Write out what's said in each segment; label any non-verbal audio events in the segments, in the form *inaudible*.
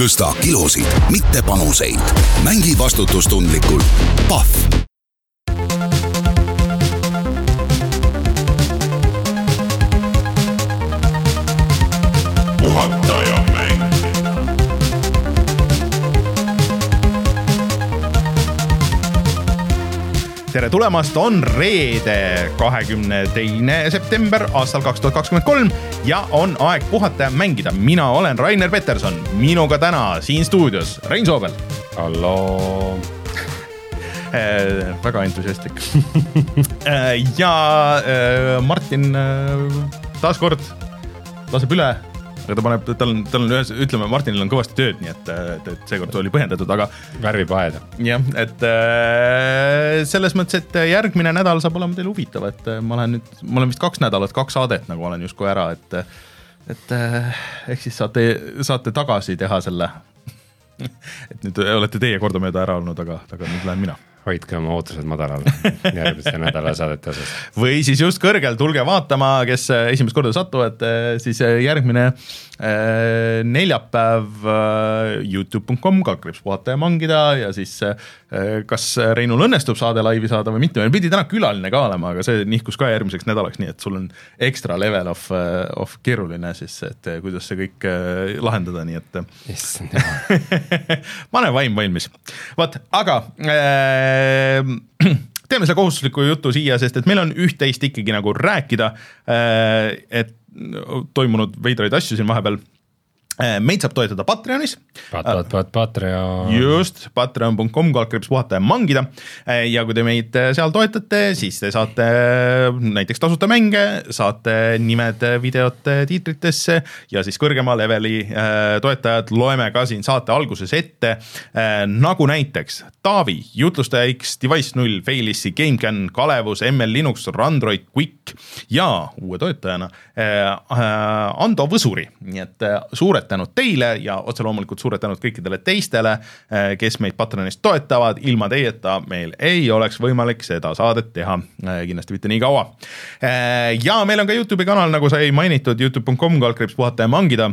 tõsta kilosid, mitte panuseid. mängi vastutustundlikult. Pahv tere tulemast, on reede, kahekümne teine september aastal kaks tuhat kakskümmend kolm ja on aeg puhata ja mängida. mina olen Rainer Peterson, minuga täna siin stuudios Rein Soobel. halloo *laughs* äh, väga entusiastlik *laughs* äh, ja äh, Martin taaskord laseb üle aga ta paneb, tal on, tal on ühes, ütleme, Martinil on kõvasti tööd, nii et, et, et seekord oli põhjendatud, aga. värvib aeda. jah, et äh, selles mõttes, et järgmine nädal saab olema teil huvitav, et äh, ma olen nüüd, ma olen vist kaks nädalat, kaks saadet nagu olen justkui ära, et et äh, ehk siis saate, saate tagasi teha selle *laughs* et nüüd olete teie kordamööda ära olnud, aga, aga nüüd lähen mina hoidke oma ootused madalal *laughs* järgmiste nädala saadete osas. või siis just kõrgel, tulge vaatama, kes esimest korda satuvad, siis järgmine neljapäev äh, Youtube.com, kaldkriips puhata ja mangida ja siis äh, kas Reinul õnnestub saade laivi saada või mitte, meil pidi täna külaline ka olema, aga see nihkus ka järgmiseks nädalaks, nii et sul on ekstra level of, of keeruline siis, et kuidas see kõik lahendada, nii et. issand jumal. *laughs* pane vaim valmis, vot, aga äh, *clears throat* teeme selle kohustusliku jutu siia, sest et meil on üht-teist ikkagi nagu rääkida. et toimunud veidraid asju siin vahepeal Äh, meid saab toetada Patreonis. Pat-, pat-, pat-, Patreon. just, patreon.com, kaldkriips puhata ja mangida. Äh, ja kui te meid äh, seal toetate, siis te saate näiteks tasuta mänge, saate nimed videote tiitritesse ja siis kõrgema leveli toetajad loeme ka siin saate alguses ette. nagu näiteks Taavi, jutlustaja X, Device null, Failissi, GameCAN, Kalevus, ML Linux, Randroid, Quick ja uue toetajana Ando Võsuri, nii et suured tänud teile ja otse loomulikult suured tänud kõikidele teistele, eh, kes meid Patreonist toetavad, ilma teieta meil ei oleks võimalik seda saadet teha, eh, kindlasti mitte nii kaua. Eh, ja meil on ka Youtube'i kanal, nagu sai mainitud, Youtube.com, kaldkriips puhata ja mangida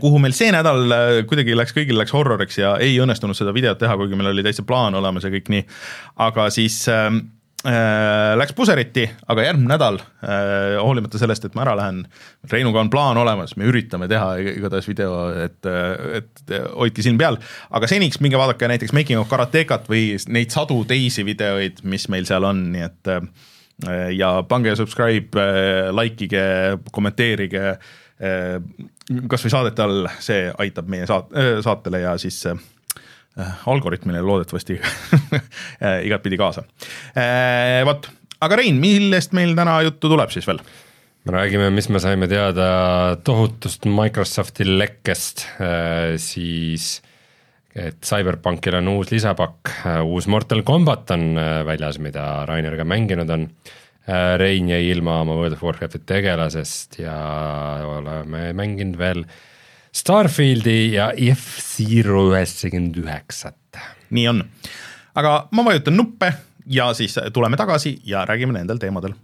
kuhu meil see nädal kuidagi läks, kõigil läks horroriks ja ei õnnestunud seda videot teha, kuigi meil oli täitsa plaan olemas ja kõik nii. aga siis Äh, läks puseriti, aga järgmine nädal, äh, hoolimata sellest, et ma ära lähen, Reinuga on plaan olemas, me üritame teha igatahes video, et, et hoidke silm peal, aga seniks minge vaadake näiteks Making of Karatekat või neid sadu teisi videoid, mis meil seal on, nii et äh, ja pange subscribe, like ige, kommenteerige kasvõi saadete all, see aitab meie saat-, saatele ja siis Äh, algoritmile loodetavasti *laughs* äh, igatpidi kaasa. Äh, vot, aga Rein, millest meil täna juttu tuleb siis veel? me räägime, mis me saime teada tohutust Microsofti lekkest, siis et CyberPunkil on uus lisapakk, uus Mortal Combat on väljas, mida Rainer ka mänginud on. Rein jäi ilma oma World of Warcrafti tegelasest ja oleme mänginud veel äh, Starfieldi ja F-Zero üheksakümmend üheksat. nii on, aga ma vajutan nuppe ja siis tuleme tagasi ja räägime nendel teemadel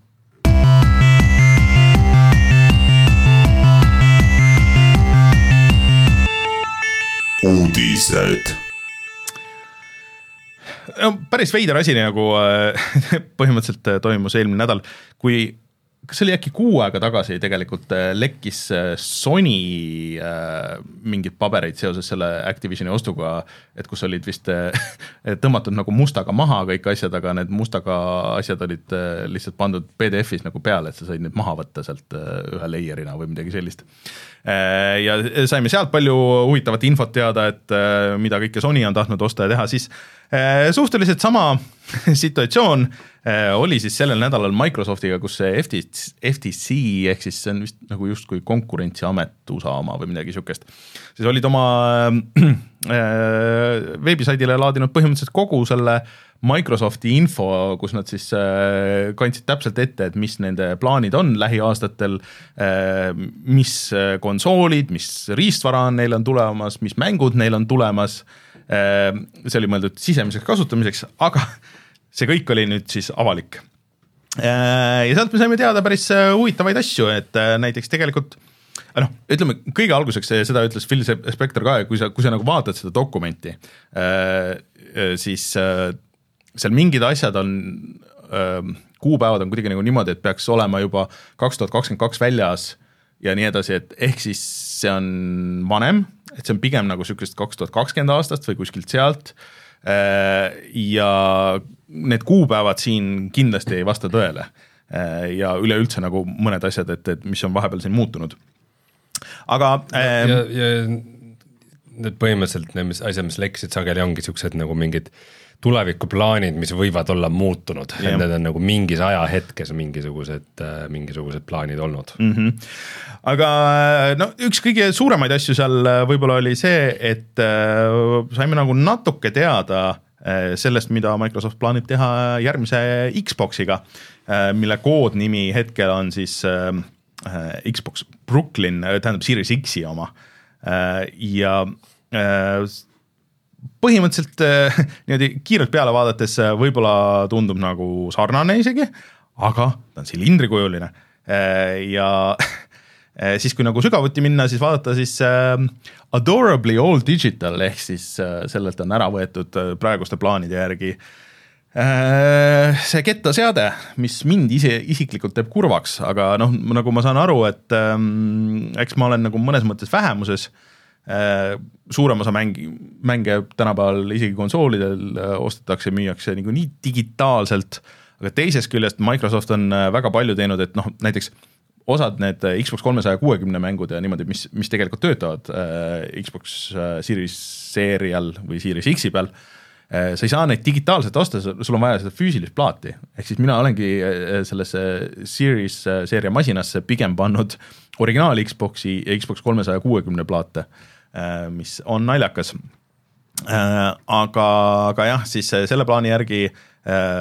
uudised. no päris veider asi nagu äh, *laughs* põhimõtteliselt toimus eelmine nädal, kui kas see oli äkki kuu aega tagasi tegelikult äh, lekkis äh, Sony äh, mingeid pabereid seoses selle Activisioni ostuga, et kus olid vist äh, *laughs* tõmmatud nagu mustaga maha kõik asjad, aga need mustaga asjad olid lihtsalt pandud PDF-is nagu peale, et sa said need maha võtta sealt ühe layer'ina või midagi sellist. Ja saime sealt palju huvitavat infot teada, et äh, mida kõike Sony on tahtnud osta ja teha, siis äh, suhteliselt sama *laughs* situatsioon Äh, oli siis sellel nädalal Microsoftiga, kus see FTC, FTC ehk siis see on vist nagu justkui konkurentsiamet USA oma või midagi sihukest, siis olid oma *clears throat* äh, veebisaidile laadinud põhimõtteliselt kogu selle Microsofti info, kus nad siis äh, kandsid täpselt ette, et mis nende plaanid on lähiaastatel äh,, mis konsoolid, mis riistvara on neil on tulemas, mis mängud neil on tulemas äh,, see oli mõeldud sisemiseks kasutamiseks, aga *laughs* see kõik oli nüüd siis avalik. Äh, ja sealt me saime teada päris äh, huvitavaid asju, et äh, näiteks tegelikult noh, ütleme kõige alguseks seda ütles Phil Spector ka, kui sa, kui sa nagu vaatad seda dokumenti äh,, siis äh, seal mingid asjad on äh,, kuupäevad on kuidagi nagu niimoodi, et peaks olema juba kaks tuhat kakskümmend kaks väljas ja nii edasi, et ehk siis see on vanem, et see on pigem nagu niisugust kaks tuhat kakskümmend aastast või kuskilt sealt äh,. ja need kuupäevad siin kindlasti ei vasta tõele äh, ja üleüldse nagu mõned asjad, et, et mis on vahepeal siin muutunud aga ähm, ja, ja need põhimõtteliselt need asjad, mis lekkisid sageli ongi siuksed nagu mingid tulevikuplaanid, mis võivad olla muutunud, et need on nagu mingis ajahetkes mingisugused, äh, mingisugused plaanid olnud mm. -hmm. aga äh, no üks kõige suuremaid asju seal äh, võib-olla oli see, et saime nagu natuke teada sellest, mida Microsoft plaanib teha järgmise Xbox'iga mille koodnimi hetkel on siis Xbox Brooklyn, äh, tähendab Series X-i oma ja põhimõtteliselt *laughs* niimoodi kiirelt peale vaadates võib-olla tundub nagu sarnane isegi, aga ta on silindrikujuline ja *laughs* siis, kui nagu sügavuti minna, siis vaadata siis Adorably All Digital ehk siis sellelt on ära võetud praeguste plaanide järgi see kettaseade, mis mind ise isiklikult teeb kurvaks, aga noh, nagu ma saan aru, et ähm, eks ma olen nagu mõnes mõttes vähemuses äh,. Suurem osa mängi, mänge tänapäeval isegi konsoolidel äh, ostetakse, müüakse niikuinii digitaalselt, aga teisest küljest Microsoft on äh, väga palju teinud, et noh, näiteks osad need äh, Xbox kolmesaja kuuekümne mängud ja niimoodi, mis, mis tegelikult töötavad Xbox Series seerial või Series X-i peal Äh, sa ei saa neid digitaalselt osta, sul on vaja seda füüsilist plaati, ehk siis mina olengi äh, sellesse Series äh, seeria masinasse pigem pannud originaal Xbox'i Xbox kolmesaja kuuekümne plaate, mis on naljakas. aga, aga jah, siis selle plaani järgi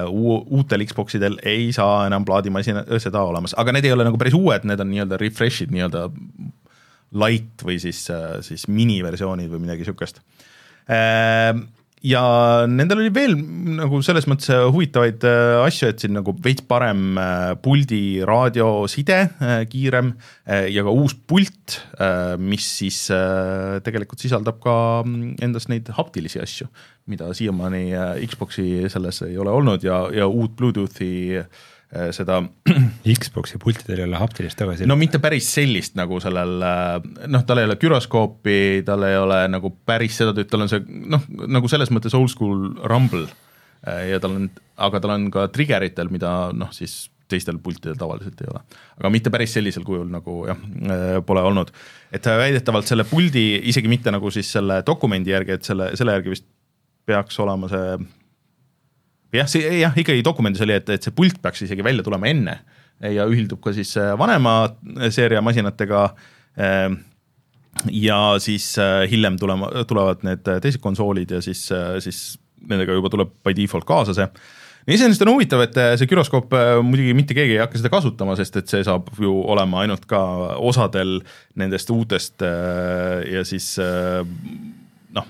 uutel Xboxidel ei saa enam plaadimasina seda olemas, aga need ei ole nagu päris uued, need on nii-öelda refresh'id nii-öelda light või siis, siis miniversioonid või midagi sihukest ja nendel oli veel nagu selles mõttes äh, huvitavaid äh, asju, et siin nagu veits parem äh, puldi raadioside, kiirem ja ka uus pult, mis siis tegelikult sisaldab ka mm, endas neid haptilisi asju, mida siiamaani Xbox'i selles ei ole olnud ja, ja uut Bluetoothi äh, seda. *clears throat* Xbox'i pultidel ei ole haptilist tagasi. no mitte päris sellist nagu sellel, äh, noh, tal ei ole güroskoopi, tal ei ole nagu päris seda tal on see noh, nagu selles mõttes oldschool rumble äh, ja tal on, aga tal on ka trigger'itel, mida noh, siis teistel pultidel tavaliselt ei ole. aga mitte päris sellisel kujul nagu jah, pole olnud. et väidetavalt selle puldi, isegi mitte nagu siis selle dokumendi järgi, et selle, selle järgi vist peaks olema see jah, see jah, ikkagi dokumendis oli, et, et see pult peaks isegi välja tulema enne ja ühildub ka siis äh, vanema seeria masinatega. Ähm, ja siis äh, hiljem tulema, tulevad need teised konsoolid ja siis, äh, siis nendega juba tuleb by default kaasa see iseenesest on huvitav, et see güroskoop muidugi mitte keegi ei hakka seda kasutama, sest et see saab ju olema ainult ka osadel nendest uutest ja siis noh,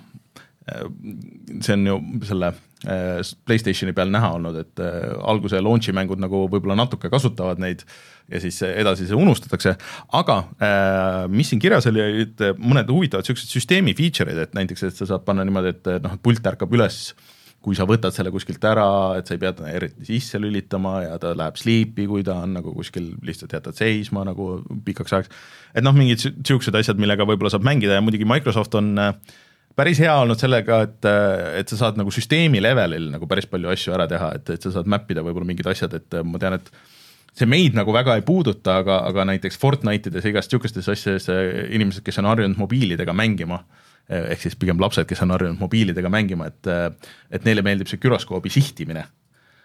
see on ju selle Äh, Playstationi peal näha olnud, et äh, alguse launch'i mängud nagu võib-olla natuke kasutavad neid ja siis edasi see unustatakse, aga äh, mis siin kirjas oli, olid mõned huvitavad niisugused süsteemi feature'id, et näiteks, et sa saad panna niimoodi, et noh, pult ärkab üles kui sa võtad selle kuskilt ära, et sa ei pea teda eriti sisse lülitama ja ta läheb sleep'i, kui ta on nagu kuskil lihtsalt jätad seisma nagu pikaks ajaks. et noh, mingid niisugused asjad, millega võib-olla saab mängida ja muidugi Microsoft on äh, päris hea olnud sellega, et, et sa saad nagu süsteemi levelil nagu päris palju asju ära teha, et, et sa saad map ida võib-olla mingid asjad, et ma tean, et see meid nagu väga ei puuduta, aga, aga näiteks Fortnite'ides ja igast niisugustes asjades inimesed, kes on harjunud mobiilidega mängima, ehk siis pigem lapsed, kes on harjunud mobiilidega mängima, et et neile meeldib see güroskoobi sihtimine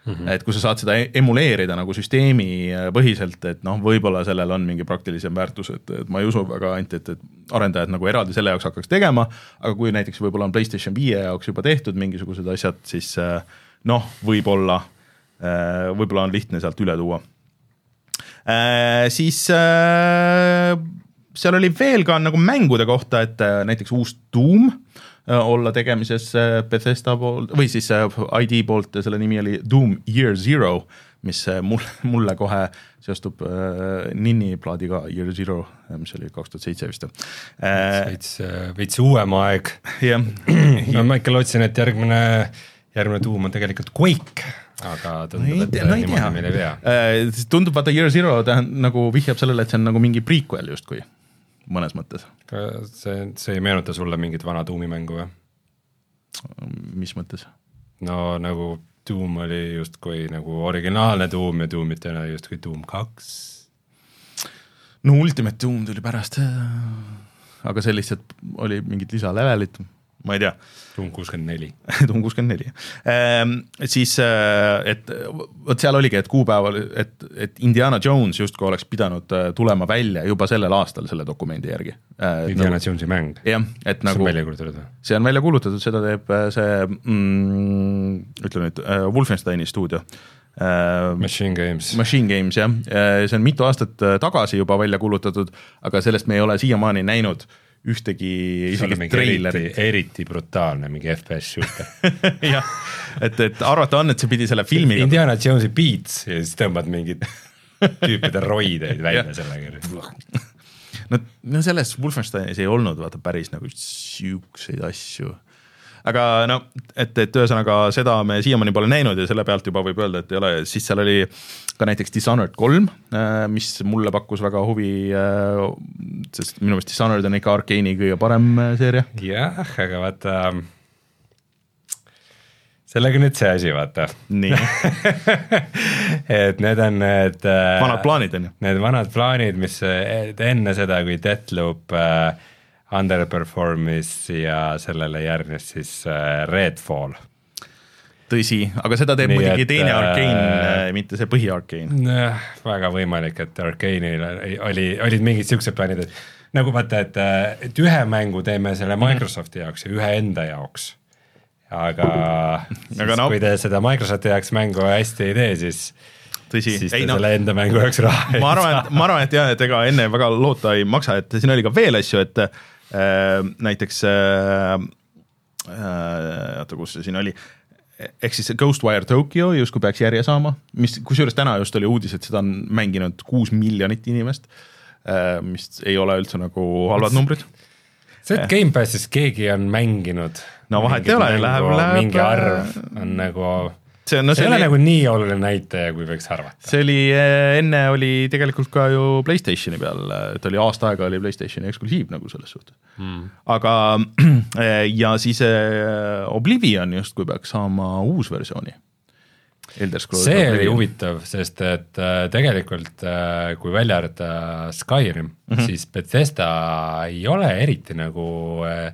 mm. -hmm. et kui sa saad seda e-, emuleerida nagu süsteemipõhiselt, et noh, võib-olla sellel on mingi praktilisem väärtus, et, et ma ei usu väga ainult, et, et arendajad nagu eraldi selle jaoks hakkaks tegema, aga kui näiteks võib-olla on PlayStation viie jaoks juba tehtud mingisugused asjad, siis äh, noh, võib-olla, äh, võib-olla on lihtne sealt üle tuua. Äh, siis seal oli veel ka nagu mängude kohta, et näiteks uus Doom olla tegemises Bethesda poolt või siis äh, ID poolt, selle nimi oli Doom Year Zero, mis äh, mulle, *laughs* mulle kohe seostub äh, Ninni plaadiga Year Zero, mis oli kaks tuhat seitse vist äh,. veits, veits uuem aeg. jah. *clears throat* no ma ikka lootsin, et järgmine, järgmine tuum on tegelikult Quake, aga tundub, et no niimoodi meil ei äh,. tundub, vaata Year Zero tähendab nagu vihjab sellele, et see on nagu mingi prequel justkui, mõnes mõttes. see, see ei meenuta sulle mingit vana tuumimängu või? mis mõttes? no nagu Doom oli justkui nagu originaalne Doom ja Doomit oli justkui Doom kaks. no Ultimate Doom tuli pärast, aga see lihtsalt oli mingid lisalevelid ma ei tea. Doom kuuskümmend neli. *laughs* Doom kuuskümmend neli, ehm, siis äh, et vot seal oligi, et kuupäeval, et, et Indiana Jones justkui oleks pidanud äh, tulema välja juba sellel aastal selle dokumendi järgi. Äh, Indiana nagu, Jonesi mäng? jah, et nagu. see on välja kuulutatud või? see on välja kuulutatud, seda teeb see mm,, ütle nüüd, Wolfensteini stuudio Machine Games. Machine Games jah, see on mitu aastat tagasi juba välja kuulutatud, aga sellest me ei ole siiamaani näinud ühtegi isegi treilerit. eriti brutaalne mingi FPS shooter *laughs* jah, et, et arvata on, et see pidi selle filmiga. Indiana Jonesi Beats ja siis tõmbad mingid tüüpide roideid välja sellega. no, no selles Wolfensteinis ei olnud vaata päris nagu siukseid asju aga no, et, et ühesõnaga seda me siiamaani pole näinud ja selle pealt juba võib öelda, et ei ole, siis seal oli ka näiteks Dishonored kolm, äh, mis mulle pakkus väga huvi, äh, sest minu meelest Dishonored on ikka Arkeeni kõige parem äh, seeria. jah, aga vaata sellega nüüd see asi, vaata. nii *laughs* et need on need vanad plaanid on ju? Need vanad plaanid, mis enne seda, kui Deathloop äh, underperform'is ja sellele järgnes siis äh, Redfall. tõsi, aga seda teeb Nii muidugi et, teine Arkane äh,, mitte see põhi-Arkane. väga võimalik, et Arkane'il oli, olid mingid siuksed plaanid, et nagu vaata, et, äh, et ühe mängu teeme selle mhm. Microsofti jaoks ja ühe enda jaoks. aga, *laughs* aga no. kui te seda Microsofti jaoks mängu hästi ei tee, siis tõsi. siis ei, selle no, enda mängu jaoks raha ei saa. ma arvan, et ma arvan, et jah, et ega enne väga loota ei maksa, et siin oli ka veel asju, et Äh, näiteks äh, äh, oota, kus see siin oli, ehk siis Ghostwire Tokyo justkui peaks järje saama, mis, kusjuures täna just oli uudis, et seda on mänginud kuus miljonit inimest, mis ei ole üldse nagu halvad numbrid. see, et Gamepassis keegi on mänginud no vahet ei ole, läheb, läheb mingi arv on nagu see, no, see, see ei ole nagu nii oluline näitaja, kui võiks arvata. see oli, eh, enne oli tegelikult ka ju Playstationi peal, et oli aasta aega oli Playstationi eksklusiiv nagu selles suhtes hmm.. aga *clears throat* eh, ja siis eh, Oblivion justkui peaks saama uusversiooni. see Oblivion. oli huvitav, sest et tegelikult kui välja arvata Skyrim mm, -hmm. siis Bethesda ei ole eriti nagu äh,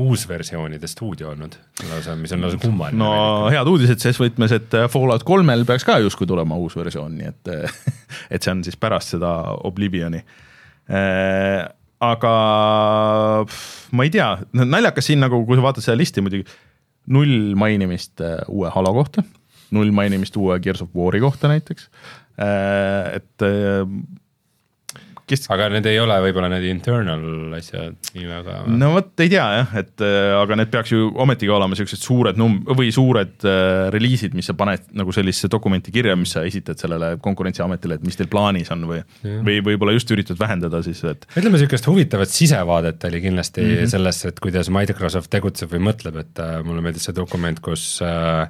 uusversioonide stuudio olnud, lausa, mis on lausa kummaline. no tegelikult. head uudised ses võtmes, et äh, Fallout kolmel peaks ka justkui tulema uus versioon, nii et, äh, *laughs* et see on siis pärast seda Oblivioni äh,. aga ma ei tea, naljakas siin nagu, kui sa vaatad seda listi muidugi, null mainimist äh, uue Halo kohta, null mainimist uue Gears of War'i kohta näiteks äh,, et kes aga need ei ole võib-olla need internal asjad nii väga? no vot, ei tea jah, et äh, aga need peaks ju ometigi olema niisugused suured num- või suured äh, reliisid, mis sa paned nagu sellisesse dokumenti kirja, mis sa esitad sellele Konkurentsiametile, et mis teil plaanis on või või võib-olla just üritad vähendada siis, et ütleme, niisugust huvitavat sisevaadet oli kindlasti mm -hmm. sellesse, et kuidas Microsoft tegutseb või mõtleb, et äh, mulle meeldis see dokument, kus äh,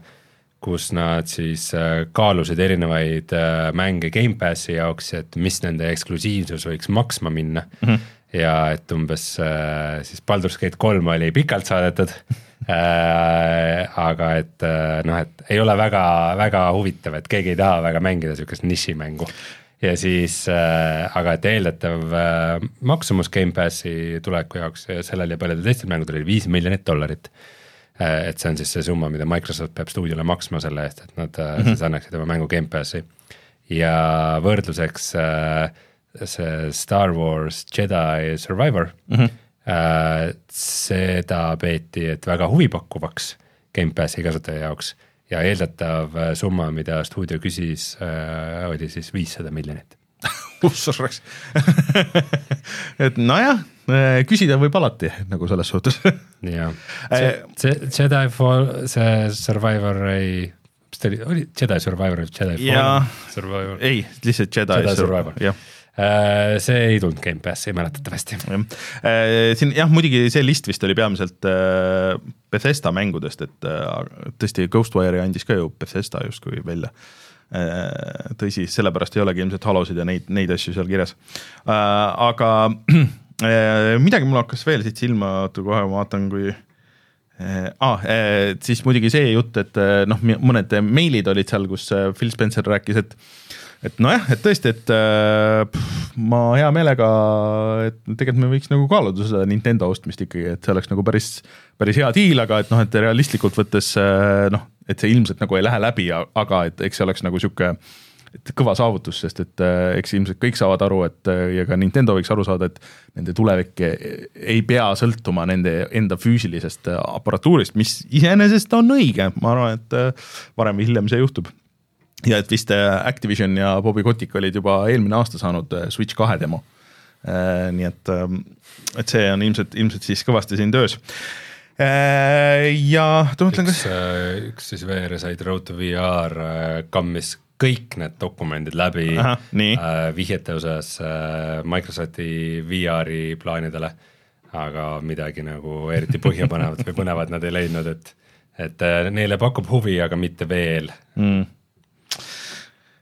kus nad siis äh, kaalusid erinevaid äh, mänge Gamepassi jaoks, et mis nende eksklusiivsus võiks maksma minna mm. -hmm. ja et umbes äh, siis Baldur's Gate kolm oli pikalt saadetud aga et noh, et ei ole väga, väga huvitav, et keegi ei taha väga mängida sihukest nišimängu. ja siis aga et eeldatav maksumus Gamepassi tuleku jaoks ja sellel ja paljudel teistel mängudel oli viis miljonit dollarit et see on siis see summa, mida Microsoft peab stuudiole maksma selle eest, et nad mm -hmm. siis annaksid oma mängu Gamepassi. ja võrdluseks äh, see Star Wars Jedi Survivor mm, -hmm. seda peeti, et väga huvipakkuvaks Gamepassi kasutaja jaoks ja eeldatav summa, mida stuudio küsis, oli siis viissada miljonit *laughs* ussaks *laughs* et nojah, äh, küsida võib alati nagu selles suhtes jah, see, see Jedi Fall, see Survivor ei mis ta oli, oli Jedi Survivor, Jedi Jaa. Fallen Survivor. ei, lihtsalt Jedi, Jedi Survivor. jah Äh, see ei tulnud Gamepassi mäletatavasti. siin jah, muidugi see list vist oli peamiselt äh, Bethesda mängudest, et äh, tõesti Ghostwire'i andis ka ju Bethesda justkui välja. tõsi, sellepärast ei olegi ilmselt Halosid ja neid, neid asju seal kirjas. aga äh, *clears throat* midagi mul hakkas veel siit silma, oota kohe ma vaatan, kui äh, ah, äh, siis muidugi see jutt, et äh, noh, mõned meilid olid seal, kus äh, Phil Spencer rääkis, et et nojah, et tõesti, et äh, pff, ma hea meelega, et tegelikult me võiks nagu kaaluda seda Nintendo ostmist ikkagi, et see oleks nagu päris, päris hea diil, aga et noh, et realistlikult võttes äh, noh, et see ilmselt nagu ei lähe läbi, aga et eks see oleks nagu sihuke et kõva saavutus, sest et äh, eks ilmselt kõik saavad aru, et äh, ja ka Nintendo võiks aru saada, et nende tulevik ei pea sõltuma nende enda füüsilisest äh, aparatuurist, mis iseenesest on õige, ma arvan, et varem või hiljem see juhtub ja et vist Activision ja Bobby Kotick olid juba eelmine aasta saanud Switch kahe demo. nii et, et see on ilmselt, ilmselt siis kõvasti siin töös. ja ma mõtlen, kas, üks siis VR-Side Road to VR kammis kõik need dokumendid läbi Ahah, nii. äh, vihjete osas äh, Microsofti VR-i plaanidele, aga midagi nagu eriti põhjapanevat või põnevat nad ei leidnud, et et äh, neile pakub huvi, aga mitte veel.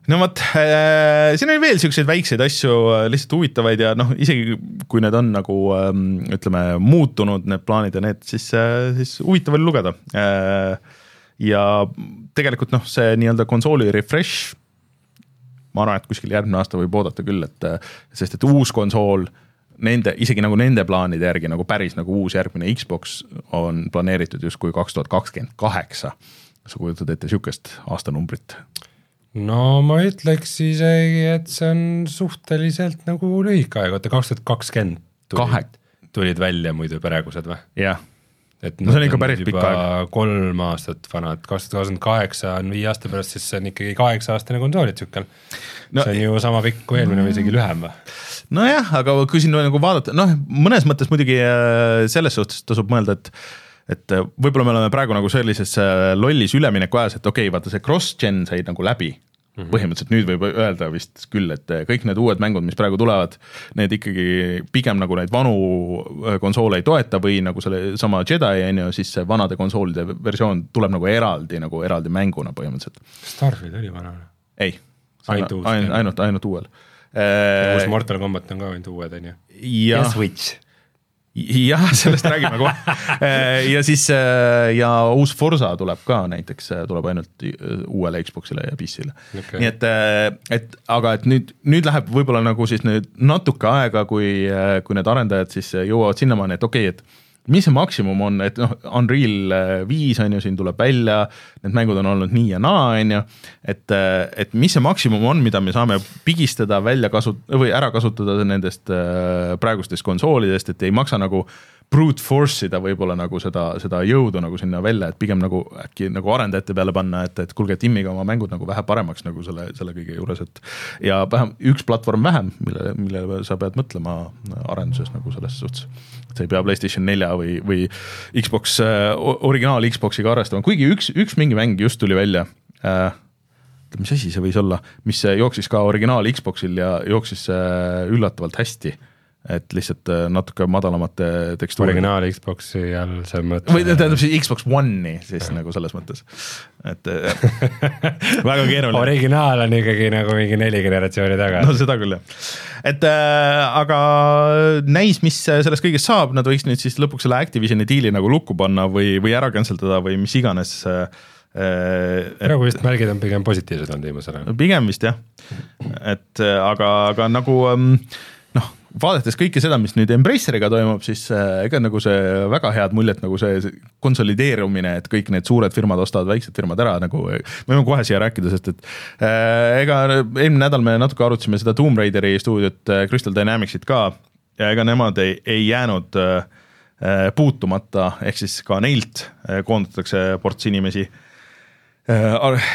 no vot äh,, siin oli veel siukseid väikseid asju, lihtsalt huvitavaid ja noh, isegi kui need on nagu ähm, ütleme, muutunud, need plaanid ja need, siis, siis huvitav oli lugeda äh,. Ja tegelikult noh, see nii-öelda konsooli refresh, ma arvan, et kuskil järgmine aasta võib oodata küll, et sest et uus konsool nende, isegi nagu nende plaanide järgi nagu päris nagu uus järgmine Xbox on planeeritud justkui kaks tuhat kakskümmend kaheksa. sa kujutad ette sihukest aastanumbrit? no ma ütleks isegi, et see on suhteliselt nagu lühike aeg, oota kaks tuhat kakskümmend Kahe- tulid, tulid välja muidu praegused või? jah, et No see on ikka päris pikk juba kolm aastat vanad, kaks tuhat kakskümmend kaheksa on viie aasta pärast, siis see on ikkagi kaheksa aastane konsool tsükkel no,. See on ju sama pikk kui eelmine või isegi lühem või? nojah, aga kui siin nagu vaadata, noh, mõnes mõttes muidugi äh, selles suhtes tasub mõelda, et et äh, võib-olla me oleme praegu nagu sellises äh, lollis ülemineku ajas, et okei okay,, vaata see cross-gen sai nagu läbi mm. -hmm. põhimõtteliselt nüüd võib öelda vist küll, et äh, kõik need uued mängud, mis praegu tulevad, need ikkagi pigem nagu neid vanu äh, konsoole ei toeta või nagu sellesama Jedi on ju, siis see vanade konsoolide versioon tuleb nagu eraldi nagu eraldi mänguna põhimõtteliselt. Starfield oli vana. ei, Ainult ainult, ainult, ainult uuel. uus Mortal Combat on ka ainult uued, on ju. ja Switch. jah, sellest räägime kohe. *laughs* ja siis äh, ja uus Forsa tuleb ka näiteks, tuleb ainult äh, uuele Xbox'ile ja PC-le okay.. nii et, et aga et nüüd, nüüd läheb võib-olla nagu siis nüüd natuke aega, kui, kui need arendajad siis jõuavad sinnamaani, et okei okay,, et mis see maksimum on, et noh, Unreal viis on ju siin tuleb välja, need mängud on olnud nii ja naa, on ju, et, et mis see maksimum on, mida me saame pigistada välja kasut- või ära kasutada nendest äh, praegustest konsoolidest, et ei maksa nagu brute force ida võib-olla nagu seda, seda jõudu nagu sinna välja, et pigem nagu äkki nagu arendajate peale panna, et, et kuulge, timmige oma mängud nagu vähe paremaks nagu selle, selle kõige juures, et ja vähem üks platvorm vähem, mille, millele sa pead mõtlema arenduses nagu selles suhtes. et sa ei pea Playstation nelja või, või Xbox, originaal Xbox'iga arvestama, kuigi üks, üks mingi mäng just tuli välja äh, mis asi see võis olla, mis jooksis ka originaal Xbox'il ja jooksis äh, üllatavalt hästi. Et lihtsalt äh, natuke madalamate tekstuuri. originaal Xbox'i all see mõte. või tähendab siis Xbox One'i siis nagu selles mõttes, et äh, *laughs* väga keeruline. originaal on ikkagi nagu mingi neli generatsiooni taga no seda küll jah, et äh, aga näis, mis sellest kõigest saab, nad võiks nüüd siis lõpuks selle Activisioni diili nagu lukku panna või, või ära cancel dada või mis iganes äh,. praegu vist märgid on pigem positiivsed olnud viimasel ajal. pigem vist jah, et äh, aga, aga nagu ähm, vaadates kõike seda, mis nüüd Embraceriga toimub, siis äh, ega nagu see väga head muljet nagu see, konsolideerumine, et kõik need suured firmad ostavad väiksed firmad ära nagu, me võime kohe siia rääkida, sest et äh, ega eelmine nädal me natuke arutasime seda Tomb Raideri stuudiot äh, Crystal Dynamicsit ka ja ega nemad ei, ei jäänud äh, äh, puutumata, ehk siis ka neilt äh, koondatakse ports inimesi äh,.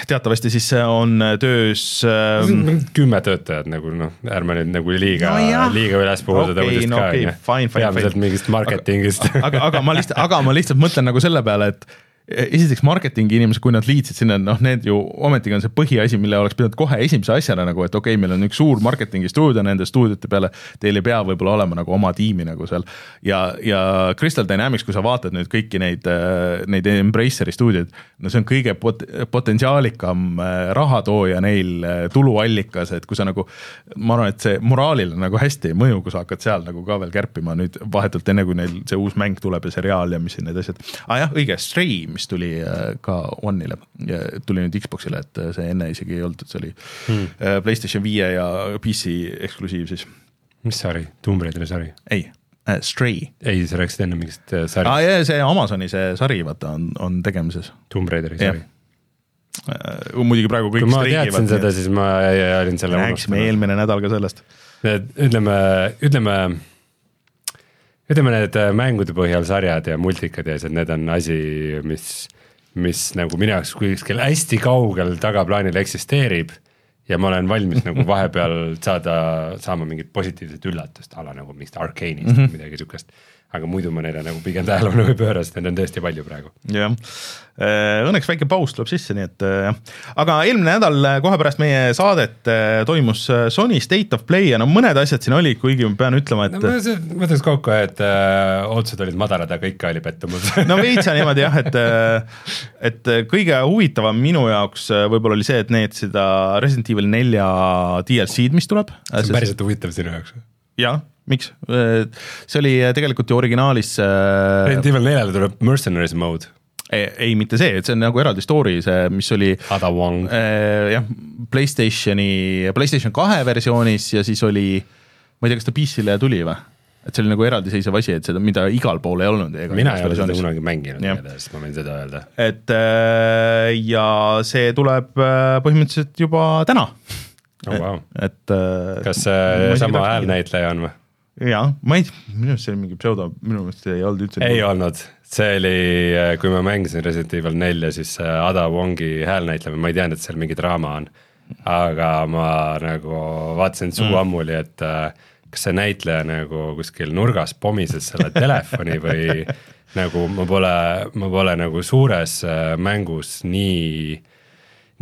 Teatavasti siis on töös äh, kümme töötajat nagu noh, ärme nüüd nagu liiga no, liiga üles puhu seda Okei, uudist no ka okei, onju. peamiselt fine. mingist marketingist. aga, aga ma lihtsalt, aga ma lihtsalt mõtlen nagu selle peale, et esiteks marketingi inimesed, kui nad liitsid sinna, noh, need ju ometigi on see põhiasi, mille oleks pidanud kohe esimese asjana nagu, et okei okay,, meil on üks suur marketingi stuudio nende stuudiote peale, teil ei pea võib-olla olema nagu oma tiimi nagu seal. ja, ja Crystal Dynamics, kui sa vaatad nüüd kõiki neid, neid Embraceri stuudioid, no see on kõige pot-, potentsiaalikam äh, rahatooja neil, äh, tuluallikas, et kui sa nagu, ma arvan, et see moraalile nagu hästi ei mõju, kui sa hakkad seal nagu ka veel kärpima nüüd vahetult enne, kui neil see uus mäng tuleb ja seriaal ja mis need asjad. aa ah, jah, õige, Stray mis tuli äh, ka One'ile tuli nüüd Xbox'ile, et äh, see enne isegi ei olnud, et see oli hmm. Äh, Playstation viie ja PC eksklusiiv siis. mis sari, Tomb Raideri sari? ei äh,, Stray. ei, sa rääkisid enne mingist sarist. aa jaa, see Amazoni see sari, vaata, on, on tegemises. Tomb Raideri sari muidugi praegu kõik kui ma teadsin seda, siis ma olin selle rääkisime eelmine nädal ka sellest. ütleme, ütleme ütleme, need äh, mängude põhjal sarjad ja multikad ja asjad, need on asi, mis, mis nagu minu jaoks kuskil hästi kaugel tagaplaanil eksisteerib. ja ma olen valmis nagu *laughs* vahepeal saada, saama mingit positiivset üllatust, a la nagu mingist Arcane'ist mm -hmm. või midagi sihukest aga muidu ma neile nagu pigem tähelepanu ei pööra, sest neid on tõesti palju praegu. jah, äh, õnneks väike paus tuleb sisse, nii et äh, aga eelmine nädal äh, kohe pärast meie saadet toimus Sony State of Play ja no mõned asjad siin olid, kuigi ma pean ütlema, et no ma mõtleks kokku, et äh, ootused olid madalad, aga ikka oli pettumus. *laughs* No veits on niimoodi jah, et et kõige huvitavam minu jaoks võib-olla oli see, et need seda Resident Evil nelja DLC-d, mis tuleb. see on päriselt huvitav sinu jaoks. Jah miks? see oli tegelikult ju originaalis äh, Resident Evil neljale tuleb Mercenaries mode. ei, ei, mitte see, et see on nagu eraldi story, see, mis oli. Äh, jah, Playstationi, Playstation kahe versioonis ja siis oli, ma ei tea, kas ta PC-le tuli või? et see oli nagu eraldiseisev asi, et seda, mida igal pool ei olnud. mina ei ole seda kunagi mänginud, igatahes ma võin seda öelda. et äh, ja see tuleb põhimõtteliselt juba täna oh,. Wow. et, et. kas see sama häälnäitleja on või? Jaa, ma ei, minu arust see oli mingi pseudo, minu meelest ei olnud üldse. ei olnud, see oli, kui ma mängisin Resident Evil nelja, siis Ada Wongi häälnäitlemine, ma ei teadnud, et seal mingi draama on. aga ma nagu vaatasin suu mm. ammuli, et äh, kas see näitleja nagu kuskil nurgas pomises selle telefoni või *laughs* nagu ma pole, ma pole nagu suures äh, mängus nii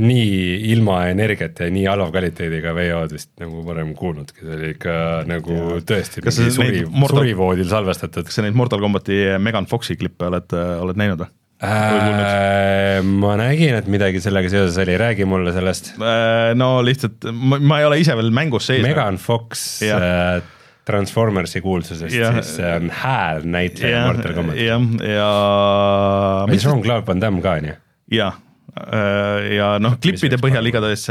nii ilma energiata ja nii halva kvaliteediga VO-d vist nagu varem kuulnudki, see oli ikka nagu ja. tõesti kas mingi suri, Mortal... surivoodil salvestatud. kas sa neid Mortal Combati Megan Foxi klippe oled, oled näinud või? Äh, ma nägin, et midagi sellega seoses oli, räägi mulle sellest äh,. no lihtsalt, ma ei ole ise veel mängus sees. Megan Fox äh, Transformersi kuulsusest, siis see on häälnäitleja Mortal Combatis. jah, ja, ja. meil Jean-Claude Van Damme ka on ju? jah Äh, ja noh, klippide põhjal igatahes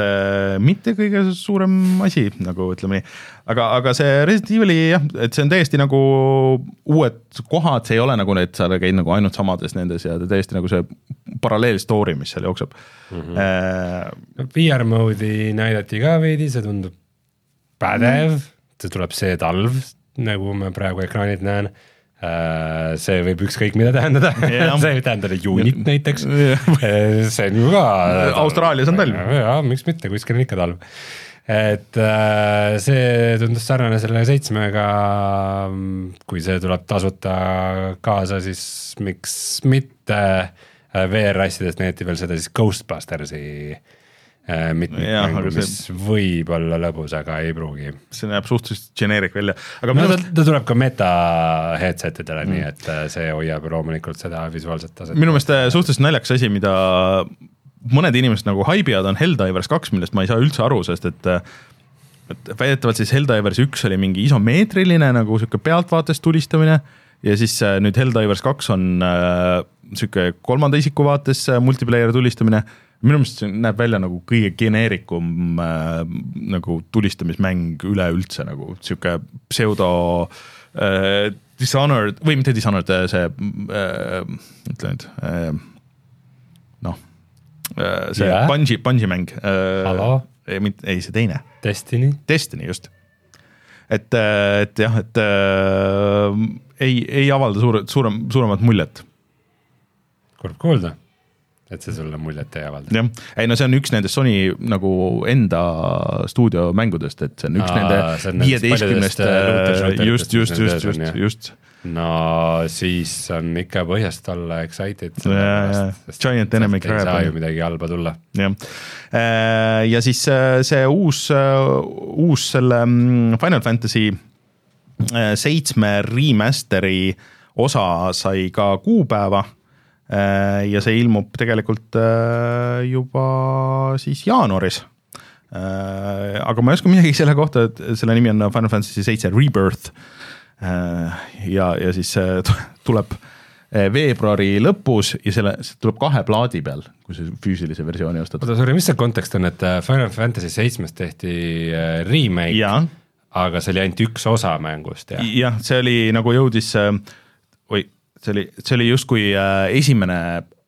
mitte kõige suurem asi, nagu ütleme nii. aga, aga see Resident Evil'i jah, et see on täiesti nagu uued kohad, see ei ole nagu need, sa käid nagu ainult samades nendes ja täiesti nagu see paralleel story, mis seal jookseb mm. -hmm. Äh, VR mode'i näidati ka veidi, see tundub pädev mm, -hmm. see tuleb see talv, nagu ma praegu ekraanilt näen Äh, see võib ükskõik mida tähendada. *laughs* See võib tähendada juunit näiteks. *laughs* Äh, see on ju ka Austraalias on talv. jaa, miks mitte, kuskil on ikka talv. et äh, see tundus sarnane selle seitsmega, kui see tuleb tasuta kaasa, siis miks mitte. VR-asjadest näidati veel seda siis Ghostbustersi äh, Äh, mitmikmängu, mis see... võib olla lõbus, aga ei pruugi. see näeb suhteliselt generic välja, aga no, ta, ta tuleb ka meta headset idele mm., nii et äh, see hoiab loomulikult seda visuaalset taset. minu meelest äh, suhteliselt naljakas asi, mida mõned inimesed nagu haibivad, on Helldivers kaks, millest ma ei saa üldse aru, sest et et väidetavalt siis Helldivers üks oli mingi isomeetriline nagu sihuke pealtvaatest tulistamine ja siis nüüd Helldivers kaks on äh, sihuke kolmanda isiku vaates multiplayer tulistamine minu meelest see näeb välja nagu kõige geneerikum äh, nagu tulistamismäng üleüldse nagu sihuke pseudo äh, Dishonored või mitte Dishonored, äh, see äh,, ütle nüüd äh,, noh äh,, see yeah. Bungi, Bungi mäng äh,. ei, mitte, ei see teine. Destiny. Destiny, just. et, äh, et jah, et äh, ei, ei avalda suure, suurem, suuremat muljet. kurb kuulda et see sulle muljet ei avalda. jah, ei no see on üks nendest Sony nagu enda stuudiomängudest, et see on üks Aa, nende viieteistkümnest, äh, just, just, just, just, just no siis on ikka põhjust olla excited. Giant enemy ei saa crab. ju midagi halba tulla. jah, ja siis äh, see uus, uus selle mm, Final Fantasy äh, seitsme remaster'i osa sai ka kuupäeva. Ja see ilmub tegelikult äh, juba siis jaanuaris. aga ma ei oska midagi selle kohta, et selle nimi on Final Fantasy seitse Rebirth. ja, ja siis tuleb äh, veebruari lõpus ja selle, see tuleb kahe plaadi peal, kui sa füüsilise versiooni ostad. oota, sorry, mis see kontekst on, et äh, Final Fantasy seitsmest tehti äh, remake, jah, aga see oli ainult üks osa mängust ja jah, see oli nagu jõudis, oi, see oli, see oli justkui äh, esimene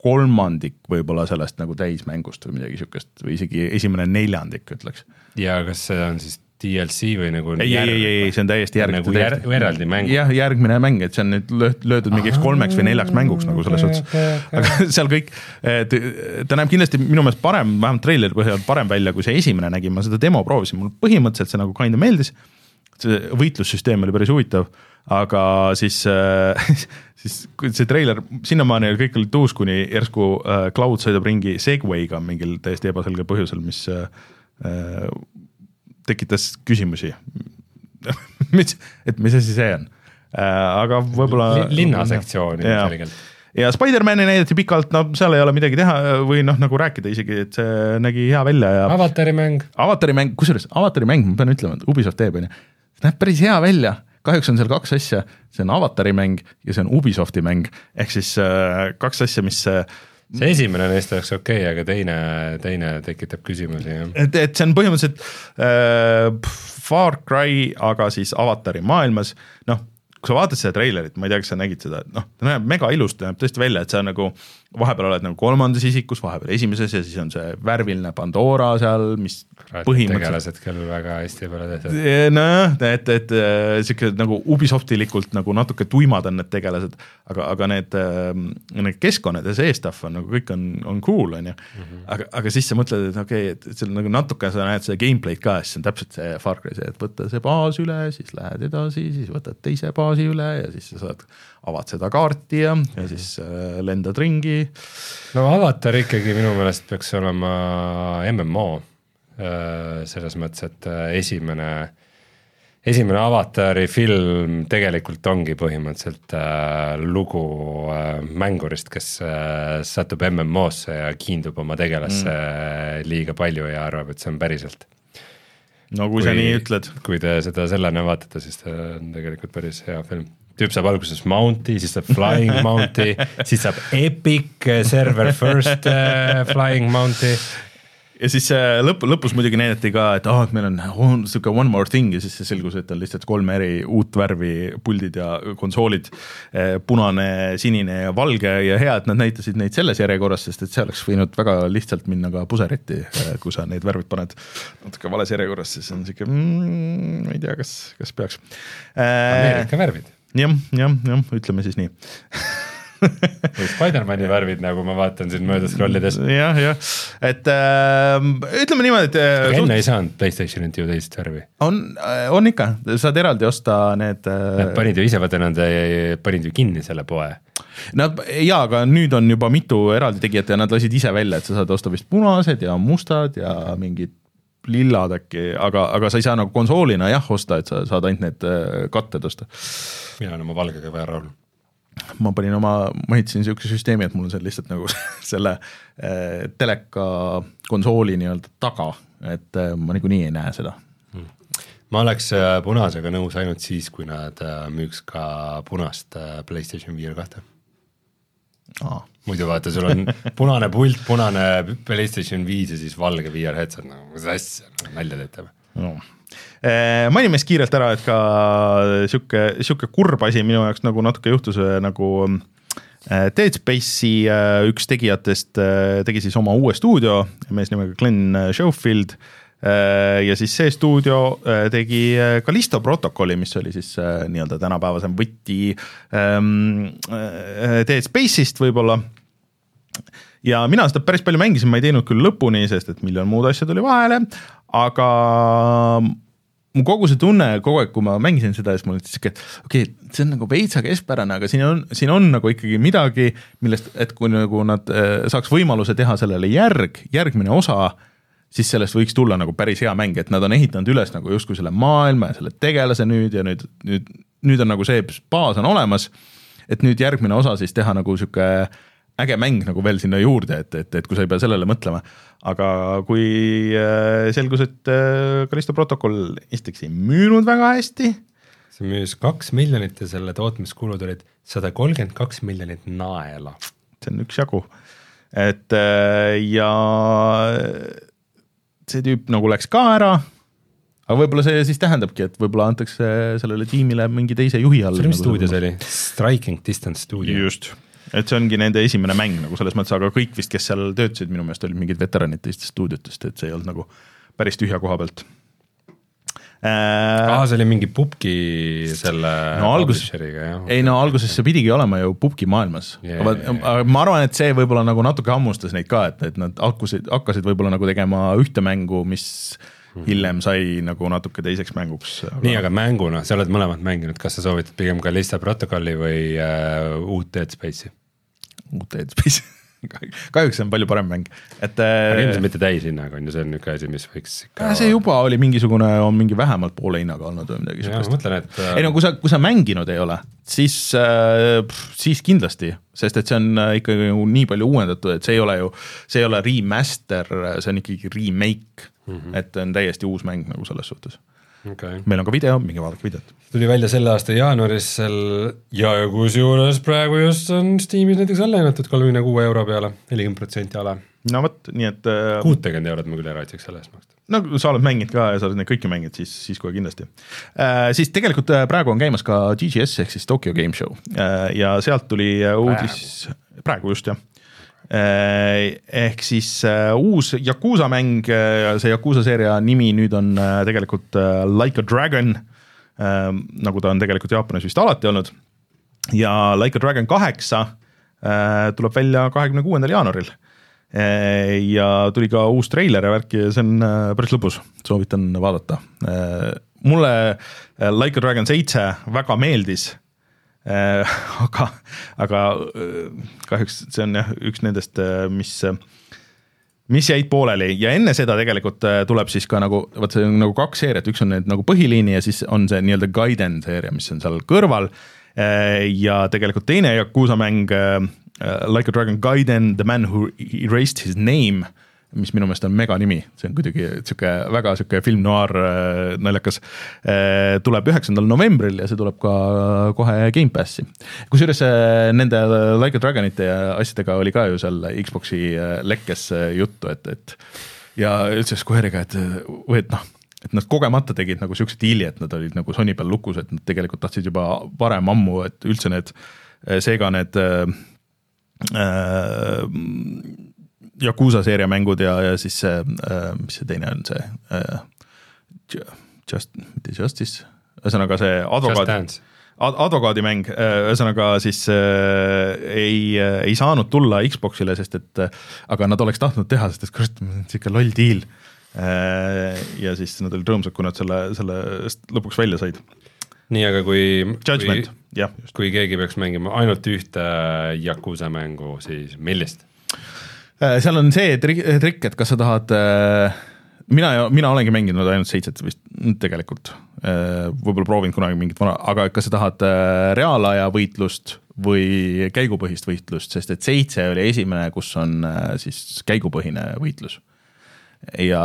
kolmandik võib-olla sellest nagu täismängust või midagi sihukest või isegi esimene neljandik, ütleks. ja kas see on siis DLC või nagu ei, ei, ei, ei, see on täiesti järg-. nagu jär- eraldi mäng? jah, järgmine mäng, et see on nüüd löö- löödud mingiks kolmeks või neljaks mänguks nagu selles suhtes okei, okei. aga *laughs* seal kõik, ta näeb kindlasti minu meelest parem, vähemalt treileri põhjal parem välja, kui see esimene nägi, ma seda demo proovisin, mulle põhimõtteliselt see nagu kinda meeldis. see võitlussüsteem oli päris huvitav, aga siis, *laughs* siis kui see treiler, sinnamaani oli kõik olid uus, kuni järsku äh, Cloud sõidab ringi Segway'ga mingil täiesti ebaselgel põhjusel, mis äh, äh, tekitas küsimusi. *laughs* mis, et mis asi see on äh,, aga võib-olla Li- linnasektsiooni selgelt. ja Spider-man'i näidati pikalt, no seal ei ole midagi teha või noh, nagu rääkida isegi, et see nägi hea välja ja avatari mäng, avatari mäng, kusjuures avatari mäng, ma pean ütlema, et Ubisoft teeb, on ju, näeb päris hea välja, kahjuks on seal kaks asja, see on avatari mäng ja see on Ubisofti mäng, ehk siis äh, kaks asja, mis äh, see esimene neist oleks okei okay,, aga teine, teine tekitab küsimusi jah. et, et see on põhimõtteliselt äh, Far Cry, aga siis avatari maailmas, noh, kui sa vaatad seda treilerit, ma ei tea, kas sa nägid seda, et noh, ta näeb mega ilus, ta näeb tõesti välja, et sa nagu vahepeal oled nagu kolmandas isikus, vahepeal esimeses ja siis on see värviline Pandora seal, mis põhimõtteliselt tegelased küll väga hästi peale tehtud. nojah, et, et äh, sihuke nagu Ubisoftilikult nagu natuke tuimad on need tegelased, aga, aga need, need keskkonnad ja see stuff on nagu kõik on, on cool, on ju. aga, aga siis sa mõtled, et okei okay,, et et seal nagu natuke sa näed seda gameplay'd ka, siis see on täpselt see Far Cry see, et võtta see baas üle, siis lähed edasi, siis võtad teise baasi üle ja siis sa saad, avad seda kaarti ja, ja siis äh, lendad ringi. no avatar ikkagi minu meelest peaks olema MMO selles mõttes, et äh, esimene, esimene avatari film tegelikult ongi põhimõtteliselt äh, lugu äh, mängurist, kes äh, satub MMO-sse ja kiindub oma tegelasse mm. liiga palju ja arvab, et see on päriselt. no kui, kui sa nii ütled. kui te seda sellena vaatate, siis ta on tegelikult päris hea film tüüp saab alguses Mounti, siis saab Flying Mounti, siis saab Epic server first äh, Flying Mounti. ja siis äh, lõpp, lõpus muidugi näidati ka, et aa, et meil on, on sihuke one more thing ja siis selgus, et on lihtsalt kolm eri uut värvi puldid ja konsoolid. punane, sinine ja valge ja hea, et nad näitasid neid selles järjekorras, sest et see oleks võinud väga lihtsalt minna ka puseretti, kui sa neid värvid paned natuke vales järjekorras, siis on sihuke mm,, ma ei tea, kas, kas peaks. Ameerika värvid jah, jah, jah, ütleme siis nii või Spider-man'i värvid, nagu ma vaatan siin mööda scroll'ides. jah, jah, et äh, ütleme niimoodi, et äh, enne ei saanud Playstationilt ju teist värvi. on, on ikka, saad eraldi osta need. Nad panid ju ise, vaata nad panid ju kinni selle poe. Nad jaa, aga nüüd on juba mitu eraldi tegijat ja nad lasid ise välja, et sa saad osta vist punased ja mustad ja mingid lillad äkki, aga, aga sa ei saa nagu konsoolina jah osta, et sa saad ainult need äh, katted osta. mina olen oma valgega väga rahul. ma panin oma, ma ehitasin niisuguse süsteemi, et mul on seal lihtsalt nagu *laughs* selle äh, teleka konsooli nii-öelda taga, et äh, ma niikuinii ei näe seda ma oleks äh, punasega nõus ainult siis, kui nad äh, müüks ka punast Playstation VR kahte. Aa. Muidu vaata, sul on punane pult, punane Playstation viis ja siis valge VR headset, no mis asja, nalja teete või? no.. mainime siis kiirelt ära, et ka sihuke, sihuke kurb asi minu jaoks nagu natuke juhtus äh, nagu äh, Dead Space'i üks tegijatest tegi siis oma uue stuudio, mees nimega Glen Schofield äh, ja siis see stuudio äh, tegi äh, Callisto protokolli, mis oli siis äh, nii-öelda tänapäevasem võti ähm, äh, Dead Space'ist võib-olla. Ja mina seda päris palju mängisin, ma ei teinud küll lõpuni, sest et miljon muud asja tuli vahele, aga mu kogu see tunne kogu aeg, kui ma mängisin seda, siis mul oli siuke, et okei okay,, see on nagu veitsa keskpärane, aga siin on, siin on nagu ikkagi midagi, millest, et kui nagu nad äh, saaks võimaluse teha sellele järg, järgmine osa, siis sellest võiks tulla nagu päris hea mäng, et nad on ehitanud üles nagu justkui selle maailma ja selle tegelase nüüd ja nüüd, nüüd, nüüd on nagu see baas on olemas. et nüüd järgmine osa siis teha nagu sihuke äge mäng nagu veel sinna juurde, et, et, et kui sa ei pea sellele mõtlema. aga kui äh, selgus, et äh, Callisto protokoll esiteks ei müünud väga hästi. see müüs kaks miljonit ja selle tootmiskulud olid sada kolmkümmend kaks miljonit naela. see on üksjagu, et äh, ja see tüüp nagu läks ka ära aga võib-olla see siis tähendabki, et võib-olla antakse sellele tiimile mingi teise juhi all. mis stuudio see oli? Striking Distance stuudio. just et see ongi nende esimene mäng nagu selles mõttes, aga kõik vist, kes seal töötasid, minu meelest olid mingid veteranid teistest stuudiotest, et see ei olnud nagu päris tühja koha pealt. Aa, see oli mingi pubgi selle no algus, ei no alguses see pidigi olema ju pubgi maailmas yeah,, aga ma arvan, et see võib-olla nagu natuke hammustas neid ka, et, et nad hakkasid, hakkasid võib-olla nagu tegema ühte mängu, mis mhm. hiljem sai nagu natuke teiseks mänguks aga.... nii, aga mänguna, sa oled mõlemat mänginud, kas sa soovitad pigem Kalista protokolli või uh, uut Dead Space'i? uut Dead Space'i *laughs* *laughs* kahjuks see on palju parem mäng, et. aga ilmselt mitte täishinnaga on ju, see on niisugune asi, mis võiks ikka. see juba oli mingisugune, on mingi vähemalt poole hinnaga olnud või midagi siukest. ma mõtlen, et. Äh, ei no kui sa, kui sa mänginud ei ole, siis äh,, siis kindlasti, sest et see on äh, ikkagi ju nii palju uuendatud, et see ei ole ju, see ei ole remaster, see on ikkagi remake mm, -hmm. et on täiesti uus mäng nagu selles suhtes okay.. meil on ka video, minge vaadake videot. tuli välja selle aasta jaanuaris seal ja kusjuures praegu just on Steamis näiteks alla hinnatud kolmekümne kuue euro peale, nelikümmend protsenti ala. no vot, nii et äh,. kuutekümmet eurot ma küll ei raitsiks selle eest maksta no sa oled mänginud ka ja sa oled neid kõiki mänginud, siis, siis kohe kindlasti äh,. siis tegelikult äh, praegu on käimas ka GGS ehk siis Tokyo Game Show äh, ja sealt tuli äh, uudis, praegu just jah ehk siis uh, uus Yakuusa mäng, äh, see Yakuusa seeria nimi nüüd on tegelikult Like a Dragon nagu ta on tegelikult Jaapanis vist alati olnud. ja Like a Dragon kaheksa tuleb välja kahekümne kuuendal jaanuaril. Ja tuli ka uus treiler ja värk ja see on päris lõbus, soovitan vaadata. Mulle Like a Dragon seitse väga meeldis *laughs* aga, aga äh, kahjuks see on jah, üks nendest, äh, mis mis jäid pooleli ja enne seda tegelikult tuleb siis ka nagu, vot see on nagu kaks seeriat, üks on need nagu põhiliini ja siis on see nii-öelda Gaiden seeria, mis on seal kõrval. ja tegelikult teine Yakuusa mäng Like a Dragon Gaiden, The Man Who Erased His Name mis minu meelest on meganimi, see on kuidagi sihuke väga sihuke film noir äh, naljakas. Äh, tuleb üheksandal novembril ja see tuleb ka kohe Gamepassi. kusjuures äh, nende Like a Dragonite asjadega oli ka ju seal Xbox'i lekkes juttu, et, et ja üldse Square'iga, et, või et noh et nad kogemata tegid nagu siukse diili, et nad olid nagu Sony peal lukus, et nad tegelikult tahtsid juba varem ammu, et üldse need, seega need äh, Yakuusa seeria mängud ja, ja siis see äh,, mis see teine on, see äh, Just, mitte Justice, ühesõnaga see advokaat, advokaadimäng, äh, ühesõnaga siis äh, ei äh,, ei saanud tulla Xbox'ile, sest et äh, aga nad oleks tahtnud teha, sest et kurat, sihuke loll deal äh,. ja siis nad olid rõõmsad, kui nad selle, selle lõpuks välja said. nii, aga kui, kui, kui keegi peaks mängima ainult ühte Yakuusa mängu, siis millist? Äh, seal on see trikk, et kas sa tahad, äh, mina, mina olengi mänginud ainult seitset vist tegelikult, äh, võib-olla proovinud kunagi mingit vana, aga kas sa tahad reaalaja võitlust või käigupõhist võitlust, sest et seitse oli esimene, kus on siis käigupõhine võitlus. Ja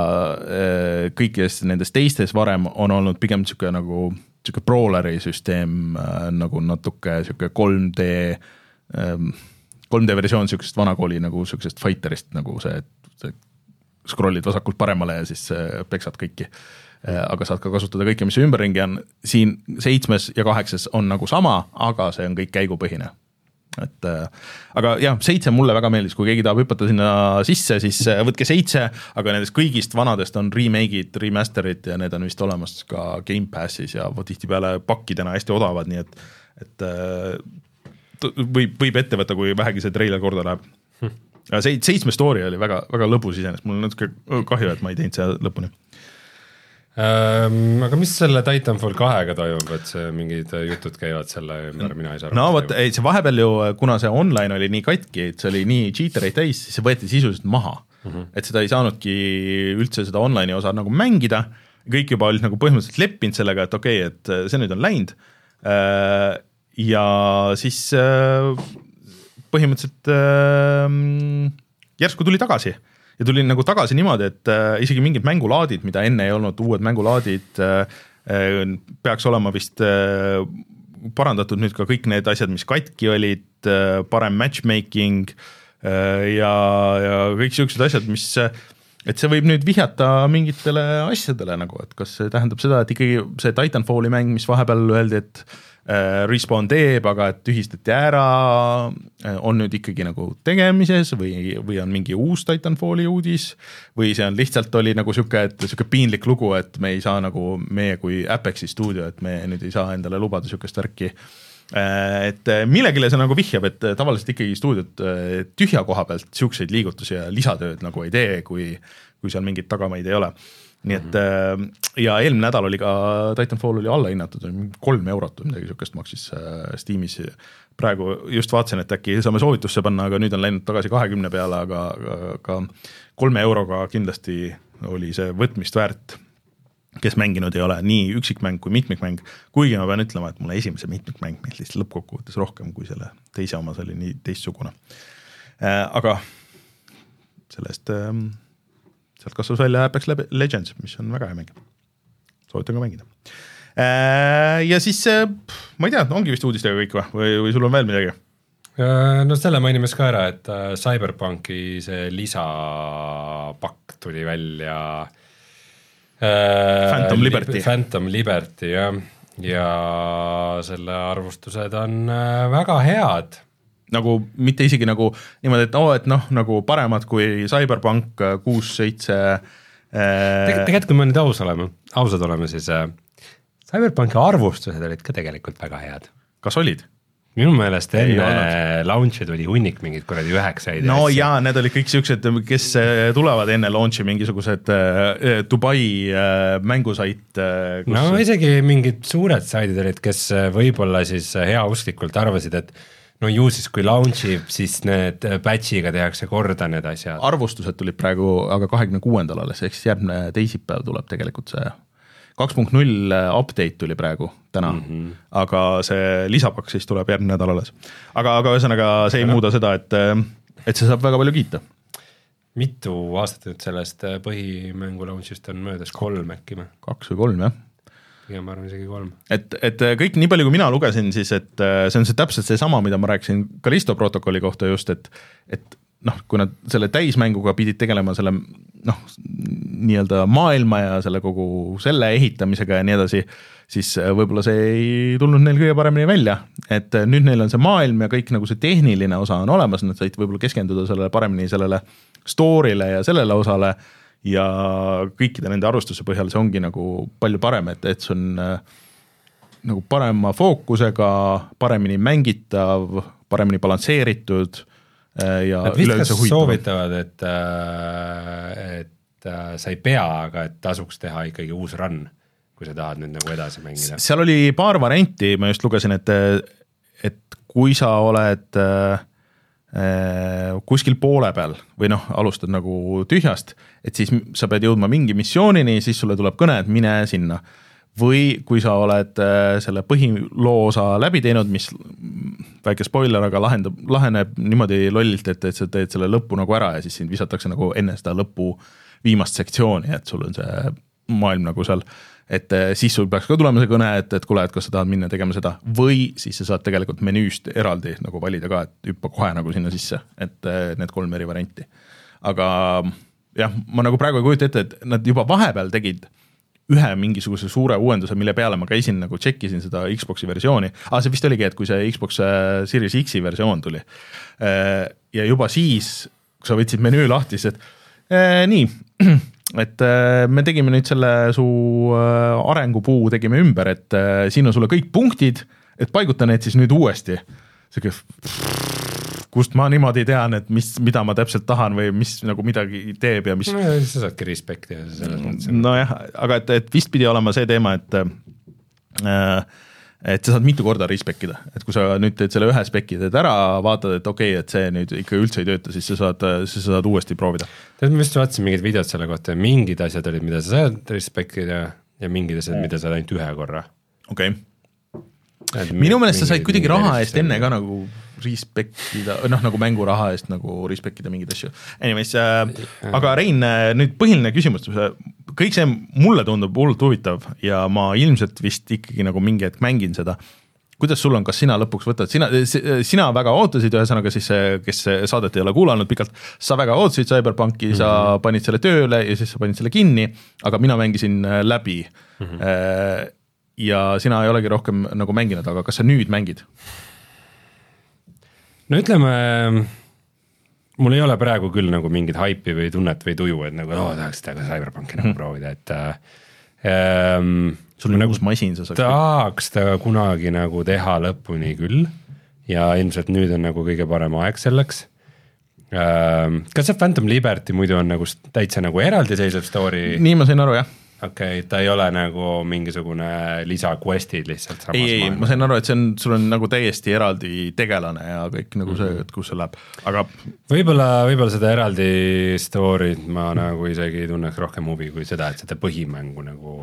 kõikides nendes teistes varem on olnud pigem niisugune nagu niisugune brawleri süsteem nagu natuke niisugune 3D ähm, 3D versioon sihukesest vanakooli nagu sihukesest fighter'ist nagu see, et scroll'id vasakult paremale ja siis äh, peksad kõiki. Äh, aga saad ka kasutada kõike, mis ümberringi on, siin seitsmes ja kaheksas on nagu sama, aga see on kõik käigupõhine. Et äh, aga jah, seitse mulle väga meeldis, kui keegi tahab hüpata sinna sisse, siis võtke seitse, aga nendest kõigist vanadest on remake'id, remaster'id ja need on vist olemas ka Gamepassis ja tihtipeale pakkidena hästi odavad, nii et, et võib, võib ette võtta, kui vähegi see treiler korda läheb hm.. see seitsme story oli väga, väga lõbus iseenesest, mul on natuke kahju, et ma ei teinud seda lõpuni ähm, aga mis selle Titanfall kahega toimub, et see mingid jutud käivad selle ümber, mina ei saa aru. no vot, ei see vahepeal ju, kuna see online oli nii katki, et see oli nii cheatereid täis, siis see võeti sisuliselt maha mm. -hmm. et seda ei saanudki üldse seda online'i osa nagu mängida, kõik juba olid nagu põhimõtteliselt leppinud sellega, et okei okay,, et see nüüd on läinud. Äh, ja siis äh, põhimõtteliselt järsku tuli tagasi. Ja tuli nagu tagasi niimoodi, et äh, isegi mingid mängulaadid, mida enne ei olnud, uued mängulaadid äh, äh, peaks olema vist äh, parandatud nüüd ka kõik need asjad, mis katki olid äh,, parem matchmaking äh, ja, ja kõik siuksed asjad, mis äh, et see võib nüüd vihjata mingitele asjadele nagu, et kas see tähendab seda, et ikkagi see Titanfalli mäng, mis vahepeal öeldi, et Äh, Respawn teeb, aga et tühistati ära, äh, on nüüd ikkagi nagu tegemises või, või on mingi uus Titanfalli uudis või see on lihtsalt oli nagu sihuke, et sihuke piinlik lugu, et me ei saa nagu meie kui Apexi stuudio, et me nüüd ei saa endale lubada sihukest värki. Äh, et millegile see nagu vihjab, et tavaliselt ikkagi stuudiod tühja koha pealt siukseid liigutusi ja lisatööd nagu ei tee, kui, kui seal mingeid tagamaid ei ole nii et mm -hmm. ja eelmine nädal oli ka Titanfall oli allahinnatud, kolm eurot või midagi niisugust maksis äh, Steamis. praegu just vaatasin, et äkki saame soovitusse panna, aga nüüd on läinud tagasi kahekümne peale, aga, aga kolme euroga kindlasti oli see võtmist väärt kes mänginud ei ole, nii üksikmäng kui mitmikmäng, kuigi ma pean ütlema, et mulle esimese mitmikmäng meeldis lõppkokkuvõttes rohkem kui selle teise oma, see oli nii teistsugune äh,. aga sellest äh, sealt kasvas välja Apex Legends, mis on väga hea mäng. soovitan ka mängida. Äh, ja siis ma ei tea, ongi vist uudistega kõik või, või, või sul on veel midagi? Äh, no selle mainime siis ka ära, et äh, CyberPunki see lisapakk tuli välja äh,. Phantom Liberty. Phantom Liberty jah, ja selle arvustused on väga head nagu mitte isegi nagu niimoodi, et oo oh,, et noh, nagu paremad kui CyberPunk äh, kuus, seitse äh.... tegelikult, kui me nüüd aus oleme, ausad oleme, siis äh, CyberPunki arvustused olid ka tegelikult väga head. kas olid? minu meelest enne launch'i tuli hunnik mingeid kuradi üheksaid. no asja. jaa, need olid kõik siuksed, kes äh, tulevad enne launch'i mingisugused äh, Dubai äh, mängusait äh,. No isegi mingid suured saidid olid, kes äh, võib-olla siis heausklikult arvasid, et no ju siis, kui launch ib, siis need batch'iga tehakse korda need asjad. arvustused tulid praegu aga kahekümne kuuendal alles, ehk siis järgmine teisipäev tuleb tegelikult see kaks punkt null update tuli praegu täna mm, -hmm. aga see lisapakk siis tuleb järgmine nädal alles. aga, aga ühesõnaga see ei muuda seda, et, et see saab väga palju kiita. mitu aastat nüüd sellest põhimängu launch'ist on möödas, kolm äkki või? kaks või kolm, jah pigem ma arvan isegi kolm. et, et äh, kõik, nii palju kui mina lugesin, siis et äh, see on see täpselt seesama, mida ma rääkisin Callisto protokolli kohta just, et et noh, kui nad selle täismänguga pidid tegelema selle noh, nii-öelda maailma ja selle kogu selle ehitamisega ja nii edasi, siis äh, võib-olla see ei tulnud neil kõige paremini välja, et nüüd neil on see maailm ja kõik nagu see tehniline osa on olemas, nad said võib-olla keskenduda sellele paremini sellele story'le ja sellele osale ja kõikide nende arvustuse põhjal see ongi nagu palju parem, et, et see on äh, nagu parema fookusega, paremini mängitav, paremini balansseeritud äh, ja üleüldse huvitav. soovitavad, et, äh, et sa ei pea, aga et tasuks teha ikkagi uus run, kui sa tahad nüüd nagu edasi mängida. seal oli paar varianti, ma just lugesin, et, et kui sa oled Äh, kuskil poole peal või noh, alustad nagu tühjast, et siis sa pead jõudma mingi missioonini, siis sulle tuleb kõne, et mine sinna. või kui sa oled äh, selle põhiloo osa läbi teinud, mis väike spoiler, aga lahendab, laheneb niimoodi lollilt, et, et sa teed selle lõppu nagu ära ja siis sind visatakse nagu enne seda lõpu viimast sektsiooni, et sul on see maailm nagu seal et eh, siis sul peaks ka tulema see kõne, et, et kuule, et kas sa tahad minna tegema seda või siis sa saad tegelikult menüüst eraldi nagu valida ka, et hüppa kohe nagu sinna sisse, et eh, need kolm eri varianti. aga jah, ma nagu praegu ei kujuta ette, et nad juba vahepeal tegid ühe mingisuguse suure uuenduse, mille peale ma käisin nagu check isin seda Xbox'i versiooni ah,, see vist oligi, et kui see Xbox eh, Series X-i versioon tuli. ja juba siis, kui sa võtsid menüü lahti, siis et nii et äh, me tegime nüüd selle su äh, arengupuu tegime ümber, et äh, siin on sulle kõik punktid, et paiguta need siis nüüd uuesti. sihuke *laughs* kust ma niimoodi tean, et mis, mida ma täpselt tahan või mis nagu midagi teeb ja mis no ja siis sa saadki respekti ja selles mõttes nojah, aga et, et vist pidi olema see teema, et äh, et sa saad mitu korda respec ida, et kui sa nüüd teed selle ühe spec'i teed ära, vaatad, et okei okay,, et see nüüd ikka üldse ei tööta, siis sa saad, siis sa saad uuesti proovida. tead, ma just vaatasin mingid videod selle kohta ja mingid asjad olid, mida sa saad respektida ja mingid asjad, mida saad ainult ühe korra. okei okay., minu meelest sa said kuidagi raha eest enne ka nagu respect ida, noh nagu mänguraha eest nagu respect ida mingeid asju. Anyways äh,, aga Rein, nüüd põhiline küsimus, kõik see mulle tundub hullult huvitav ja ma ilmselt vist ikkagi nagu mingi hetk mängin seda kuidas sul on, kas sina lõpuks võtad, sina, sina väga ootasid, ühesõnaga siis, kes saadet ei ole kuulanud pikalt, sa väga ootasid CyberPunki mm, -hmm. sa panid selle tööle ja siis sa panid selle kinni, aga mina mängisin äh, läbi mm. -hmm. ja sina ei olegi rohkem nagu mänginud, aga kas sa nüüd mängid? No ütleme, mul ei ole praegu küll nagu mingit haipi või tunnet või tuju, et nagu oo, tahaks seda CyberPunki nagu proovida, et ähm, sul on uus masin, sa saaks. tahaks ta kunagi nagu teha lõpuni küll ja ilmselt nüüd on nagu kõige parem aeg selleks ähm,. kas see Phantom Liberty muidu on nagu täitsa nagu eraldiseisev story? nii ma sain aru, jah. Okei okay,, ta ei ole nagu mingisugune lisaquest'id lihtsalt samas ei, ei, ma sain aru, et see on, sul on nagu täiesti eraldi tegelane ja kõik nagu see, et kus see läheb, aga võib-olla, võib-olla seda eraldi story't ma nagu isegi tunneks rohkem huvi kui seda, et seda põhimängu nagu,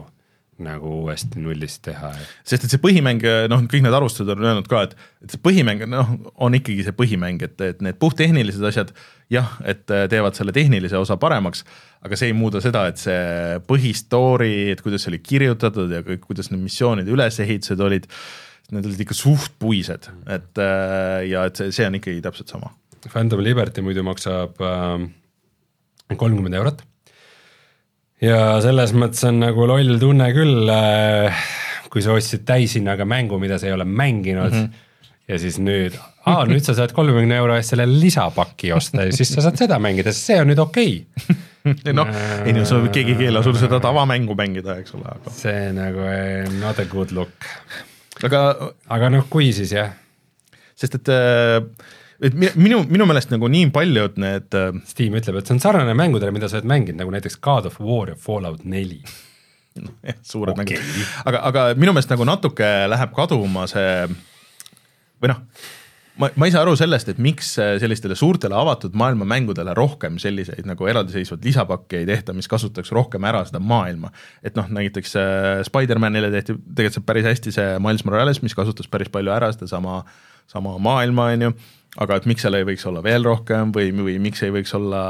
nagu uuesti nullist teha, et sest et see põhimäng, noh, kõik need arvustused on öelnud ka, et, et see põhimäng, noh, on ikkagi see põhimäng, et, et need puhttehnilised asjad jah, et teevad selle tehnilise osa paremaks, aga see ei muuda seda, et see põhistory, et kuidas see oli kirjutatud ja kõik, kuidas need missioonide ülesehitused olid, need olid ikka suht puised, et äh, ja et see, see on ikkagi täpselt sama. Phantom Liberty muidu maksab kolmkümmend eurot. Ja selles mõttes on nagu loll tunne küll, kui sa ostsid täishinnaga mängu, mida sa ei ole mänginud mm. -hmm. ja siis nüüd, aa nüüd sa saad kolmekümne euro eest selle lisapaki osta ja siis sa saad seda mängida, sest see on nüüd okei okay.. noh, ei no sa, keegi ei keela sul seda tavamängu mängida, eks ole, aga, see nagu eh, not a good look, aga aga noh, kui siis jah sest et, et mi- minu, minu meelest nagu nii paljud need äh, Steam ütleb, et see on sarnane mängudele, mida sa oled mänginud, nagu näiteks God of War ja Fallout neli. jah, suured Okei. mängud, aga, aga minu meelest nagu natuke läheb kaduma see või noh, ma, ma ei saa aru sellest, et miks sellistele suurtele avatud maailma mängudele rohkem selliseid nagu eraldiseisvaid lisapakke ei tehta, mis kasutaks rohkem ära seda maailma. et noh, näiteks äh, Spider-manile tehti tegelikult päris hästi see Miles Morales, mis kasutas päris palju ära sedasama, sama maailma, on ju aga et miks seal ei võiks olla veel rohkem või, või miks ei võiks olla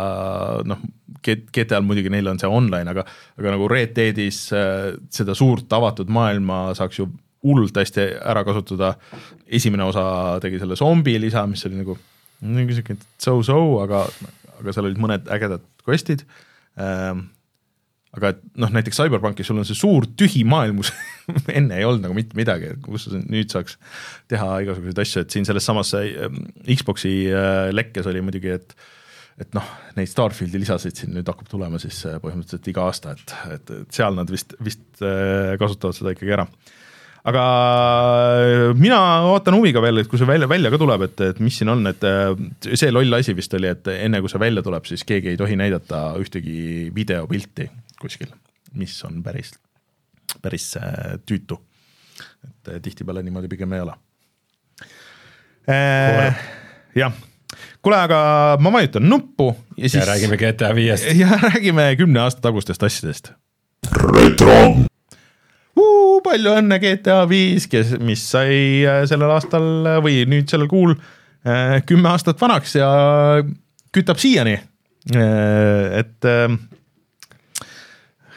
noh, GTA-l muidugi neil on see online, aga aga nagu Red Deadis äh, seda suurt avatud maailma saaks ju hullult hästi ära kasutada. esimene osa tegi selle zombi lisa, mis oli nagu siuke so-so, aga, aga seal olid mõned ägedad quest'id ähm,. Aga et noh, näiteks CyberPunkis sul on see suur tühi maailm, kus *laughs* enne ei olnud nagu mitte midagi, kus sa nüüd saaks teha igasuguseid asju, et siin selles samas ähm, Xbox'i äh, lekkes oli muidugi, et et noh, neid Starfieldi lisasid siin nüüd hakkab tulema siis äh, põhimõtteliselt iga aasta, et, et, et seal nad vist, vist äh, kasutavad seda ikkagi ära. Aga mina ootan huviga veel, et kui see välja, välja ka tuleb, et, et mis siin on, et see loll asi vist oli, et enne kui see välja tuleb, siis keegi ei tohi näidata ühtegi videopilti kuskil, mis on päris, päris äh, tüütu. et äh, tihtipeale niimoodi pigem ei ole äh,. jah, kuule, aga ma vajutan nuppu ja siis ja räägime GTA viiest. *laughs* ja räägime kümne aasta tagustest asjadest. retro, palju õnne GTA viis, kes, mis sai sellel aastal või nüüd sellel kuul kümme aastat vanaks ja kütab siiani. et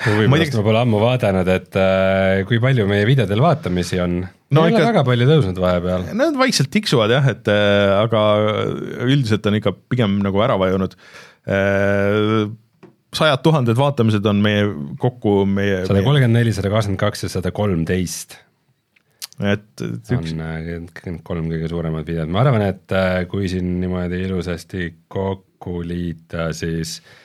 huvi pärast ma pole ammu vaadanud, et äh, kui palju meie videodel vaatamisi on. No ei ikka... väga palju tõusnud vahepeal. nad vaikselt tiksuvad jah, et äh, aga üldiselt on ikka pigem nagu ära vajunud äh, sajad tuhanded vaatamised on meie kokku meie, sada kolmkümmend neli, sada kakskümmend kaks ja sada kolmteist et, üks on äh, kolm kõige suuremat videot, ma arvan, et äh, kui siin niimoodi ilusasti kokku liita, siis äh,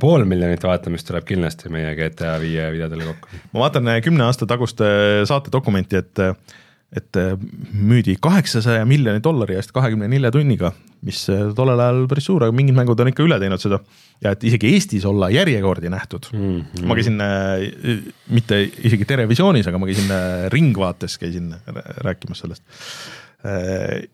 pool miljonit vaatamist tuleb kindlasti meie GTA viie videodele kokku. ma vaatan äh, kümne aasta tagust äh, saate dokumenti, et äh, et äh, müüdi kaheksasaja miljoni dollari eest kahekümne nelja tunniga, mis äh, tollel ajal päris suur, aga mingid mängud on ikka üle teinud seda. ja et isegi Eestis olla järjekordi nähtud mm. -hmm. ma käisin äh,, mitte isegi Terevisioonis, aga ma käisin äh, Ringvaates käisin rääkimas sellest äh,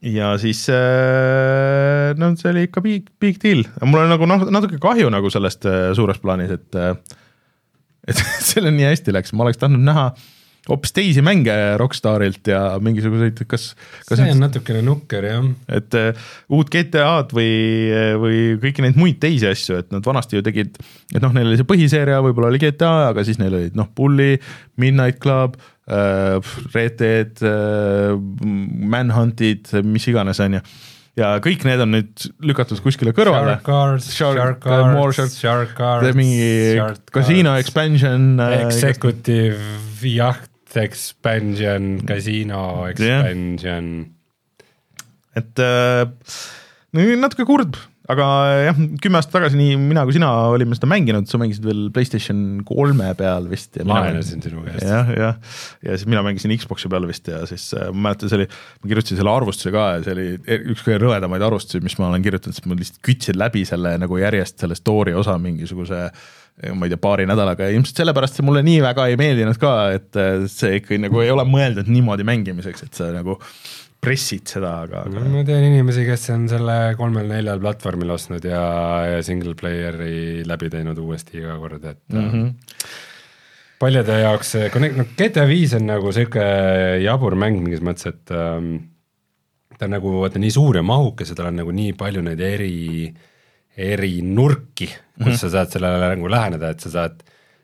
ja siis äh, no see oli ikka big, big deal, mul on nagu noh, natuke kahju nagu sellest äh, suures plaanis, et *laughs* et sellel nii hästi läks, ma oleks tahtnud näha äh, hoopis teisi mänge Rockstarilt ja mingisuguseid, kas, kas see on et, natukene nukker jah. et uh, uut GTA-d või, või kõiki neid muid teisi asju, et nad vanasti ju tegid, et noh, neil oli see põhiseeria, võib-olla oli GTA, aga siis neil olid noh, Bully, Midnight Club uh,, Red Dead uh,, Manhuntid, mis iganes, on ju ja kõik need on nüüd lükatud kuskile kõrvale. Shark Cars, Shark Cars, mingi Casino Expansion. Executive jaht expansion, Casino expansion. Yeah.. et äh, natuke kurb, aga jah, kümme aastat tagasi nii mina kui sina olime seda mänginud, sa mängisid veel Playstation kolme peal vist. laenasin sinu käest. jah, jah, ja siis mina mängisin Xbox'i peal vist ja siis äh, ma mäletan, see oli, ma kirjutasin selle arvustuse ka ja see oli üks kõige rõvedamaid arvustusi, mis ma olen kirjutanud, sest ma lihtsalt kütsin läbi selle nagu järjest selle story osa mingisuguse ma ei tea, paari nädalaga ja ilmselt sellepärast see mulle nii väga ei meeldinud ka, et äh, see ikkagi nagu ei ole mõeldud niimoodi mängimiseks, et sa nagu pressid seda, aga, aga.... ma tean inimesi, kes on selle kolmel-neljal platvormil ostnud ja, ja single player'i läbi teinud uuesti iga kord, et mm. -hmm. paljude jaoks noh GTA viis on nagu sihuke jabur mäng mingis mõttes, et ähm, ta on nagu vaata nii suur ja mahukas ja tal on nagu nii palju neid eri äh, eri nurki, kus mm -hmm. sa saad sellele nagu läheneda, et sa saad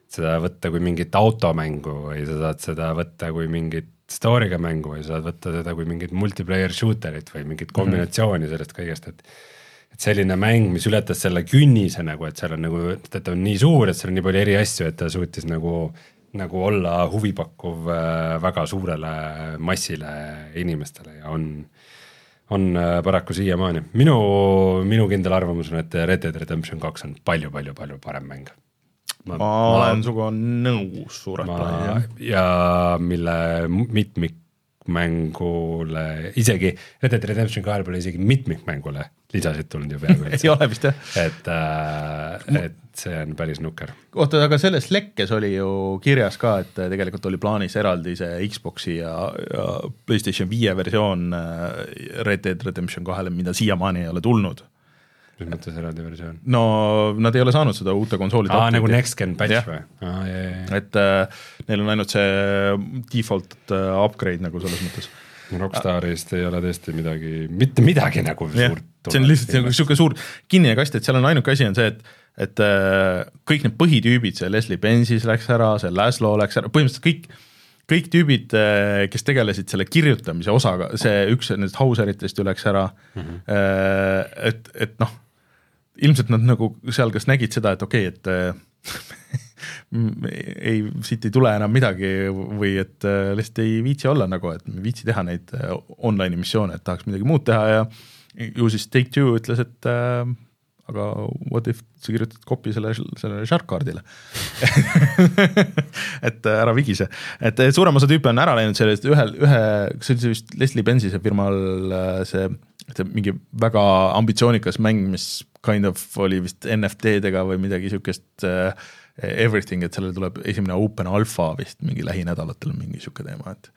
seda võtta kui mingit automängu või sa saad seda võtta kui mingit story'ga mängu või sa saad võtta seda kui mingit multiplayer shooter'it või mingit mhm. kombinatsiooni mm -hmm. sellest kõigest, et et selline mäng, mis ületas selle künnise nagu, et seal on nagu, et ta on nii suur, et seal on nii palju eri asju, et ta suutis nagu nagu olla huvipakkuv äh, väga suurele massile inimestele ja on on äh, paraku siiamaani. minu, minu kindel arvamus on, et Red Dead Redemption kaks on palju-palju-palju parem mäng. Ma, ma olen sinuga nõus suures plaanis, jah. ja mille mitmik mängule, isegi Red Dead Redemption kahel pole isegi mitmikmängule lisasid tulnud ju peaaegu üldse *laughs* ei ole vist jah. et äh,, et see on päris nukker. oota, aga selles lekkes oli ju kirjas ka, et tegelikult oli plaanis eraldi see Xbox'i ja, ja PlayStation viie versioon äh, Red Dead Redemption kahele, mida siiamaani ei ole tulnud mis mõttes eraldi versioon? no nad ei ole saanud seda uute konsoolide aa, nagu next gen patch või? et äh, neil on ainult see default äh, upgrade nagu selles mõttes. Rockstarist ei ole tõesti midagi, mitte midagi nagu ja, suurt see on lihtsalt nagu niisugune suur kinnine kast, et seal on ainuke asi on see, et et äh, kõik need põhitüübid, see Leslie Benzis läks ära, see Laszlo läks ära, põhimõtteliselt kõik kõik tüübid, äh, kes tegelesid selle kirjutamise osaga, see üks nendest Hauseritest ju läks ära mm. -hmm. et, et noh ilmselt nad nagu seal kas nägid seda, et okei okay,, et äh, *laughs* ei, siit ei tule enam midagi või et äh, lihtsalt ei viitsi olla nagu, et ei viitsi teha neid äh, online'i missioone, et tahaks midagi muud teha ja ju siis Take-Two ütles, et äh, aga what if sa kirjutad copy selle, sellele Shark-kaardile *laughs* et ära vigise, et suurem osa tüüpe on ära läinud sellest ühel, ühe, see oli vist Leslie Benzise firmal see, see mingi väga ambitsioonikas mäng, mis kind of oli vist NFT-dega või midagi sihukest uh, everything, et sellele tuleb esimene open alfa vist mingi lähinädalatel mingi sihuke teema, et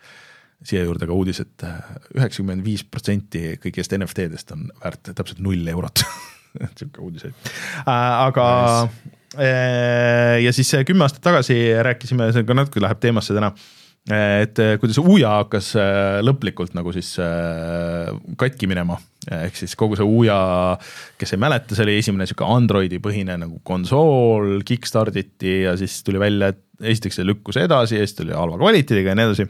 siia juurde ka uudis et, et üheksakümmend viis protsenti kõigist NFT-dest on väärt täpselt null eurot *laughs* sihuke uudiseid äh,, aga nice. äh, ja siis kümme aastat tagasi rääkisime, see ka natuke läheb teemasse täna et kuidas Uja hakkas äh, lõplikult nagu siis katki minema, ehk siis kogu see Uja, kes ei mäleta, see oli esimene sihuke Androidi põhine nagu konsool, kick-start iti ja siis tuli välja, et esiteks see lükkus edasi ja siis tuli halva kvaliteediga ja nii edasi.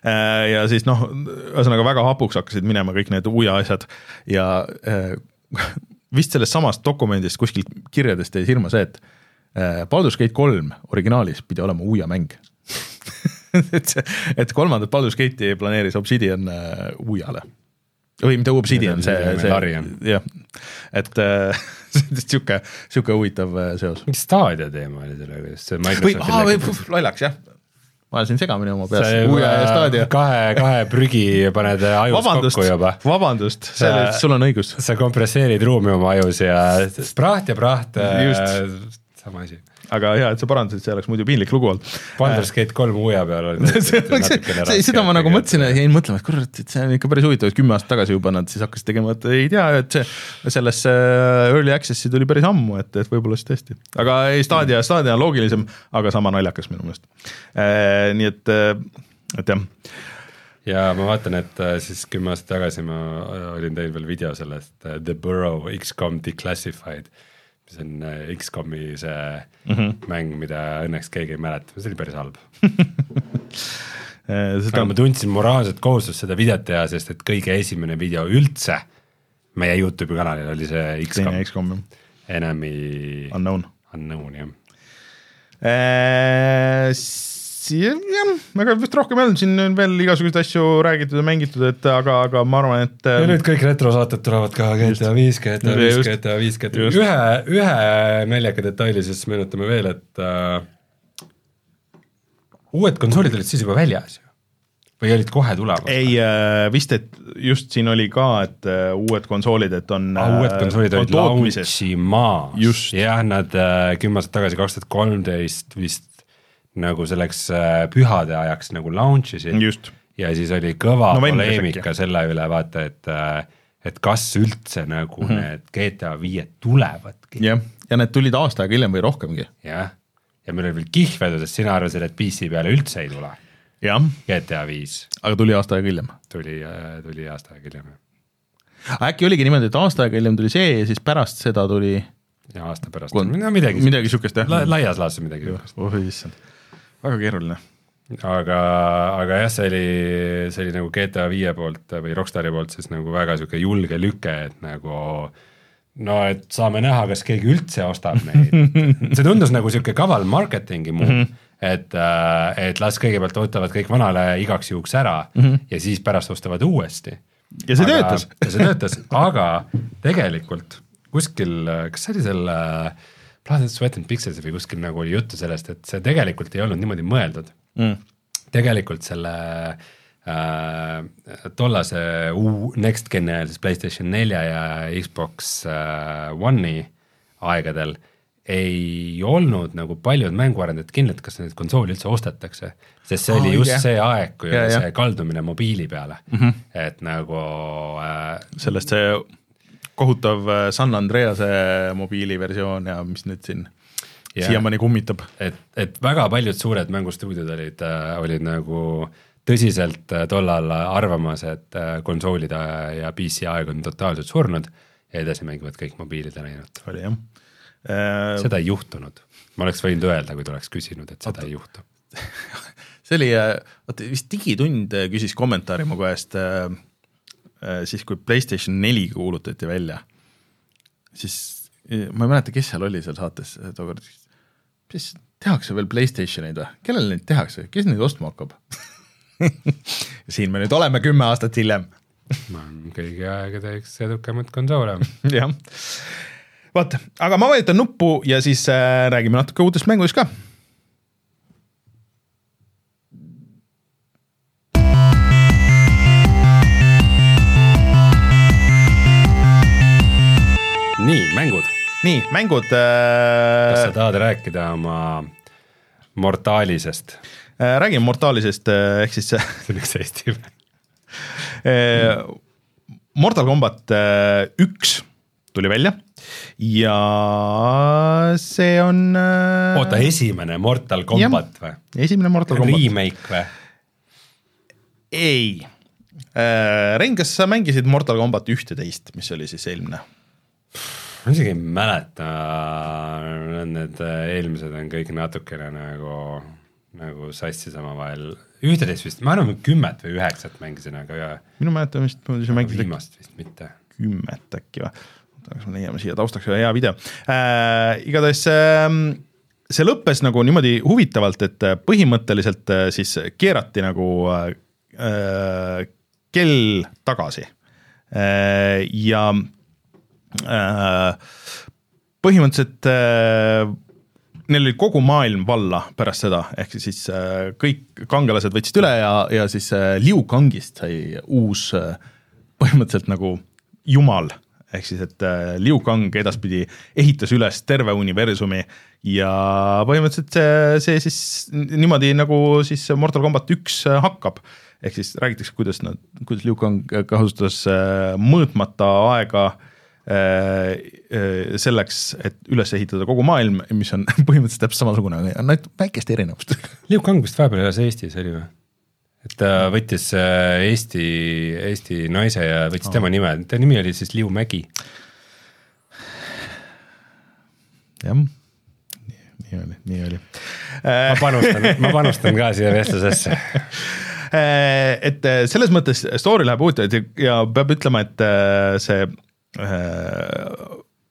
Ja siis noh, ühesõnaga väga hapuks hakkasid minema kõik need Uja asjad ja *laughs* vist sellest samast dokumendist kuskil kirjadest jäi silma see, et Baldur's Gate kolm originaalis pidi olema Uia mäng *laughs* et, et kolmandat Baldur's Gate'i planeeris Obsidian uh, Ujale või mitte Obsidian, see, see jah, et äh, *laughs* sihuke, sihuke huvitav seos. mingi Stadia teema oli sellega, see Microsofti. või, lollaks jah, ma ajasin segamini oma peas, Stadia. kahe, kahe prügi paned ajus vabandust, kokku juba. vabandust, selles, sul on õigus. sa kompresseerid ruumi oma ajus ja praht ja praht, sama asi aga hea, et sa parandasid, see oleks muidu piinlik lugu olnud. Baldur's Gate kolm uue peal oli *laughs* seda ma nagu mõtlesin ja jäin mõtlema, et kurat, et see on ikka päris huvitav, et kümme aastat tagasi juba nad siis hakkasid tegema, et ei tea, et see sellesse äh, early access'i tuli päris ammu, et, et võib-olla siis tõesti. aga ei, Stadia, Stadia on loogilisem, aga sama naljakas minu meelest. Äh, nii et, äh, et jah ja ma vaatan, et siis kümme aastat tagasi ma olin teinud veel video sellest The Burrow X-com Declassified mis on äh, X-komi see mm -hmm. mäng, mida õnneks keegi ei mäleta, see oli päris halb. *laughs* Äh, seda... ma tundsin moraalset kohustust seda videot teha, sest et kõige esimene video üldse meie Youtube'i kanalil oli see X-kom, Enemy Unknown, Unknown jah. Äh, jah, ega vist rohkem ei olnud, siin on veel igasuguseid asju räägitud ja mängitud, et aga, aga ma arvan, et. ja nüüd kõik retrosaated tulevad ka GTA viis, GTA viis, GTA viis, GTA viis, ühe, ühe naljaka detaili siis meenutame veel, et uh, uued konsoolid olid siis juba väljas ju või olid kohe tulemas? ei äh,, vist, et just siin oli ka, et äh, uued konsoolid, et on ah,. uued konsoolid olid launchimas, jah, nad kümme aastat tagasi, kaks tuhat kolmteist vist nagu selleks äh, pühade ajaks nagu launch isid. ja siis oli kõva no, poleemika selle üle, vaata, et, äh, et kas üldse nagu mm -hmm. need GTA viied tulevadki. jah, ja need tulid aasta aega hiljem või rohkemgi. jah, ja meil oli veel kihvedu, sest sina arvasid, et PC peale üldse ei tule. GTA viis. aga tuli aasta aega hiljem? tuli, äh, tuli aasta aega hiljem, jah. äkki oligi niimoodi, et aasta aega hiljem tuli see ja siis pärast seda tuli ja aasta pärast, no midagi midagi niisugust jah La, laias laastus midagi niisugust. oh issand väga keeruline. aga, aga jah, see oli, see oli nagu GTA viie poolt või Rockstari poolt siis nagu väga sihuke julge lüke, et nagu no et saame näha, kas keegi üldse ostab neid *laughs* see tundus nagu sihuke kaval marketingi move mm, -hmm. et, äh, et las kõigepealt ootavad kõik vanale igaks juhuks ära mm -hmm. ja siis pärast ostavad uuesti. ja see aga, töötas *laughs* ja see töötas, aga tegelikult kuskil, kas see oli selle äh, Planet Sweat and Pixels või kuskil nagu oli juttu sellest, et see tegelikult ei olnud niimoodi mõeldud mm.. tegelikult selle äh, tollase next gen'i ajal, siis Playstation nelja ja Xbox äh, One'i aegadel ei olnud nagu paljud mänguarendajad kindlad, kas neid konsooli üldse ostetakse. sest see oh, oli just yeah. see aeg, kui yeah, oli yeah. see kaldumine mobiili peale mm, -hmm. et nagu äh, sellest see kohutav äh, San Andrease mobiiliversioon ja mis nüüd siin yeah. siiamaani kummitab. et, et väga paljud suured mängustuudiod olid äh,, olid nagu tõsiselt äh, tollal arvamas, et konsoolide ja PC aeg on totaalselt surnud ja edasi mängivad kõik mobiilidele ainult. oli jah äh,. seda ei juhtunud, ma oleks võinud öelda, kui ta oleks küsinud, et seda Oota. ei juhtu *laughs* see oli, vaata vist Digitund küsis kommentaari mu käest Äh, siis, kui PlayStation neli kuulutati välja, siis ma ei mäleta, kes seal oli seal saates tookord, mis tehakse veel Playstationeid või, kellele neid tehakse, kes neid ostma hakkab? *laughs* Siin me nüüd oleme kümme aastat hiljem. Kõigi aegade üks edukamaid konsoole. *laughs* Jah, vaata, aga ma vajutan nuppu ja siis äh, räägime natuke uutest mängudest ka nii, mängud äh.... kas sa tahad rääkida oma Mortalisest äh,? räägime Mortalisest äh, ehk siis *laughs* see on üks Eesti *laughs* äh, Mortal Combat äh, üks tuli välja ja see on äh.... oota, esimene Mortal Combat või? esimene Mortal Combat. Remake või? ei äh,. Rein, kas sa mängisid Mortal Combat ühteteist, mis oli siis eelmine? Ma isegi ei mäleta, need eelmised on kõik natukene nagu, nagu sassis omavahel, ühteteist vist, ma arvan, kümmet või üheksat mängisin, aga minu mäletamist mööda sa mängisid viimast vist mitte. kümmet äkki või, oota, kas me leiame siia taustaks ühe hea video. Äh,, igatahes äh, see lõppes nagu niimoodi huvitavalt, et põhimõtteliselt äh, siis keerati nagu äh, kell tagasi. Äh, ja Äh, põhimõtteliselt äh, neil oli kogu maailm valla pärast seda, ehk siis äh, kõik kangelased võtsid üle ja, ja siis äh, Liu Kangist sai uus äh, põhimõtteliselt nagu jumal, ehk siis, et äh, Liu Kang edaspidi ehitas üles terve universumi ja põhimõtteliselt see, see siis niimoodi nagu siis Mortal Combat üks äh, hakkab. ehk siis räägitakse, kuidas nad, kuidas Liu Kang kasutas äh, mõõtmata aega äh, äh, selleks, et üles ehitada kogu maailm, mis on *laughs* põhimõtteliselt täpselt samasugune, ainult väikeste erinevustega. *laughs* Liu Kang vist vahepeal elas Eestis, oli või? et ta võttis äh, Eesti, Eesti naise ja võttis oh. tema nime, ta nimi oli siis Liu Mägi. jah, nii oli, nii oli. ma panustan, ma panustan ka siia vestlusesse *laughs* et äh, selles mõttes story läheb huvitavalt ja peab ütlema, et äh, see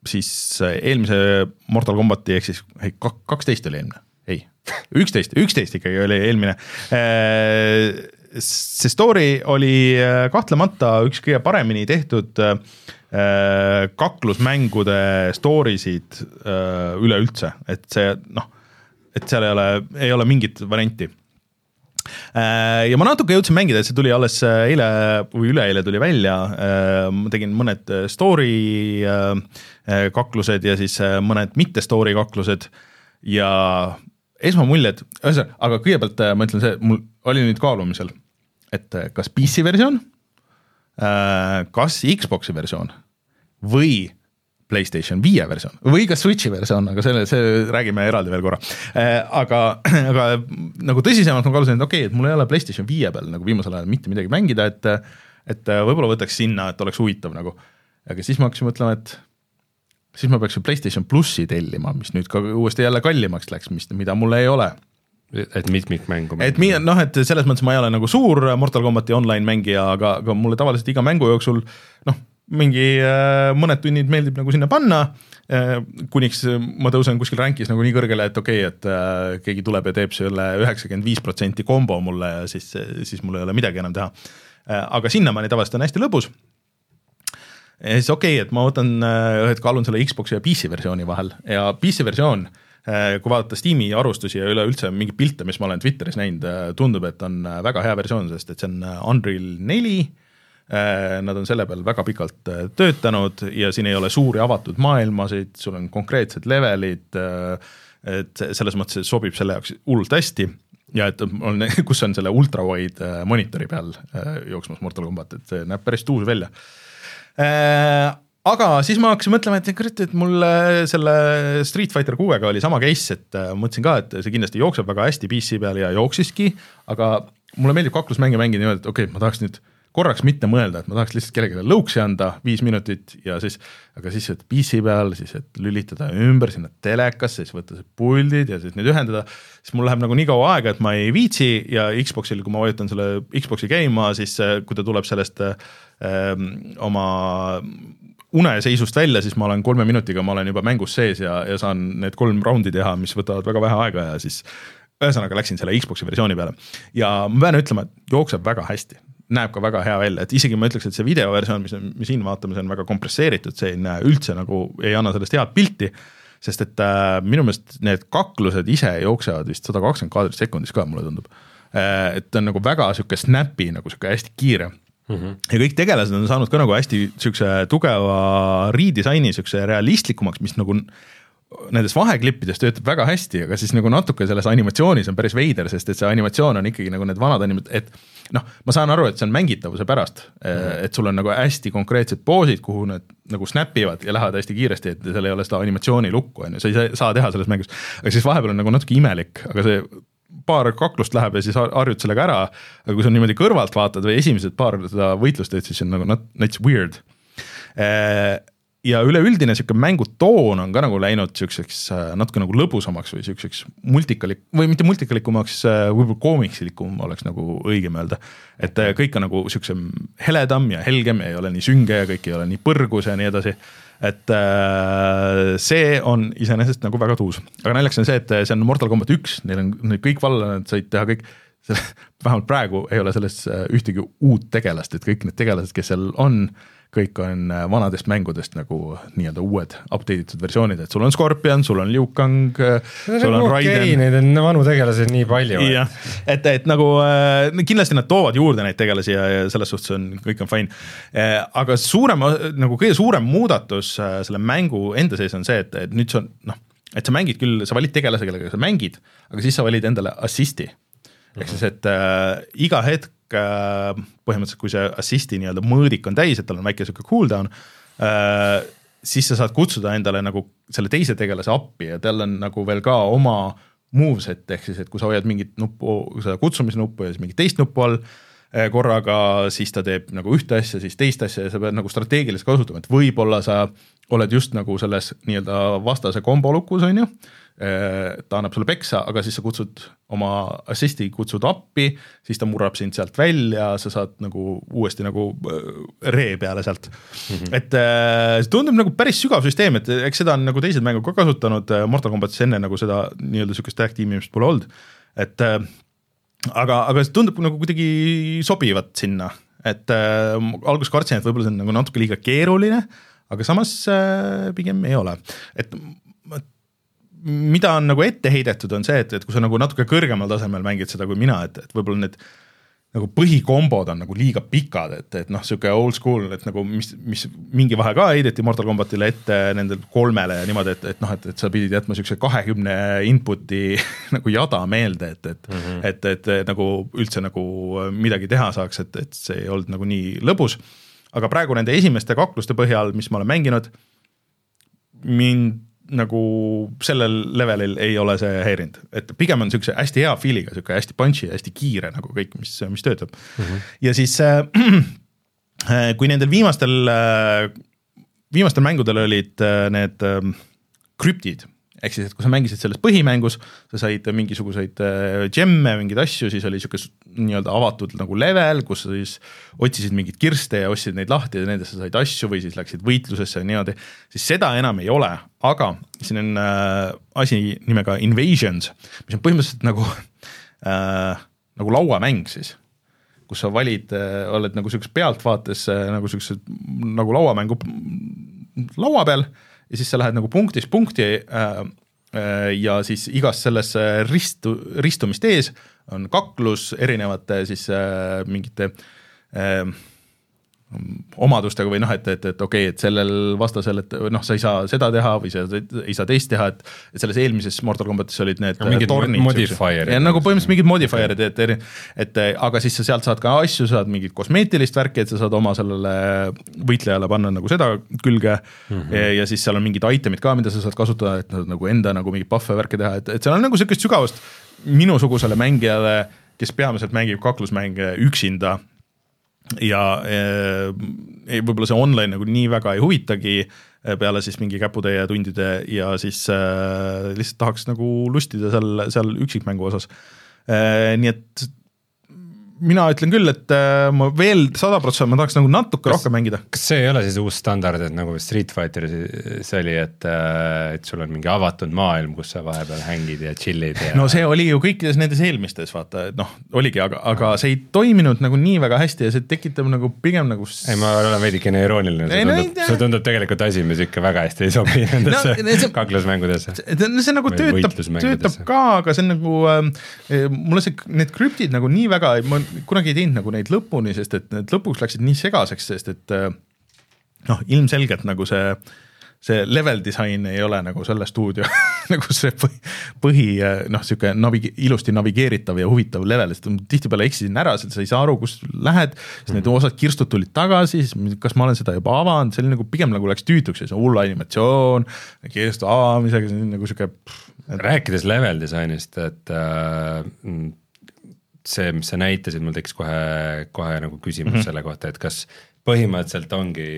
siis eelmise Mortal Combati ehk siis kaksteist oli eelmine, ei, *laughs* üksteist, üksteist ikkagi oli eelmine. see story oli kahtlemata üks kõige paremini tehtud kaklusmängude story sid üleüldse, et see noh, et seal ei ole, ei ole mingit varianti ja ma natuke jõudsin mängida, see tuli alles eile või üleeile tuli välja. ma tegin mõned story kaklused ja siis mõned mitte story kaklused ja esmamuljed, ühesõnaga, aga kõigepealt ma ütlen see, mul oli nüüd kaalumisel, et kas PC versioon, kas Xbox'i versioon või Playstation viie versioon või ka Switch'i versioon, aga selle, see räägime eraldi veel korra. aga, *clears throat* aga nagu tõsisemalt ma kaalusin, et okei okay,, et mul ei ole Playstation viie peal nagu viimasel ajal mitte midagi mängida, et et võib-olla võtaks sinna, et oleks huvitav nagu. aga siis ma hakkasin mõtlema, et siis ma peaks ju Playstation plussi tellima, mis nüüd ka uuesti jälle kallimaks läks, mis, mida mul ei ole et mitmikmängu. et mi-, noh, et selles mõttes ma ei ole nagu suur Mortal Combati online mängija, aga, aga mulle tavaliselt iga mängu jooksul noh, mingi äh, mõned tunnid meeldib nagu sinna panna äh,, kuniks ma tõusen kuskil rankis nagu nii kõrgele, et okei okay,, et äh, keegi tuleb ja teeb selle üheksakümmend viis protsenti kombo mulle ja siis, siis mul ei ole midagi enam teha aga sinnamaani tavaliselt on hästi lõbus. ja siis okei okay,, et ma võtan äh,, kaalun selle Xbox'i ja PC versiooni vahel ja PC versioon kui vaadata Steam'i arvustusi ja üleüldse mingeid pilte, mis ma olen Twitteris näinud, tundub, et on väga hea versioon, sest et see on Unreal neli nad on selle peal väga pikalt äh, töötanud ja siin ei ole suuri avatud maailmasid, sul on konkreetsed levelid, äh, et selles mõttes sobib selle jaoks hullult hästi ja et on, *laughs* kus on selle ultrawide monitori peal jooksmas Mortal Combat, et see näeb päris tuus välja. aga siis ma hakkasin mõtlema, et kurat, et mul selle Street Fighter kuuega oli sama case, et mõtlesin ka, et see kindlasti jookseb väga hästi PC peal ja jooksiski, aga mulle meeldib kaklusmänge mängida niimoodi, et okei okay,, ma tahaks nüüd korraks mitte mõelda, et ma tahaks lihtsalt kellelegi lõuksi anda viis minutit ja siis, aga siis, et PC peal, siis et lülitada ümber sinna telekasse, siis võtta see puldid ja siis need ühendada, siis mul läheb nagu nii kaua aega, et ma ei viitsi ja Xboxil, kui ma vajutan selle Xbox'i käima, siis kui ta tuleb sellest äh, oma uneseisust välja, siis ma olen kolme minutiga, ma olen juba mängus sees ja, ja saan need kolm raundi teha, mis võtavad väga vähe aega ja siis ühesõnaga läksin selle Xbox'i versiooni peale. Ja ma pean ütlema, et jookseb väga hästi, näeb ka väga hea välja, et isegi ma ütleks, et see videoversioon, mis me siin vaatame, see on väga kompresseeritud, see ei näe üldse nagu, ei anna sellest head pilti, sest et äh, minu meelest need kaklused ise jooksevad vist sada kakskümmend kaadrit sekundis ka, mulle tundub äh,. et ta on nagu väga sihuke snappy, nagu sihuke hästi kiire mm. -hmm. ja kõik tegelased on saanud ka nagu hästi sihukese tugeva redisaini, sihukese realistlikumaks, mis nagu nendes vaheklippides töötab väga hästi, aga siis nagu natuke selles animatsioonis on päris veider, sest et see animatsioon on ikkagi nagu need vanad anim-, et noh, ma saan aru, et see on mängitavuse pärast mm., et sul on nagu hästi konkreetsed poosid, kuhu need nagu snap ivad ja lähevad hästi kiiresti, et seal ei ole seda animatsiooni lukku, on ju, sa ei saa teha selles mängus. aga siis vahepeal on nagu natuke imelik, aga see paar kaklust läheb ja siis harjud sellega ära, aga kui sa niimoodi kõrvalt vaatad või esimesed paar seda võitlust teed, siis see on nagu nats weird ja üleüldine sihuke mängutoon on ka nagu läinud siukseks äh, natuke nagu lõbusamaks või siukseks multikalik- või mitte multikalikumaks, äh, võib-olla koomiksilikum oleks nagu õigem öelda. et äh, kõik on nagu siuksem heledam ja helgem ja ei ole nii sünge ja kõik ei ole nii põrgus ja nii edasi. et see on iseenesest nagu väga tuus, aga naljakas on see, et see on Mortal Combat üks, neil on, kõik vallanad said teha kõik *laughs* vähemalt praegu ei ole selles ühtegi uut tegelast, et kõik need tegelased, kes seal on kõik on äh, vanadest mängudest nagu nii-öelda uued update itud versioonid, et sul on Scorpion, sul on Liu Kang, sul on okay, Raiden. Neid on vanu tegelasi nii palju. jah, et, et nagu äh, kindlasti nad toovad juurde neid tegelasi ja, ja selles suhtes on, kõik on fine äh,. aga suurem, nagu kõige suurem muudatus äh, selle mängu enda sees on see, et, et nüüd see on noh, et sa mängid küll, sa valid tegelase, kellega sa mängid, aga siis sa valid endale assist'i. ehk siis, et äh, iga hetk äh, põhimõtteliselt, kui see assist'i nii-öelda mõõdik on täis, et tal on väike sihuke cooldown äh,, siis sa saad kutsuda endale nagu selle teise tegelase appi ja tal on nagu veel ka oma moveset, ehk siis, et kui sa hoiad mingit nuppu, seda kutsumisnuppu ja siis mingit teist nuppu all äh, korraga, siis ta teeb nagu ühte asja, siis teist asja ja sa pead nagu strateegiliselt kasutama, et võib-olla sa oled just nagu selles nii-öelda vastase kombo lukus, on ju, ta annab sulle peksa, aga siis sa kutsud oma assist'i, kutsud appi, siis ta murrab sind sealt välja, sa saad nagu uuesti nagu äh, ree peale sealt mm. -hmm. et äh, see tundub nagu päris sügav süsteem, et eks seda on nagu teised mängud ka kasutanud, Mortal Combatis enne nagu seda nii-öelda sihukest tag tiimimist pole olnud, et äh, aga, aga see tundub nagu kuidagi sobivat sinna, et äh, alguses kartsin, et võib-olla see on nagu natuke liiga keeruline, aga samas äh, pigem ei ole, et mida on nagu ette heidetud, on see, et, et kui sa nagu natuke kõrgemal tasemel mängid seda kui mina, et, et võib-olla need nagu põhikombod on nagu liiga pikad, et, et noh, sihuke old school, et nagu mis, mis mingi vahe ka heideti Mortal Combatile ette nendel kolmele ja niimoodi, et, et noh, et, et sa pidid jätma siukse kahekümne input'i *laughs* nagu jada meelde, et, et mm, -hmm. et, et, et nagu üldse nagu midagi teha saaks, et, et see ei olnud nagu nii lõbus. aga praegu nende esimeste kakluste põhjal, mis ma olen mänginud, mind nagu sellel levelil ei ole see häirinud, et pigem on niisuguse hästi hea feel'iga, niisugune hästi punchy hästi kiire nagu kõik, mis, mis töötab mm. -hmm. ja siis *clears throat* äh, kui nendel viimastel äh,, viimastel mängudel olid äh, need äh, krüptid ehk siis, et kui sa mängisid selles põhimängus, sa said mingisuguseid džemme, äh, mingeid asju, siis oli niisugune nii-öelda avatud nagu level, kus sa siis otsisid mingeid kirste ja ostsid neid lahti ja nendest sa said asju või siis läksid võitlusesse ja niimoodi, siis seda enam ei ole, aga siin on äh, asi nimega Invasions, mis on põhimõtteliselt nagu äh,, nagu lauamäng siis. Kus sa valid äh,, oled nagu sihukeses pealtvaates äh, nagu siukse nagu lauamängu laua peal ja siis sa lähed nagu punktist punkti äh, äh, ja siis igas selles ristu, ristumist ees on kaklus erinevate siis äh, mingite äh, omadustega või noh, et, et, et okei okay,, et sellel vastasel, et noh, sa ei saa seda teha või sa ei saa teist teha, et et selles eelmises Mortal Combatis olid need mingid tornid, modifier'id. nagu põhimõtteliselt mingid modifier'id, et, et, et aga siis sa sealt saad ka asju, saad mingit kosmeetilist värki, et sa saad oma sellele võitlejale panna nagu seda külge mm -hmm. ja, ja siis seal on mingid item'id ka, mida sa saad kasutada, et nagu enda nagu mingeid buff'e värke teha, et, et seal on nagu niisugust sügavust minusugusele mängijale, kes peamiselt mängib kaklusmänge üksinda ja e, võib-olla see online nagu nii väga ei huvitagi e, peale siis mingi käputäie tundide ja siis äh, lihtsalt tahaks nagu lustida seal, seal üksikmängu osas. Nii et mina ütlen küll, et äh, ma veel sada protsenti, ma tahaks nagu natuke kas, rohkem mängida. kas see ei ole siis uus standard, et nagu Street Fighteris oli, et, äh, et sul on mingi avatud maailm, kus sa vahepeal hängid ja chill'id ja. no see oli ju kõikides nendes eelmistes, vaata, et noh, oligi, aga, aga see ei toiminud nagu nii väga hästi ja see tekitab nagu pigem nagu. ei, ma olen veidikene irooniline, see tundub, see tundub tegelikult asi, mis ikka väga hästi ei sobi *laughs* nendesse no, kaklusmängudesse. see, nagu töötab, töötab ka, aga see on nagu äh,, mulle see, need krüptid nagu nii väga, ma kunagi ei teinud nagu neid lõpuni, sest et need lõpuks läksid nii segaseks, sest et äh, noh, ilmselgelt nagu see, see level disain ei ole nagu selle stuudio *laughs* nagu see põhi, põhi noh, sihuke navi-, ilusti navigeeritav ja huvitav level, sest tihtipeale eksisin ära, sest sa ei saa aru, kus lähed, siis need osad kirstud tulid tagasi, siis kas ma olen seda juba avanud, see oli nagu pigem nagu läks tüütuks ja see hull animatsioon, kirstu avamisega, see on nagu sihuke. rääkides level disainist, et äh, see, mis sa näitasid, mul tekkis kohe, kohe nagu küsimus mm -hmm. selle kohta, et kas põhimõtteliselt ongi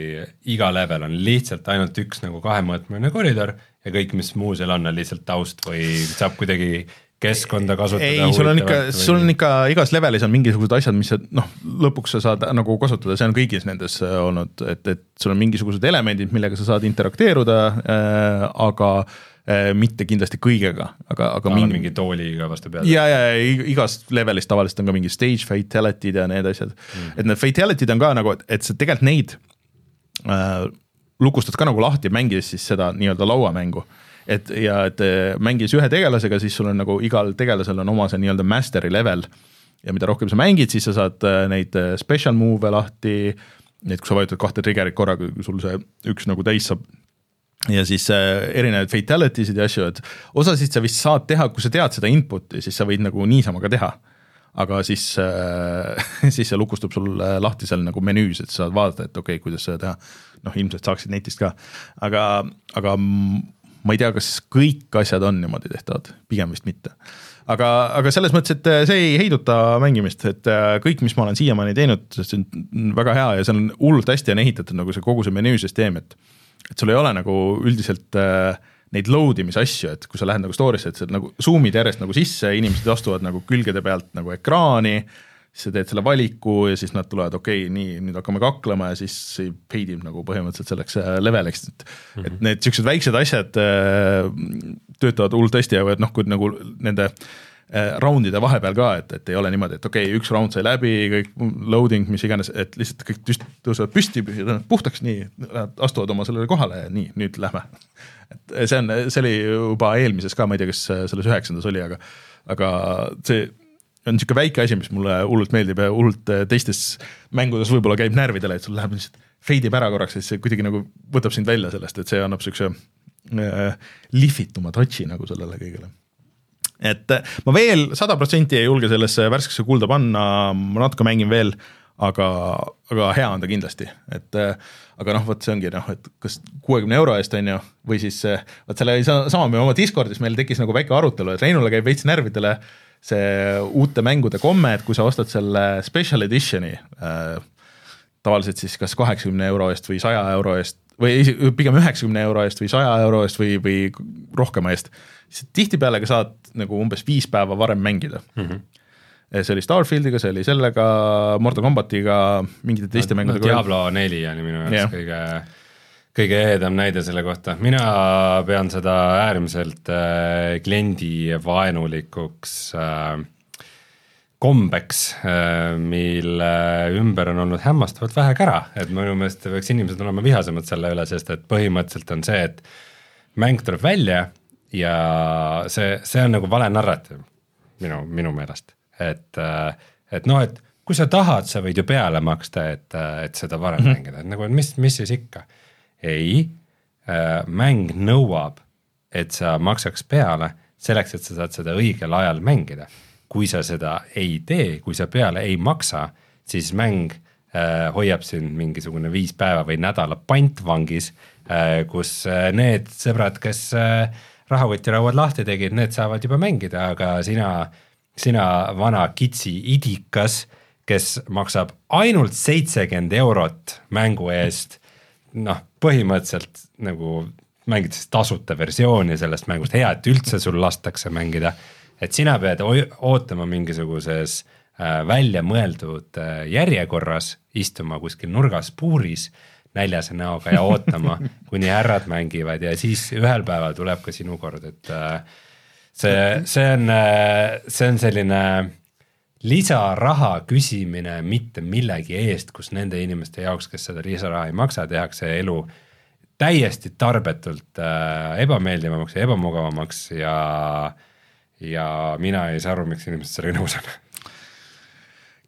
iga level on lihtsalt ainult üks nagu kahemõõtmeline koridor ja kõik, mis muu seal on, on lihtsalt taust või saab kuidagi keskkonda kasutada. ei, sul on ikka, sul on ikka igas levelis on mingisugused asjad, mis sa noh, lõpuks sa saad nagu kasutada, see on kõigis nendes äh, olnud, et, et sul on mingisugused elemendid, millega sa saad interakteeruda äh,, aga äh, Äh, mitte kindlasti kõigega, aga, aga mingi, mingi tooliga vastu pead. ja, ja, ja igas levelis tavaliselt on ka mingi stage fatality'd ja need asjad mm., et need fatality'd on ka nagu, et sa tegelikult neid äh, lukustad ka nagu lahti, mängides siis seda nii-öelda lauamängu et ja et äh, mängides ühe tegelasega, siis sul on nagu igal tegelasel on oma see nii-öelda master'i level ja mida rohkem sa mängid, siis sa saad äh, neid äh, special move'e lahti, neid, kui sa vajutad kahte trigger'it korraga, sul see üks nagu täis saab ja siis äh, erinevaid fatality sid ja asju, et osasid sa vist saad teha, kui sa tead seda input'i, siis sa võid nagu niisama ka teha. aga siis äh,, *laughs* siis see lukustub sul äh, lahti seal nagu menüüs, et sa saad vaadata, et okei okay,, kuidas seda teha. noh, ilmselt saaksid netist ka, aga, aga ma ei tea, kas kõik asjad on niimoodi tehtavad, pigem vist mitte aga, aga selles mõttes, et see ei heiduta mängimist, et kõik, mis ma olen siiamaani teinud, see on väga hea ja see on hullult hästi on ehitatud nagu see kogu see menüüsüsteem, et et sul ei ole nagu üldiselt äh, neid load imise asju, et kui sa lähed nagu story'sse, et sa nagu zoom'id järjest nagu sisse, inimesed astuvad nagu külgede pealt nagu ekraani siis sa teed selle valiku ja siis nad tulevad, okei okay,, nii, nüüd hakkame kaklema ja siis peidib nagu põhimõtteliselt selleks äh, leveliks, et mm -hmm. et need niisugused väiksed asjad äh, töötavad hullult hästi ja noh, kui nagu nende äh, roundide vahepeal ka, et, et ei ole niimoodi, et okei okay,, üks round sai läbi, kõik loading, mis iganes, et lihtsalt kõik tüst, tõusevad püsti, puhtaks, nii, nad astuvad oma sellele kohale ja nii, nüüd lähme. et see on, see oli juba eelmises ka, ma ei tea, kas selles üheksandas oli, aga aga see on niisugune väike asi, mis mulle hullult meeldib ja hullult äh, teistes mängudes võib-olla käib närvidele, et sul läheb lihtsalt, fade ib ära korraks siis see kuidagi nagu võtab sind välja sellest, et see annab niisuguse äh, lihvituma touch'i nagu sellele kõigele. Et äh, ma veel sada protsenti ei julge sellesse värskesse kulda panna, ma natuke mängin veel, aga, aga hea on ta kindlasti, et äh, aga noh, vot see ongi noh, et kas kuuekümne euro eest on ju, või siis äh, vot selle sama me oma Discordis meil tekkis nagu väike arutelu, et Reinule käib veits närvidele see uute mängude komme, et kui sa ostad selle special edition'i äh, tavaliselt siis kas kaheksakümne euro eest või saja euro eest või pigem üheksakümne euro eest või saja euro eest või, või rohkema eest, siis tihtipeale ka saad nagu umbes viis päeva varem mängida mm. -hmm see oli Starfieldiga, see oli sellega, Mortal Combatiga, mingite teiste no, mängudega no,. Diablo neli oli minu jaoks yeah. kõige kõige ehedam näide selle kohta, mina pean seda äärmiselt äh, kliendivaenulikuks äh, kombeks äh,, mille ümber on olnud hämmastavalt vähe kära, et minu meelest peaks inimesed olema vihasemad selle üle, sest et põhimõtteliselt on see, et mäng tuleb välja ja see, see on nagu vale narratiiv. Minu, minu meelest, et, äh, et noh, et kui sa tahad, sa võid ju peale maksta, et, et seda varem mm -hmm. mängida, et nagu, et mis, mis siis ikka. Ei äh,, mäng nõuab, et sa maksaks peale selleks, et sa saad seda õigel ajal mängida. Kui sa seda ei tee, kui sa peale ei maksa, siis mäng äh, hoiab sind mingisugune viis päeva või nädala pantvangis äh,, kus äh, need sõbrad, kes äh, rahakotirauad lahti tegid, need saavad juba mängida, aga sina, sina vana kitsi idikas, kes maksab ainult seitsekümmend eurot mängu eest noh, põhimõtteliselt nagu mängid siis tasuta versiooni sellest mängust, hea, et üldse sul lastakse mängida. Et sina pead ootama mingisuguses äh, välja mõeldud äh, järjekorras, istuma kuskil nurgas puuris näljase näoga ja ootama, *laughs* kuni härrad mängivad. Ja siis ühel päeval tuleb ka sinu kord, et äh, see, see on, äh, see on selline lisaraha küsimine mitte millegi eest, kus nende inimeste jaoks, kes seda lisaraha ei maksa, tehakse elu täiesti tarbetult äh, ebameeldivamaks ja ebamugavamaks ja, ja mina ei saa aru, miks inimesed sellega nõus on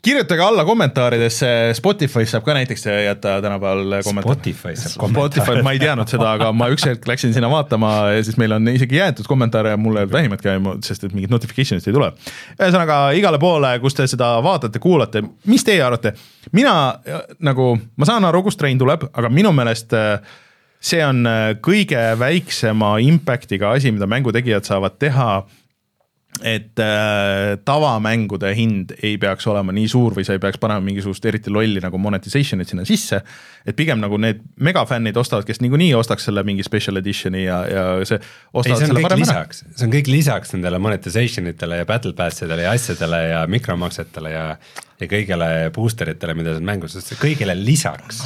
kirjutage alla kommentaaridesse, Spotify's saab ka näiteks jätta tänapäeval kommentaare. Spotify's saab kommentaare. Spotify, ma ei teadnud seda, aga ma üks hetk läksin sinna vaatama ja siis meil on isegi jäetud kommentaare mul ei olnud vähimatki aimu, sest et mingit notification'it ei tule. ühesõnaga igale poole, kus te seda vaatate, kuulate, mis teie arvate? mina nagu, ma saan aru, kust Rein tuleb, aga minu meelest äh, see on äh, kõige väiksema impact'iga asi, mida mängutegijad saavad teha et äh, tavamängude hind ei peaks olema nii suur või sa ei peaks panema mingisugust eriti lolli nagu monetization'it sinna sisse. et pigem nagu need megafännid ostavad, kes niikuinii ostaks selle mingi special edition'i ja, ja see. ei, see on kõik lisaks, see on kõik lisaks nendele monetization itele ja battle pass idele ja asjadele ja mikromaksetele ja, ja kõigele booster itele, mida seal mängus, sest kõigele lisaks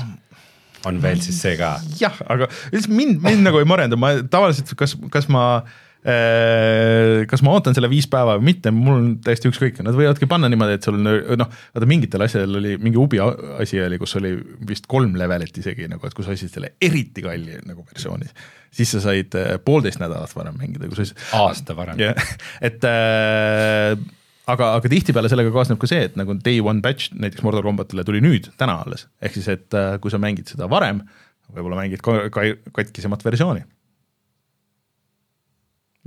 on veel siis see ka. jah, aga mind, mind nagu ei morenda, ma tavaliselt, kas, kas ma äh, kas ma ootan selle viis päeva või mitte, mul on täiesti ükskõik, nad võivadki panna niimoodi, et sul noh, vaata mingitel asjadel oli mingi ubi asi oli, kus oli vist kolm levelit isegi nagu, et kui sa ostsid selle eriti kalli nagu versiooni, siis sa said äh, poolteist nädalat varem mängida, kui sa siis aasta varem. jah, *laughs* et äh, aga, aga tihtipeale sellega kaasneb ka see, et nagu day one batch näiteks Mortal Combatile tuli nüüd, täna alles, ehk siis, et äh, kui sa mängid seda varem, võib-olla mängid ka, ka katkisemat versiooni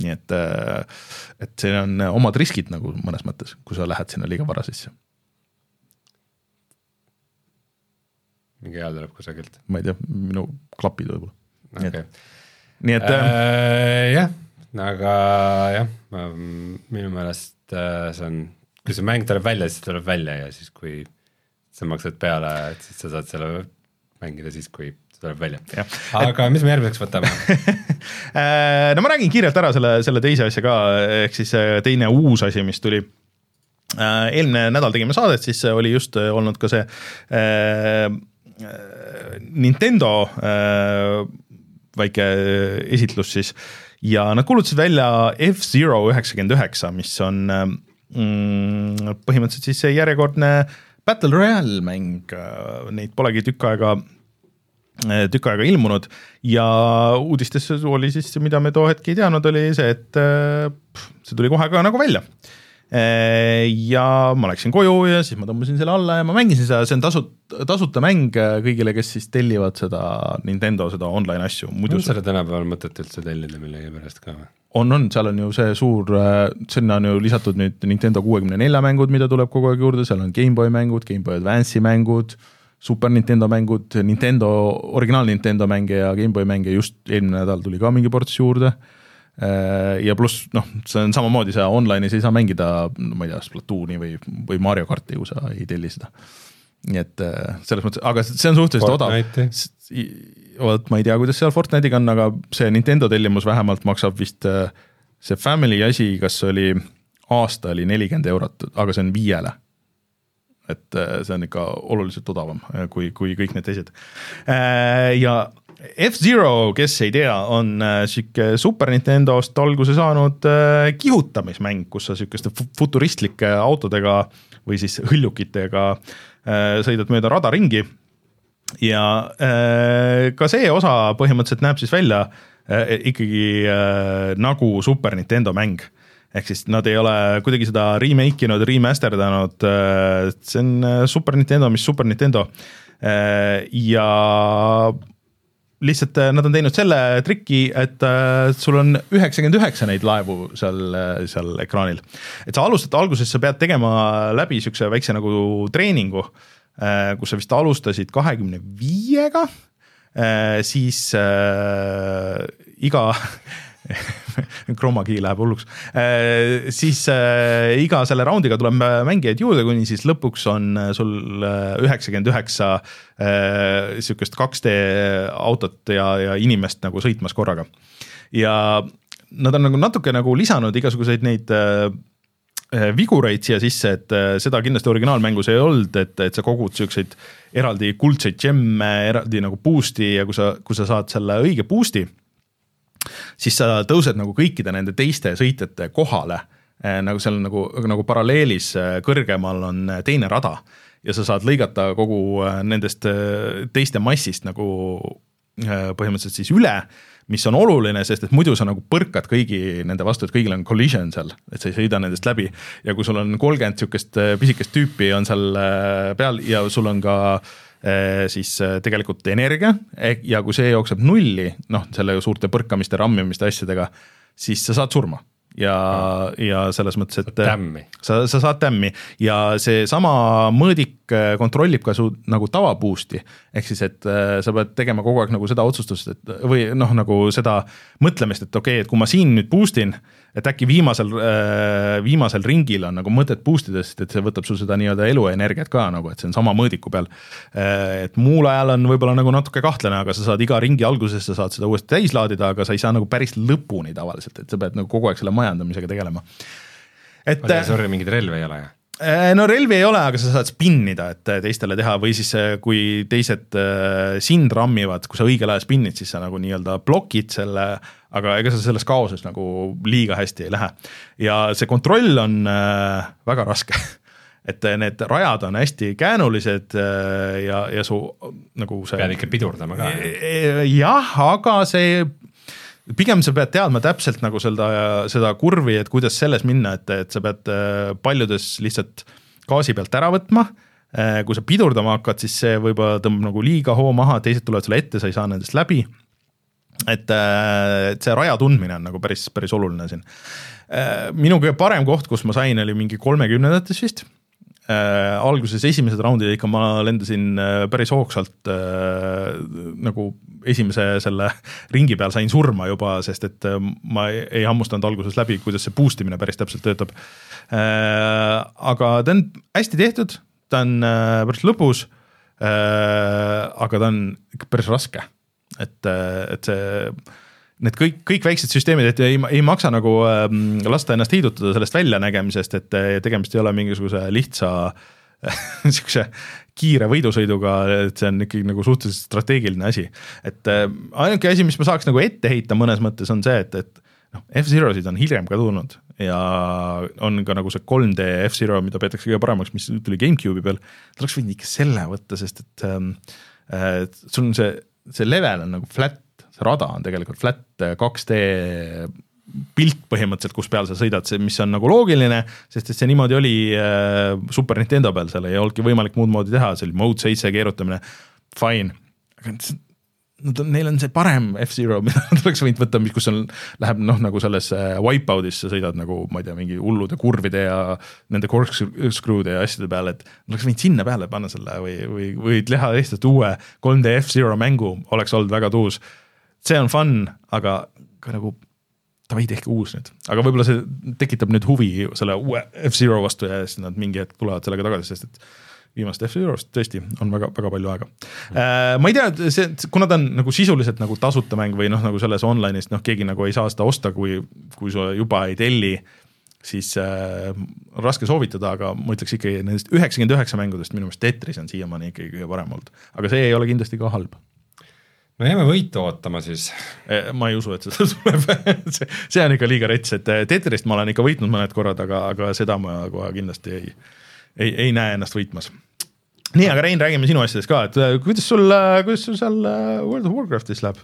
nii et, äh, et siin on omad riskid nagu mõnes mõttes, kui sa lähed sinna liiga vara sisse. mingi hääl tuleb kusagilt. ma ei tea, minu klapid võib-olla okay.. nii et äh, äh,. jah, aga jah, minu meelest äh, see on, kui see mäng tuleb välja, siis tuleb välja ja siis, kui sa maksad peale, et siis sa saad selle mängida siis, kui see tuleb välja. aga et... mis me järgmiseks võtame? *laughs* Äh, no ma räägin kiirelt ära selle, selle teise asja ka, ehk siis äh, teine uus asi, mis tuli. Äh, eelmine nädal tegime saadet, siis oli just olnud ka see äh, Nintendo äh, väike esitlus siis. Ja nad kuulutasid välja F-Zero üheksakümmend üheksa, mis on mm, põhimõtteliselt siis see järjekordne Battle Royale mäng, neid polegi tükk aega tükk aega ilmunud ja uudistes oli siis, mida me too hetk ei teadnud, oli see, et eh, see tuli kohe ka nagu välja. Eh, ja ma läksin koju ja siis ma tõmbasin selle alla ja ma mängisin seda, see on tasuta, tasuta mäng kõigile, kes siis tellivad seda Nintendo seda online asju. on seda tänapäeval mõtet üldse tellida millegipärast ka või? on, on, seal on ju see suur, sinna on ju lisatud nüüd Nintendo kuuekümne nelja mängud, mida tuleb kogu aeg juurde, seal on GameBoy mängud, GameBoy Advance'i mängud Super Nintendo mängud, Nintendo, originaal Nintendo mänge ja GameBoy mänge just eelmine nädal tuli ka mingi ports juurde. Äh, ja pluss noh, see on samamoodi, sa online'is ei saa mängida, ma ei tea, Splatooni või, või Mario karti, kui sa ei telli seda. nii et äh, selles mõttes, aga see on suhteliselt odav. vot ma ei tea, kuidas seal Fortnite'iga on, aga see Nintendo tellimus vähemalt maksab vist äh, see Family asi, kas oli aasta oli nelikümmend eurot, aga see on viiele et äh, see on ikka oluliselt odavam äh, kui, kui kõik need teised. Äh, ja F-Zero, kes ei tea, on sihuke Super Nintendost alguse saanud kihutamismäng, kus sa sihukeste futuristlike autodega või siis hõljukitega sõidad mööda rada ringi. ja ka see osa põhimõtteliselt näeb siis välja ikkagi nagu Super Nintendo mäng ehk siis nad ei ole kuidagi seda remake inud, remasterdanud, äh, see on äh, Super Nintendo, mis Super Nintendo. Äh, ja lihtsalt nad on teinud selle triki, et sul on üheksakümmend üheksa neid laevu seal, seal ekraanil. et sa alustad, alguses sa pead tegema läbi siukse väikse nagu treeningu, kus sa vist alustasid kahekümne viiega, siis iga *laughs* *laughs* Chroma key läheb hulluks äh,. siis äh, iga selle raundiga tuleb mängijaid juurde, kuni siis lõpuks on äh, sul äh, üheksakümmend üheksa äh, sihukest 2D autot ja, ja inimest nagu sõitmas korraga. ja nad on nagu natuke nagu lisanud igasuguseid neid äh, vigureid siia sisse, et seda kindlasti originaalmängus ei olnud, et, et sa kogud siukseid eraldi kuldseid džemme, eraldi nagu boost'i ja kui sa, kui sa saad selle õige boost'i siis sa tõused nagu kõikide nende teiste sõitjate kohale, eh, nagu seal nagu, nagu paralleelis eh, kõrgemal on eh, teine rada ja sa saad lõigata kogu nendest teiste massist nagu põhimõtteliselt siis üle, mis on oluline, sest et muidu sa nagu põrkad kõigi nende vastu, et kõigil on collision seal, et sa ei sõida nendest läbi. Ja kui sul on kolmkümmend niisugust pisikest tüüpi on seal peal ja sul on ka Äh, siis äh, tegelikult energia ja kui see jookseb nulli, noh, selle suurte põrkamiste, rammimiste asjadega, siis sa saad surma ja ja selles mõttes, et tämmi. sa, sa saad tämmi ja seesama mõõdik äh, kontrollib ka su nagu tava boost'i. ehk siis, et äh, sa pead tegema kogu aeg nagu seda otsustust, et või noh, nagu seda mõtlemist, et okei okay,, et kui ma siin nüüd boost in, et äkki viimasel, äh, viimasel ringil on nagu mõtet boost ida, sest et see võtab sul seda nii-öelda eluenergiat ka nagu, et see on sama mõõdiku peal. et muul ajal on võib-olla nagu natuke kahtlane, aga sa saad iga ringi alguses, sa saad seda uuesti täis laadida, aga sa ei saa nagu päris lõpuni tavaliselt, et sa pead nagu kogu aeg selle majandamisega tegelema. et. sorry, mingeid relvi ei ole, jah? Äh, no relvi ei ole, aga sa saad spinnida, et teistele teha või siis äh, kui teised äh, sind rammivad, kui sa õigel ajal spinnid, siis sa nagu nii-öelda blokid selle, aga ega sa selles kaoses nagu liiga hästi ei lähe. ja see kontroll on väga raske *laughs* et need rajad on hästi käänulised ja, ja su nagu see. pead ikka pidurdama ka. jah, aga see pigem sa pead teadma täpselt nagu seda, seda kurvi, et kuidas selles minna, et, et sa pead äh, paljudes lihtsalt gaasi pealt ära võtma. Äh, kui sa pidurdama hakkad, siis see võib-olla tõmbab nagu liiga hoo maha, teised tulevad sulle ette, sa ei saa nendest läbi. et, äh, et see raja tundmine on nagu päris, päris oluline siin. minu kõige parem koht, kus ma sain, oli mingi kolmekümnendates vist äh, alguses esimesed raundid ikka ma lendasin äh, päris hoogsalt äh, nagu esimese selle ringi peal sain surma juba, sest et äh, ma ei, hammustanud alguses läbi, kuidas see boost imine päris täpselt töötab äh,. aga ta on hästi tehtud, ta on äh, päris lõbus aga ta on ikka päris raske, et, et see need kõik, kõik väiksed süsteemid, et ei, ei maksa nagu äh, lasta ennast heidutada sellest väljanägemisest, et tegemist ei ole mingisuguse lihtsa *laughs* niisuguse kiire võidusõiduga, et see on ikkagi nagu suhteliselt strateegiline asi. et äh, ainuke asi, mis ma saaks nagu ette heita mõnes mõttes, on see, et, et noh, F-Zerosid on hiljem ka tulnud ja on ka nagu see 3D F-Zero, mida peetakse kõige paremaks, mis tuli GameCube'i peal. oleks võinud ikka selle võtta, sest et ähm, äh, sul on see, see level on nagu flat see rada on tegelikult flat 2D pilt põhimõtteliselt, kus peal sa sõidad, see, mis on nagu loogiline, sest et see niimoodi oli äh, Super Nintendo peal, seal ei olnudki võimalik muud moodi teha, see oli mode seitse keerutamine, fine. aga nad on, neil on see parem F-Zero, *laughs* mida nad oleks võinud võtta, kus on, läheb noh, nagu selles Wipeout'is sa sõidad nagu ma ei tea, mingi hullude kurvide ja nende corkscrew'de ja asjade peale, et oleks võinud sinna peale panna selle või, või, või teha lihtsalt uue 3D F-Zero mängu, oleks olnud väga tuus see on fun, aga ka nagu davai, tehke uus nüüd, aga võib-olla see tekitab nüüd huvi selle uue F-Zero vastu ja siis nad mingi hetk tulevad sellega tagasi, sest et viimast F-Zerost tõesti on väga, väga palju aega. Äh,. ma ei tea, see, kuna ta on nagu sisuliselt nagu tasuta mäng või noh, nagu selles online'is noh, keegi nagu ei saa seda osta, kui, kui sa juba ei telli, siis äh, raske soovitada, aga ma ütleks ikkagi nendest üheksakümmend üheksa mängudest minu meelest Tetris on siiamaani ikkagi kõige parem olnud, aga see ei ole kindlasti ka halb no jääme võitu ootama siis. E, ma ei usu, et seda *laughs* tuleb see, see on ikka liiga rets, et e, Tetrist ma olen ikka võitnud mõned korrad, aga, aga seda ma kohe kindlasti ei, ei, ei näe ennast võitmas. nii, aga Rein, räägime sinu asjadest ka, et e, kuidas sul, kuidas sul seal World of Warcraftis läheb?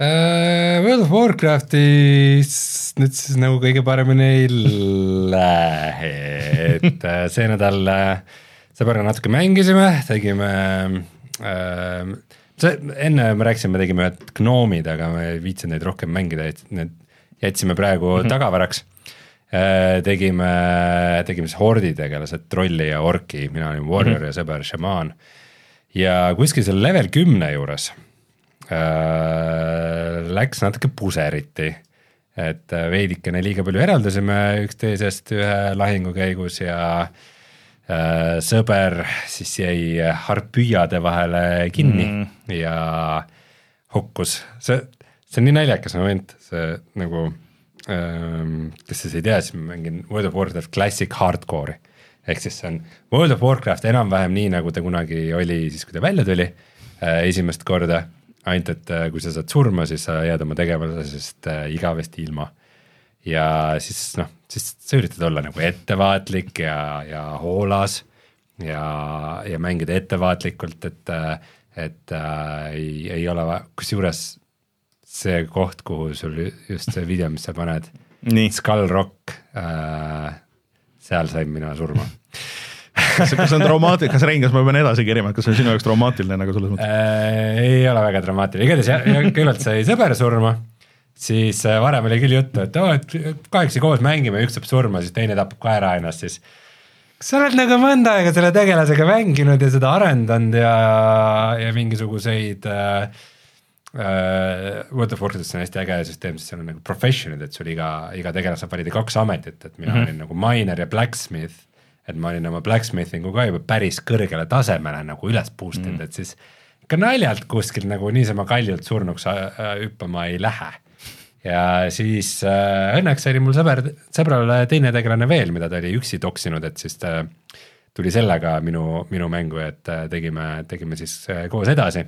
World of Warcraftis nüüd siis nagu kõige paremini ei lähe, et see nädal sõbraga natuke mängisime, tegime uh, see, enne me rääkisime, me tegime ühed gnoomid, aga ma ei viitsinud neid rohkem mängida, et need jätsime praegu mm -hmm. tagavaraks. Äh, tegime, tegime siis hordi tegelased, trolli ja orki, mina olin warrior mm -hmm. ja sõber šamaan. ja kuskil seal level kümne juures äh, läks natuke puseriti et veidikene liiga palju eraldasime üksteisest ühe lahingu käigus ja äh, Äh, sõber siis jäi harpüüade vahele kinni mm. ja hukkus, see, see on nii naljakas moment, see nagu ähm,, kes siis ei tea, siis ma mängin World of Warcraft Classic Hardcore'i. ehk siis see on World of Warcraft enam-vähem nii, nagu ta kunagi oli siis, kui ta välja tuli äh, esimest korda, ainult et äh, kui sa saad surma, siis sa jääd oma tegelasest äh, igavesti ilma ja siis noh, siis sa üritad olla nagu ettevaatlik ja, ja hoolas ja, ja mängida ettevaatlikult, et, et äh, ei, ei ole, kusjuures see koht, kuhu sul just see video, mis sa paned, Skull Rock äh,, seal sain mina surma. Kas, kas on traumaatiline, kas Rein, kas ma pean edasi kerima, et kas see on sinu jaoks traumaatiline nagu selles mõttes? Äh,? ei ole väga traumaatiline, igatahes kõigepealt sai sõber surma siis äh, varem oli küll juttu, et oo oh,, et kahekesi koos mängime, üks saab surma, siis teine tapab ka ära ennast, siis kas sa oled nagu mõnda aega selle tegelasega mänginud ja seda arendanud ja, ja mingisuguseid äh, äh, World of Warcraftis on hästi äge süsteem, sest seal on nagu profession'id, et sul iga, iga tegelane saab valida kaks ametit, et mina mm -hmm. olin nagu miner ja blacksmith, et ma olin oma blacksmithing'u ka juba päris kõrgele tasemele nagu üles boost inud mm, -hmm. et siis ikka naljalt kuskil nagu niisama kaljult surnuks äh, hüppama ei lähe ja siis äh, õnneks oli mul sõber, sõbral teine tegelane veel, mida ta oli üksi toksinud, et siis ta tuli sellega minu, minu mängu, et äh, tegime, tegime siis äh, koos edasi.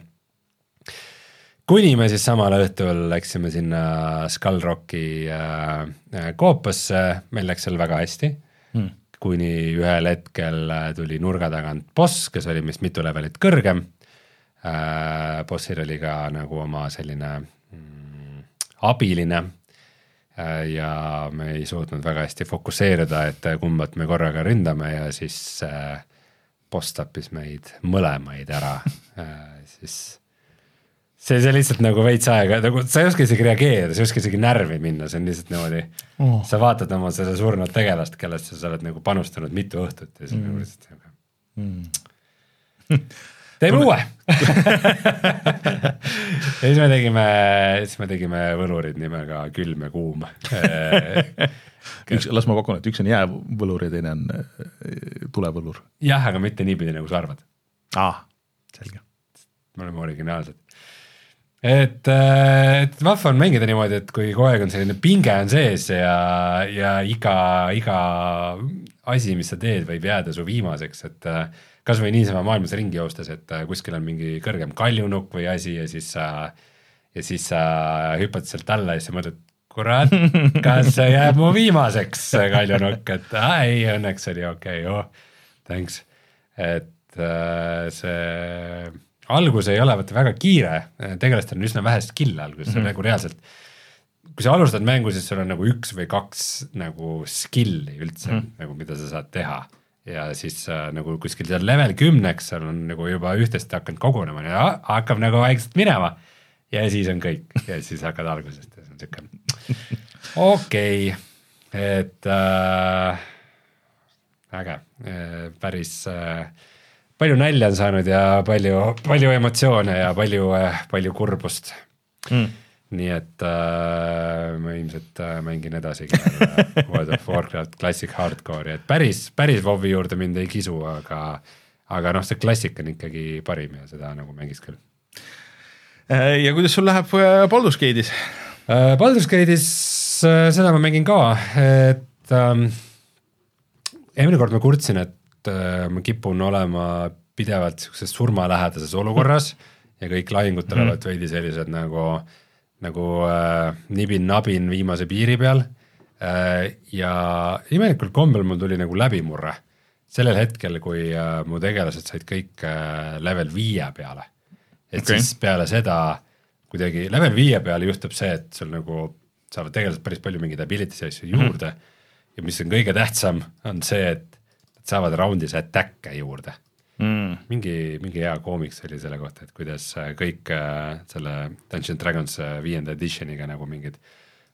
kuni me siis samal õhtul läksime sinna Skullrocki äh, äh, koopasse, meil läks seal väga hästi hmm. kuni ühel hetkel tuli nurga tagant boss, kes oli meist mitu levelit kõrgem bossil oli ka nagu oma selline abiline äh, ja me ei suutnud väga hästi fokusseerida, et kumbat me korraga ründame ja siis äh, boss tappis meid mõlemaid ära äh, siis see, see lihtsalt nagu veits aega, nagu sa ei oska isegi reageerida, sa ei oska isegi närvi minna, see on lihtsalt niimoodi oh.. sa vaatad oma seda surnud tegelast, kellesse sa oled nagu panustanud mitu õhtut ja siis mm. nagu lihtsalt sihuke mm. *laughs* teeme uue ja *laughs* siis me tegime, siis me tegime võlurid nimega Külm ja Kuum üks, las ma pakun, et üks on jäävõlur ja teine on äh, tulevõlur. jah, aga mitte niipidi, nagu sa arvad. aa ah,, selge. me oleme originaalsed. et, äh, et vahva on mängida niimoodi, et kui kogu aeg on selline pinge on sees ja, ja iga, iga asi, mis sa teed, võib jääda su viimaseks, et äh, kasvõi niisama maailmas ringi joostes, et äh, kuskil on mingi kõrgem kaljunukk või asi ja siis sa, ja siis sa hüppad sealt alla ja siis sa mõtled, kurat, kas see jääb mu viimaseks, kaljunukk, et aa, ei, õnneks oli okei okay,, oh, thanks. et äh, see algus ei ole vaata väga kiire, tegelastel on üsna vähe skill'e alguses mm, -hmm. nagu reaalselt kui sa alustad mängu, siis sul on nagu üks või kaks nagu skill'i üldse mm, -hmm. nagu mida sa saad teha ja siis äh, nagu kuskil seal level kümneks seal on nagu juba üht-teist hakanud kogunema ja hakkab nagu vaikselt minema. ja siis on kõik ja siis hakkad algusest ja see on siuke okei okay., et äh, äge äh,, päris äh, palju nalja on saanud ja palju, palju emotsioone ja palju äh,, palju kurbust mm nii et äh, ma ilmselt äh, mängin edasi ka World of Warcraft Classic Hardcore'i, et päris, päris WoW-i juurde mind ei kisu, aga, aga noh, see klassik on ikkagi parim ja seda nagu mängiks küll. Äh, ja kuidas sul läheb äh, Baldur's Gate'is äh,? Baldur's Gate'is äh, seda ma mängin ka, et ähm, eelmine kord ma kurtsin, et äh, ma kipun olema pidevalt sihukeses surmalähedases olukorras ja kõik lahingud tulevad mm. veidi sellised nagu äh, nagu äh, nibin-nabin viimase piiri peal äh,. ja imelikul kombel mul tuli nagu läbimurre sellel hetkel, kui äh, mu tegelased said kõik äh, level viie peale. et okay. siis peale seda kuidagi level viie peale juhtub see, et sul nagu saavad tegelased päris palju mingeid ability'si asju juurde mm. -hmm. ja mis on kõige tähtsam, on see, et nad saavad round'is attack'e juurde mm.. mingi, mingi hea koomiks oli selle kohta, et kuidas äh, kõik äh, selle Dungeon Dragons äh, viienda editioniga nagu mingid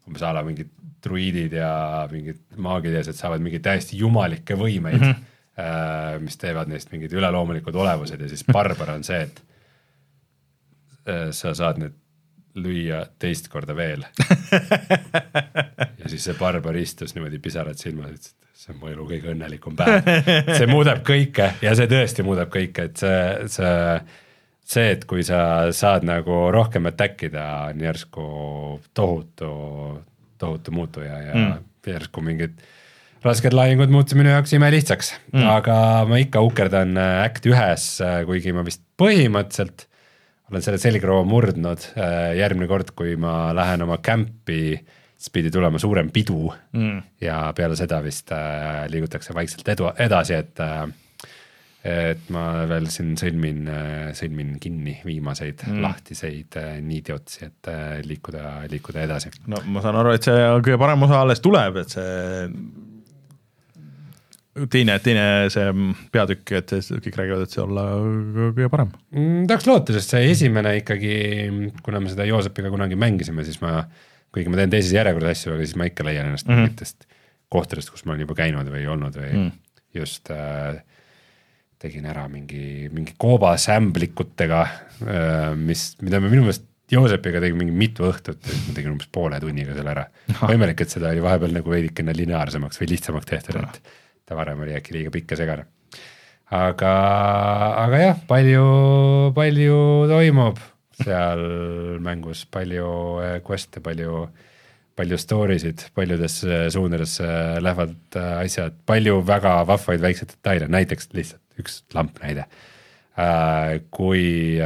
umbes a la mingid druiidid ja mingid maagid ja asjad saavad mingeid täiesti jumalikke võimeid mm, -hmm. mis teevad neist mingid üleloomulikud olevused ja siis barbar on see, et sa saad need lüüa teist korda veel *laughs* ja siis see barbar istus niimoodi pisarad silmas, ütles, et see on mu elu kõige õnnelikum päev. see muudab kõike ja see tõesti muudab kõike, et see, see, see, et kui sa saad nagu rohkem attack ida, on järsku tohutu, tohutu muutuja ja mm. järsku mingid rasked lahingud muutusid minu jaoks imelihtsaks mm., aga ma ikka ukerdan Act ühes, kuigi ma vist põhimõtteliselt olen selle selgroo murdnud järgmine kord, kui ma lähen oma camp'i äh, siis pidi tulema suurem pidu mm. ja peale seda vist äh, liigutakse vaikselt edu, edasi, et äh, et ma veel siin sõlmin äh,, sõlmin kinni viimaseid mm. lahtiseid äh, niidiotsi, et äh, liikuda, liikuda edasi. no ma saan aru, et see kõige parem osa alles tuleb, et see teine, teine see peatükk, et kõik räägivad, et see olla kõige parem mm,. tahaks loota, sest see esimene ikkagi, kuna me seda Joosepiga kunagi mängisime, siis ma äh, kuigi ma teen teises järjekorras asju, aga siis ma ikka leian ennast mm -hmm. mingitest kohtadest, kus ma olen juba käinud või olnud või mm. just äh, tegin ära mingi, mingi koobasämblikutega äh,, mis, mida me minu meelest Joosepiga tegin mingi mitu õhtut, ma tegin umbes poole tunniga selle ära. võimalik, et seda oli vahepeal nagu veidikene lineaarsemaks või lihtsamaks tehtud, et ta varem oli äkki liiga pikk ja segane. aga, aga jah, palju, palju toimub seal mängus palju äh, quest'e, palju, palju story sid, paljudesse suundadesse lähevad äh, asjad, palju väga vahvaid väikseid detaile, näiteks lihtsalt üks lamp näide äh,. kui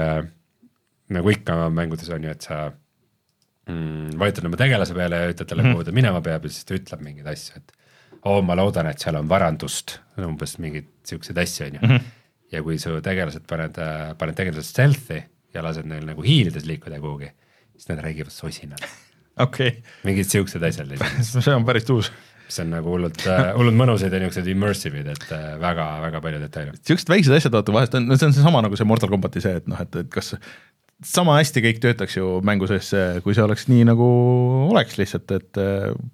nagu ikka mängudes on ju, et sa mm, vajutad oma tegelase peale ja ütled talle mm, -hmm. kuhu ta minema peab ja siis ta ütleb mingeid asju, et oo oh,, ma loodan, et seal on varandust, umbes mingeid siukseid asju, on ju. Mhm. ja kui su tegelased paned, paned tegelased stealth'i ja lased neil nagu hiilides liikuda kuhugi, siis nad räägivad sosinal. okei okay.. mingid siuksed asjad *laughs* see on päris uus mis on nagu hullult äh,, hullult mõnusad ja niisugused immersive'id, et väga-väga äh, palju detaile. siuksed väiksed asjad vaata vahest on, no see on seesama nagu see Mortal Combati see, et noh, et, et kas sama hästi kõik töötaks ju mängu sees, kui see oleks nii, nagu oleks lihtsalt, et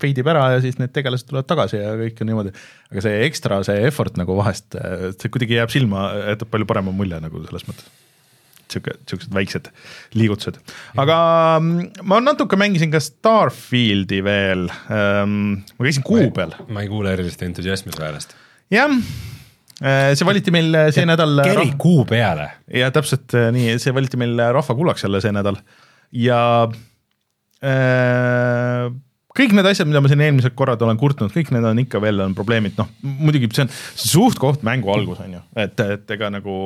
fade ib ära ja siis need tegelased tulevad tagasi ja kõik on niimoodi. aga see ekstra, see effort nagu vahest, see kuidagi jääb silma, jätab palju parema mulje nagu selles mõttes. Sihuke, siuksed väiksed liigutused, aga mm, ma natuke mängisin ka Starfieldi veel ähm,, ma käisin kuu peal. ma ei kuule erilist entusiasmi su häälest. jah Äh, see valiti meil äh, see ja nädal. Äh, keri kuu peale. ja täpselt nii, see valiti meil rahvakuulaks jälle see nädal ja äh, kõik need asjad, mida ma siin eelmised korrad olen kurtnud, kõik need on ikka veel on probleemid, noh muidugi see on suht-koht mängu algus on ju, et, et ega nagu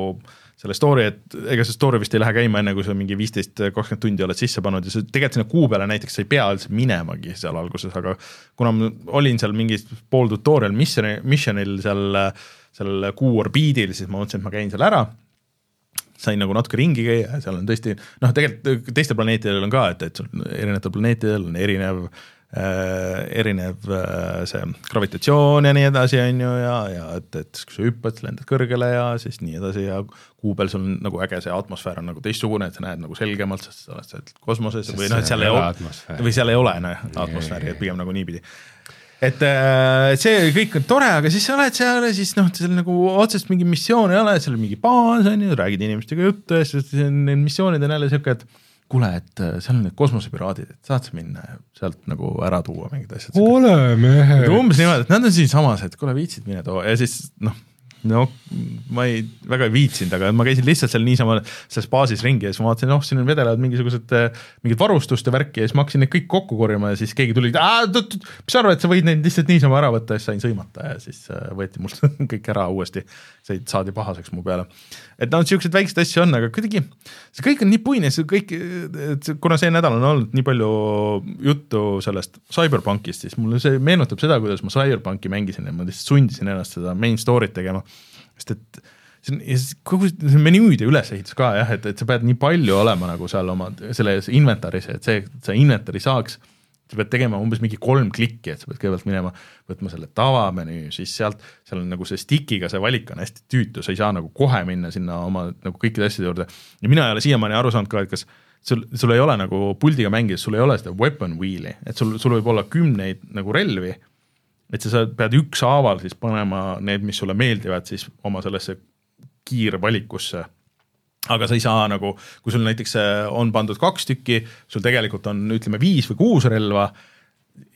selle story, et ega see story vist ei lähe käima enne, kui sa mingi viisteist, kakskümmend tundi oled sisse pannud ja sa tegelikult sinna kuu peale näiteks sa ei pea üldse minemagi seal alguses, aga kuna ma olin seal mingis pool tutorial mission'i, mission'il seal seal kuu orbiidil, siis ma mõtlesin, et ma käin seal ära. Sain nagu natuke ringi käia ja seal on tõesti noh, tegelikult teistel planeetidel on ka, et, et erinevatel planeetidel on erinev äh,, erinev äh, see gravitatsioon ja nii edasi, on ju, ja, ja et, et kui sa hüppad, lendad kõrgele ja siis nii edasi ja kuu peal sul on nagu äge see atmosfäär on nagu teistsugune, et sa näed nagu selgemalt, sest sa oled seal kosmoses sest või noh, et seal ei ole, või seal ei ole noh, atmosfääri, et pigem nagu niipidi. Et äh, see kõik on tore, aga siis sa oled seal ja siis noh, seal nagu otsest mingi missiooni ei ole, seal on mingi baas on ju, räägid inimestega juttu ja siis need missioonid on jälle siuke, et kuule, et äh, seal on need kosmosepiraadid, et saad sa minna ja sealt nagu ära tuua mingid asjad. ole mehed. umbes niimoodi, et nad on siinsamas, et kuule, viitsid mine too ja siis noh no ma ei, väga ei viitsinud, aga ma käisin lihtsalt seal niisama selles baasis ringi ja siis ma vaatasin, oh, siin on vedelevad mingisugused mingid varustuste värki ja siis ma hakkasin neid kõik kokku korjama ja siis keegi tuli, mis sa arvad, et sa võid neid lihtsalt niisama ära võtta ja siis sain sõimata ja siis äh, võeti mult *laughs* kõik ära uuesti. said, saadi pahaseks mu peale. Et noh, siukseid väikseid asju on, aga kuidagi see kõik on nii puine, see kõik, kuna see nädal on olnud nii palju juttu sellest CyberPunkist, siis mulle see meenutab seda, kuidas ma CyberPunki mängisin ja ma lihtsalt sundisin ennast seda main story't tegema. sest et see on, ja siis kogu see menüüde ülesehitus ka jah, et, et sa pead nii palju olema nagu seal oma selles inventaris, et see, et sa inventari saaks, sa pead tegema umbes mingi kolm klikki, et sa pead kõigepealt minema, võtma selle tavamenüü, siis sealt, seal on nagu see stick'iga see valik on hästi tüütu, sa ei saa nagu kohe minna sinna oma nagu kõikide asjade juurde. ja mina ei ole siiamaani aru saanud ka, et kas sul, sul ei ole nagu puldiga mängides, sul ei ole seda weapon wheel'i, et sul, sul võib olla kümneid nagu relvi et sa pead ükshaaval siis panema need, mis sulle meeldivad, siis oma sellesse kiirvalikusse aga sa ei saa nagu, kui sul näiteks äh, on pandud kaks tükki, sul tegelikult on ütleme viis või kuus relva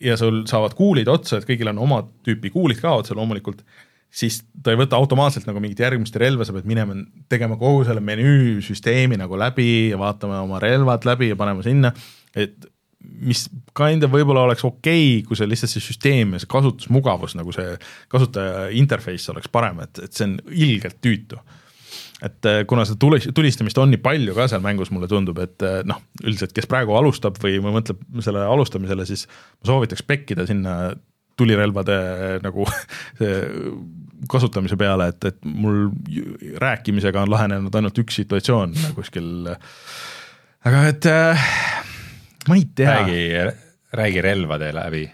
ja sul saavad kuulid otsa, et kõigil on oma tüüpi kuulid ka otsa loomulikult, siis ta ei võta automaatselt nagu mingit järgmist relva, sa pead minema tegema kogu selle menüüsüsteemi nagu läbi ja vaatama oma relvad läbi ja panema sinna, et mis kind of võib-olla oleks okei okay,, kui see lihtsalt see süsteem ja see kasutusmugavus nagu see kasutaja interface oleks parem, et, et see on ilgelt tüütu. Et äh, kuna seda tulis, tulistamist on nii palju ka seal mängus, mulle tundub, et äh, noh, üldiselt, kes praegu alustab või mõtleb selle alustamisele, siis ma soovitaks pekkida sinna tulirelvade äh, nagu *laughs* kasutamise peale, et, et mul rääkimisega on lahenenud ainult üks situatsioon *laughs* kuskil. aga et äh, ma ei tea. räägi, räägi relvade läbi.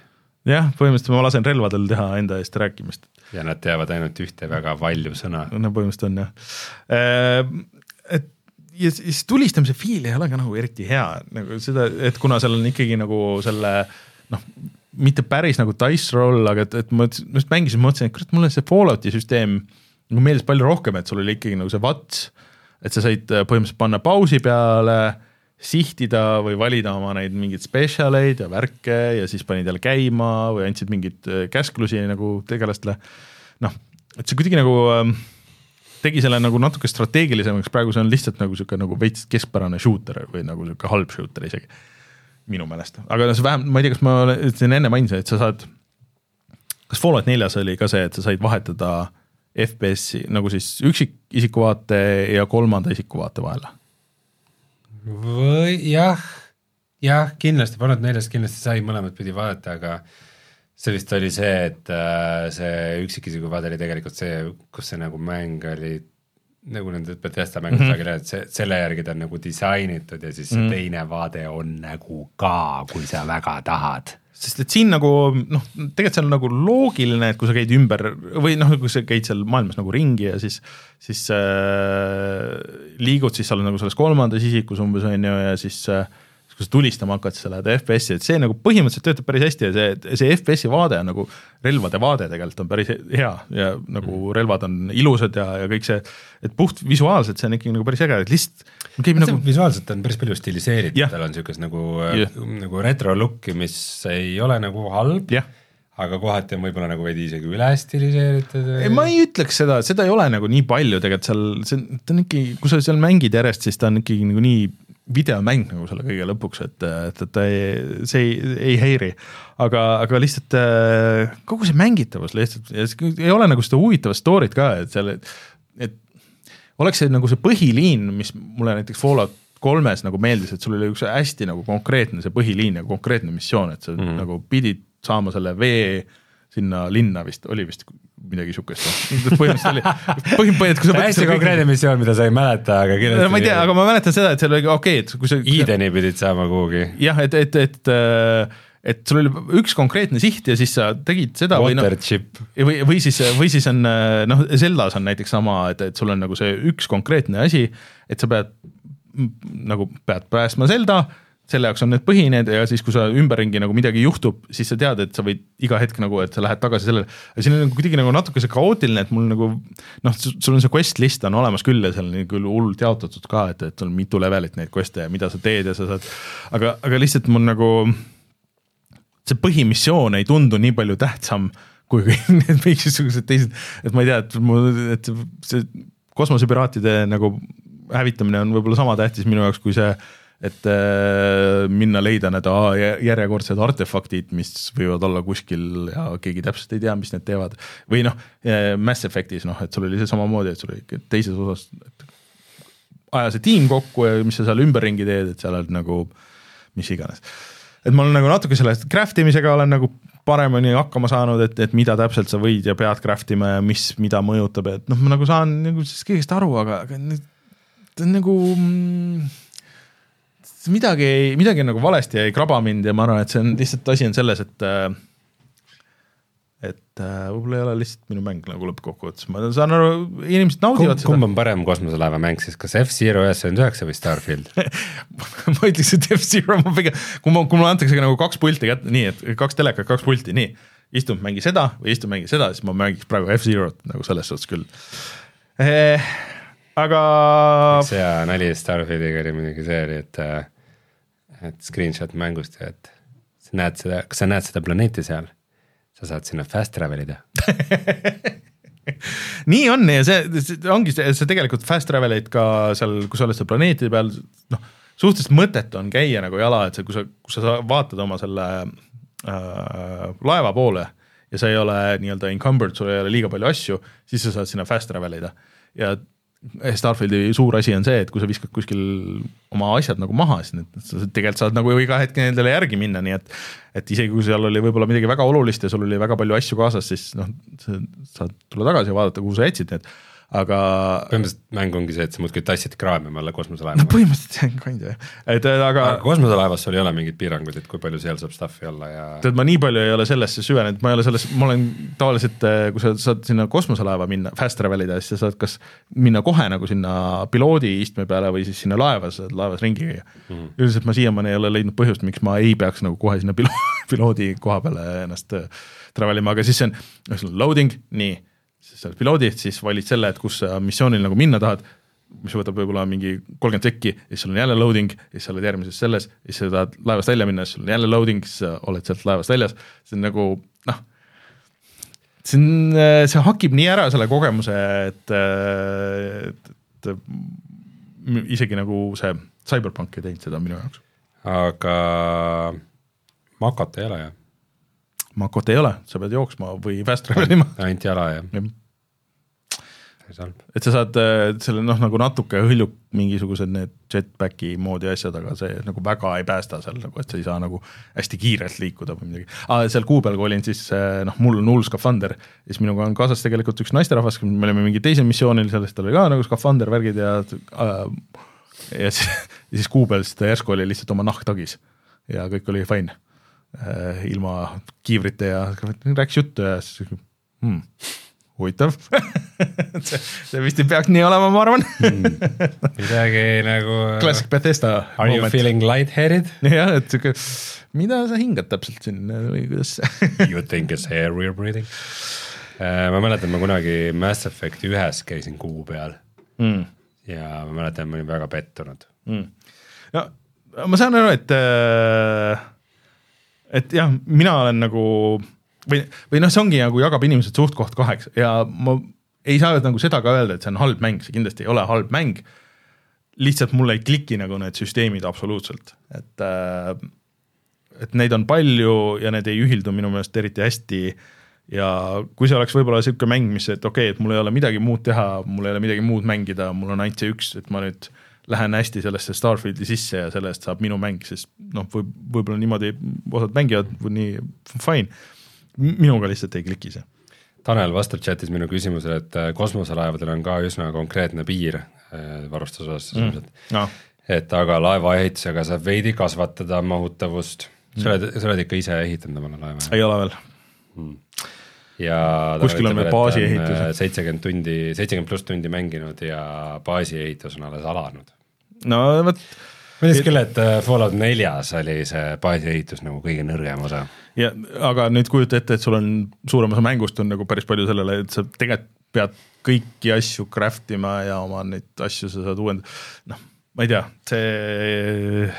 Jah, põhimõtteliselt ma lasen relvadel teha enda eest rääkimist. ja nad teavad ainult ühte väga valju sõna. no põhimõtteliselt on jah. Äh, et ja siis tulistamise feel ei ole ka nagu eriti hea, nagu seda, et kuna seal on ikkagi nagu selle noh, mitte päris nagu dice roll, aga et, et ma just mängisin, mõtlesin, et kurat, mulle see Fallouti süsteem nagu meeldis palju rohkem, et sul oli ikkagi nagu see VATS, et sa said põhimõtteliselt panna pausi peale sihtida või valida oma neid mingeid spetsialeid ja värke ja siis panid jälle käima või andsid mingeid äh, käsklusi nagu tegelastele. noh, et see kuidagi nagu äh, tegi selle nagu natuke strateegilisemaks, praegu see on lihtsalt nagu sihuke nagu veits keskpärane shooter või nagu sihuke halb shooter isegi. minu meelest, aga no see vähem, ma ei tea, kas ma ütlesin enne mainisin, et sa saad, kas Fallout neljas oli ka see, et sa said vahetada FPS-i nagu siis üksikisiku vaate ja kolmanda isiku vaate vahel? Või jah, jah, kindlasti, Fallout neljas kindlasti sai mõlemat pidi vaadata, aga see vist oli see, et äh, see üksikisiku vaade oli tegelikult see, kus see nagu mäng oli nagu nende Bethesda mängud mm -hmm. sageli, et see, selle järgi ta on nagu disainitud ja siis see mm -hmm. teine vaade on nagu ka, kui sa väga tahad sest et siin nagu noh, tegelikult see on nagu loogiline, et kui sa käid ümber või noh, kui sa käid seal maailmas nagu ringi ja siis, siis äh, liigud, siis sa oled nagu selles kolmandas isikus umbes on ju ja siis äh, kui sa tulistama hakkad, siis sa lähed FPS-i, et see nagu põhimõtteliselt töötab päris hästi ja see, see FPS-i vaade on nagu relvade vaade tegelikult on päris hea ja nagu relvad on ilusad ja, ja kõik see, et puht visuaalselt see on ikkagi nagu päris äge, et lihtsalt käib nagu visuaalselt on päris palju stiliseeritud tal on niisugust nagu Jah. nagu retro look'i, mis ei ole nagu halb jah. aga kohati on võib-olla nagu veidi isegi üle stiliseeritud ei, ma ei ütleks seda, seda ei ole nagu nii palju tegelikult seal, see on, ta on ikkagi, kui sa seal mängid järjest, siis ta on ikkagi nagu nii videomäng nagu selle kõige lõpuks, et, et, et ta ei, see ei, ei häiri. aga, aga lihtsalt äh, kogu see mängitavus lihtsalt ei ole nagu seda huvitavat story't ka, et seal, et oleks see nagu see põhiliin, mis mulle näiteks Fallout kolmes nagu meeldis, et sul oli üks hästi nagu konkreetne see põhiliin ja konkreetne missioon, et sa mm. -hmm. nagu pidid saama selle vee sinna linna vist, oli vist midagi sihukest. põhimõtteliselt oli, põhimõtteliselt kui sa hästi konkreetne missioon, mida sa ei mäleta, aga kindlasti ma ei tea, aga ma mäletan seda, et seal oli okei okay,, et kui sa Edeni pidid saama kuhugi. jah, et, et, et äh, et sul oli üks konkreetne siht ja siis sa tegid seda või noh, Water või, või siis, või siis on äh, noh, Zeldas on näiteks sama, et, et sul on nagu see üks konkreetne asi, et sa pead nagu pead päästma Zelda, selle jaoks on need põhined ja siis, kui sa ümberringi nagu midagi juhtub, siis sa tead, et sa võid iga hetk nagu, et sa lähed tagasi sellele. aga siin on nagu kuidagi nagu natuke see kaootiline, et mul nagu noh, sul on see quest list on olemas küll ja seal on küll hullult jaotatud ka, et, et on mitu levelit neid quest'e ja mida sa teed ja sa saad, aga, aga lihtsalt mul nagu see põhimissioon ei tundu nii palju tähtsam kui *laughs* need mingisugused teised, et ma ei tea, et mul, et see kosmosepiraatide nagu hävitamine on võib-olla sama tähtis minu jaoks kui see, et äh, minna leida need järjekordsed artefaktid, mis võivad olla kuskil ja keegi täpselt ei tea, mis need teevad. või noh, Mass Effectis noh, et sul oli see samamoodi, et sul oli teises osas et aja see tiim kokku ja mis sa seal ümberringi teed, et seal on nagu mis iganes et ma olen nagu natuke selle craft imisega olen nagu paremini hakkama saanud, et, et mida täpselt sa võid ja pead craft ima ja mis, mida mõjutab, et noh, ma nagu saan nagu sellest kõigest aru, aga, aga ta on nagu mm, midagi, midagi nagu valesti ja ei kraba mind ja ma arvan, et see on lihtsalt asi on selles, et äh, et äh, võib-olla ei ole lihtsalt minu mäng nagu lõppkokkuvõttes, ma saan aru, inimesed naudivad seda kumb on parem kosmoselaeva mäng siis, kas F-Zero üheksakümmend üheksa või Starfield? *laughs* ma ütleks, et F-Zero ma pigem, kui ma, kui mulle antakse nagu kaks pulti kätte, nii et kaks telekat, kaks pulti, nii. istu mängi seda või istu mängi seda, siis ma mängiks praegu F-Zero't nagu selles suhtes küll eh,. aga see hea nali Starfieldiga oli muidugi see oli, et, et screenshot mängust ja et sa näed seda, kas sa näed seda planeeti seal? sa saad sinna fast travel ida. *laughs* nii on ja see, see ongi see, see tegelikult fast travel'id ka seal, kui sa oled seal planeetide peal, noh, suhteliselt mõttetu on käia nagu jala, et see, kui sa, kui sa vaatad oma selle äh, laeva poole ja sa ei ole nii-öelda encumbered, sul ei ole liiga palju asju, siis sa saad sinna fast travel ida ja Starfieldi suur asi on see, et kui sa viskad kuskil oma asjad nagu maha, siis need, sa tegelikult saad nagu iga hetk nendele järgi minna, nii et et isegi kui seal oli võib-olla midagi väga olulist ja sul oli väga palju asju kaasas, siis noh, sa saad tulla tagasi ja vaadata, kuhu sa jätsid need, aga põhimõtteliselt mäng ongi see, et sa muudkui tassid kraami no kosmoselaeva. põhimõtteliselt see on kind of jah, et äh, aga aga kosmoselaevas sul ei ole mingeid piiranguid, et kui palju seal saab stuff'i olla ja tead, ma nii palju ei ole sellesse süvenenud, ma ei ole selles, ma olen tavaliselt, kui sa saad sinna kosmoselaeva minna, fast travel ida, siis sa saad kas minna kohe nagu sinna piloodi istme peale või siis sinna laeva, sa saad laevas ringi käia mm -hmm.. üldiselt ma siiamaani ei ole leidnud põhjust, miks ma ei peaks nagu kohe sinna pilo-, *laughs* piloodi koha peale ennast äh, travel ima, aga siis see on loading, nii, oled piloodid, siis valid selle, et kus sa missioonil nagu minna tahad mis võtab võib-olla mingi kolmkümmend sekki ja siis sul on jälle loading ja siis sa oled järgmises selles ja siis sa tahad laevast välja minna, siis sul on jälle loading, siis sa oled sealt laevast väljas, see on nagu noh, see on, see hakib nii ära selle kogemuse, et, et, et isegi nagu see CyberPunk ei teinud seda minu jaoks. aga Makot ei ole ju, Makot ei ole, sa pead jooksma või fast travel ima. ainult jala ja päris halb. et sa saad äh, selle noh, nagu natuke hõljub mingisugused need jetpacki moodi asjad, aga see nagu väga ei päästa seal nagu, et sa ei saa nagu hästi kiirelt liikuda või midagi ah,. seal kuu peal, kui olin, siis äh, noh, mul on hull skafander siis minuga on kaasas tegelikult üks naisterahvas, me olime mingi teisel missioonil, sellest oli ka nagu skafander, värgid ja äh, ja siis, *laughs* ja siis kuu peal siis ta järsku oli lihtsalt oma nahk tagis ja kõik oli fine ilma kiivrite ja rääkis juttu ja siis hmm, huvitav see, *laughs* see vist ei peaks nii olema, ma arvan. midagi nagu *laughs* Classic Bethesda Are you moment. feeling lightheaded? jah, et sihuke, mida sa hingad täpselt siin või kuidas *laughs* You think it's air we are breathing? ma mäletan, ma kunagi Mass Effect'i ühes käisin kuu peal mm.? ja ma mäletan, ma olin väga pettunud. Mm. no ma saan aru, et, et jah, mina olen nagu või, või noh, see ongi nagu jagab inimesed suht-koht kaheks ja ma ei saa nagu seda ka öelda, et see on halb mäng, see kindlasti ei ole halb mäng. lihtsalt mulle ei kliki nagu need süsteemid absoluutselt, et äh, et neid on palju ja need ei ühildu minu meelest eriti hästi ja kui see oleks võib-olla niisugune mäng, mis, et okei okay,, et mul ei ole midagi muud teha, mul ei ole midagi muud mängida, mul on ainult see üks, et ma nüüd lähen hästi sellesse Starfieldi sisse ja selle eest saab minu mäng, sest noh, võib, võib-olla niimoodi osad mängivad nii fine. Minuga lihtsalt ei kliki see. Tanel vastab chatis minu küsimusele, et äh, kosmoselaevadel on ka üsna konkreetne piir äh, varustuse osas mm., noh, et aga laeva ehitusega saab veidi kasvatada mahutavust. sa oled, sa oled ikka ise ehitanud omale laeva? ei ole veel. ja Kuskil on veel baasi ehitus. seitsekümmend tundi, seitsekümmend pluss tundi mänginud ja baasi ehitus on alles alanud. no vot, ma ütlesin küll, et äh, Fallout neljas oli see baasi ehitus nagu kõige nõrgem osa. Ja aga nüüd kujuta ette, et sul on suurem osa mängust on nagu päris palju sellele, et sa tegelikult pead kõiki asju craft ima ja oma neid asju sa saad uuendada, noh, ma ei tea, see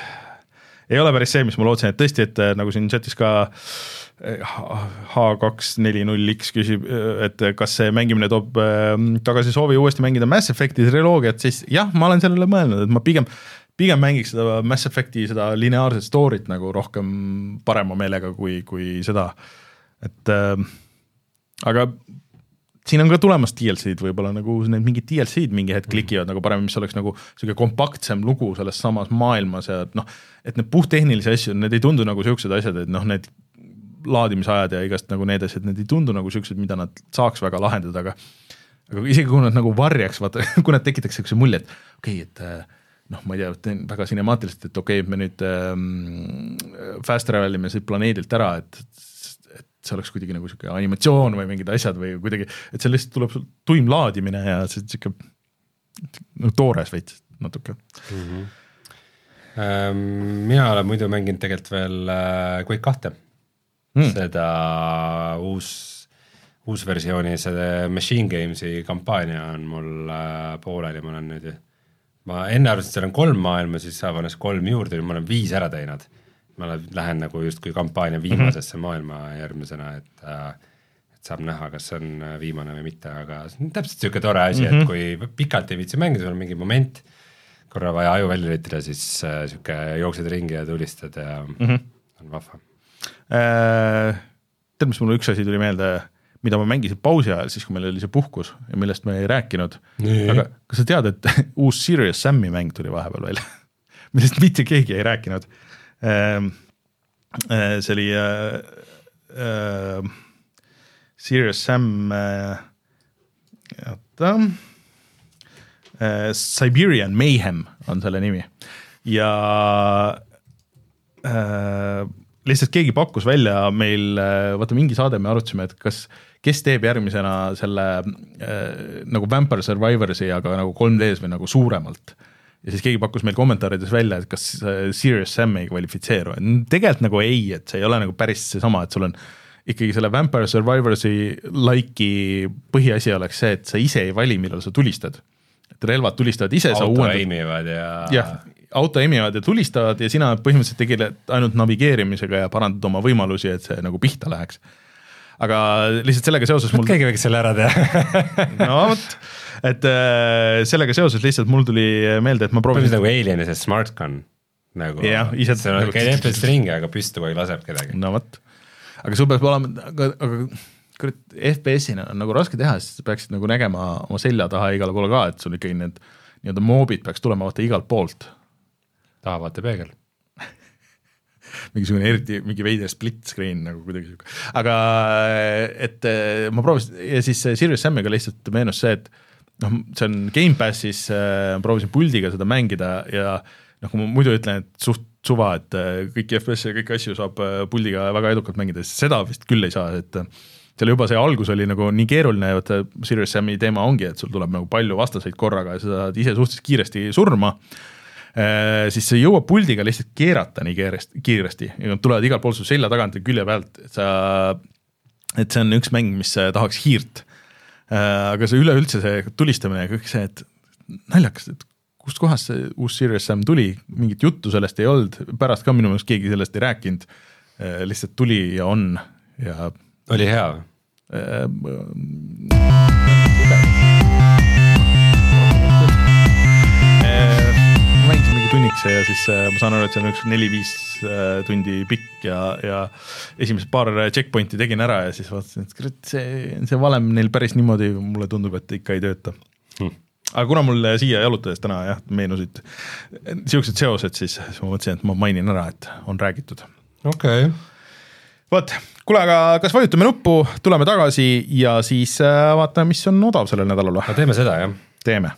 ei ole päris see, mis ma lootsin, et tõesti, et nagu siin chatis ka H240X küsib, et kas see mängimine toob äh, tagasi soovi uuesti mängida Mass Effect'i triloogiat, siis jah, ma olen sellele mõelnud, et ma pigem pigem mängiks seda Mass Effect'i seda lineaarset story't nagu rohkem parema meelega kui, kui seda, et äh, aga siin on ka tulemas DLC-d võib-olla nagu need mingid DLC-d mingi hetk klikivad nagu paremini, mis oleks nagu sihuke kompaktsem lugu selles samas maailmas ja noh, et need puhttehnilisi asju, need ei tundu nagu siuksed asjad, et noh, need laadimisajad ja igast nagu need asjad, need ei tundu nagu siuksed, mida nad saaks väga lahendada, aga aga isegi kui nad nagu varjaks, vaata, *laughs* kui nad tekitaks siukse mulje, et okei okay,, et äh, noh, ma ei tea, teen väga sinemaatiliselt, et okei okay,, me nüüd ähm, fast travel ime siit planeedilt ära, et et see oleks kuidagi nagu sihuke animatsioon või mingid asjad või kuidagi, et see lihtsalt tuleb sul tuim laadimine ja see sihuke no toores veits natuke. Ähm, mina olen muidu mänginud tegelikult veel äh, Quake kahte mm., seda uus, uusversiooni, see Machine Games'i kampaania on mul äh, pooleli, ma olen nüüd, ma enne arvasin, et seal on kolm maailma, siis avanes kolm juurde, nüüd ma olen viis ära teinud. ma lähen nagu justkui kampaania viimasesse mm -hmm. maailma järgmisena, et äh, et saab näha, kas see on äh, viimane või mitte, aga see on täpselt niisugune tore asi mm, -hmm. et kui pikalt ei viitsi mängida, sul on mingi moment, korra vaja aju välja lülitada, siis niisugune äh, jooksed ringi ja tulistad ja mm -hmm. on vahva. Äh, tead, mis mul üks asi tuli meelde, mida ma mängisin pausi ajal, siis kui meil oli see puhkus ja millest me ei rääkinud. Aga kas sa tead, et *laughs* uus Serious Sam'i mäng tuli vahepeal välja, *laughs* millest mitte keegi ei rääkinud. see oli äh, äh, Serious Sam äh,, oota äh,, Siberian Mayhem on selle nimi ja äh, lihtsalt keegi pakkus välja meil, vaata mingi saade me arutasime, et kas, kes teeb järgmisena selle äh, nagu Vampire Survivorsi, aga nagu 3D-s või nagu suuremalt. ja siis keegi pakkus meil kommentaarides välja, et kas äh, Serious Sam ei kvalifitseeru, tegelikult nagu ei, et see ei ole nagu päris seesama, et sul on ikkagi selle Vampire Survivorsi like'i põhiasi oleks see, et sa ise ei vali, millal sa tulistad. et relvad tulistavad ise, sa uuendad aimivad ja jah, auto emivad ja tulistavad ja sina põhimõtteliselt tegeled ainult navigeerimisega ja parandad oma võimalusi, et see nagu pihta läheks. Aga lihtsalt sellega seoses mul, keegi võiks selle ära teha. *laughs* no vot, et äh, sellega seoses lihtsalt mul tuli meelde, et ma proovisin nagu Alieni see smart gun, nagu Jah, ise- see on, nagu- käid FPS-i ringi, aga püsti aeg laseb kedagi. no vot, aga sul peab olema, aga, aga kurat, FPS-ina on nagu raske teha, sest sa peaksid nagu nägema oma selja taha igale poole ka, et sul ikkagi need nii-öelda moobid peaks tulema vaata igalt poolt. tahavaatepeegel. Mingisugune eriti mingi veider split screen nagu kuidagi sihuke, aga et eh, ma proovisin ja siis Sirius Samiga lihtsalt meenus see, et noh, see on Gamepassis äh,, proovisin puldiga seda mängida ja noh, kui ma muidu ütlen, et suht suva, et äh, kõiki FPS-e ja kõiki asju saab äh, puldiga väga edukalt mängida, siis seda vist küll ei saa, et äh, seal juba see algus oli nagu nii keeruline vaata Sirius Sami teema ongi, et sul tuleb nagu palju vastaseid korraga ja sa saad ise suhteliselt kiiresti surma Äh, siis see jõuab puldiga lihtsalt keerata nii kiiresti, kiiresti ja nad tulevad igalt poolt su selja tagant ja külje pealt, et sa, et see on üks mäng, mis äh, tahaks hiirt. aga see üleüldse see tulistamine ja kõik see, et naljakas, et kustkohast see uus Serious Sam tuli, mingit juttu sellest ei olnud, pärast ka minu meelest keegi sellest ei rääkinud. lihtsalt tuli ja on ja oli hea või? Äh, tunnikese ja siis äh, ma saan aru, et see on üks neli-viis äh, tundi pikk ja, ja esimesed paar checkpoint'i tegin ära ja siis vaatasin, et kurat, see, see valem neil päris niimoodi mulle tundub, et ikka ei tööta Hmm. aga kuna mul siia jalutades täna jah, meenusid niisugused seosed, siis siis ma mõtlesin, et ma mainin ära, et on räägitud okei okay., vot, kuule, aga kas vajutame nuppu, tuleme tagasi ja siis äh, vaatame, mis on odav sellel nädalal või? no teeme seda jah. teeme.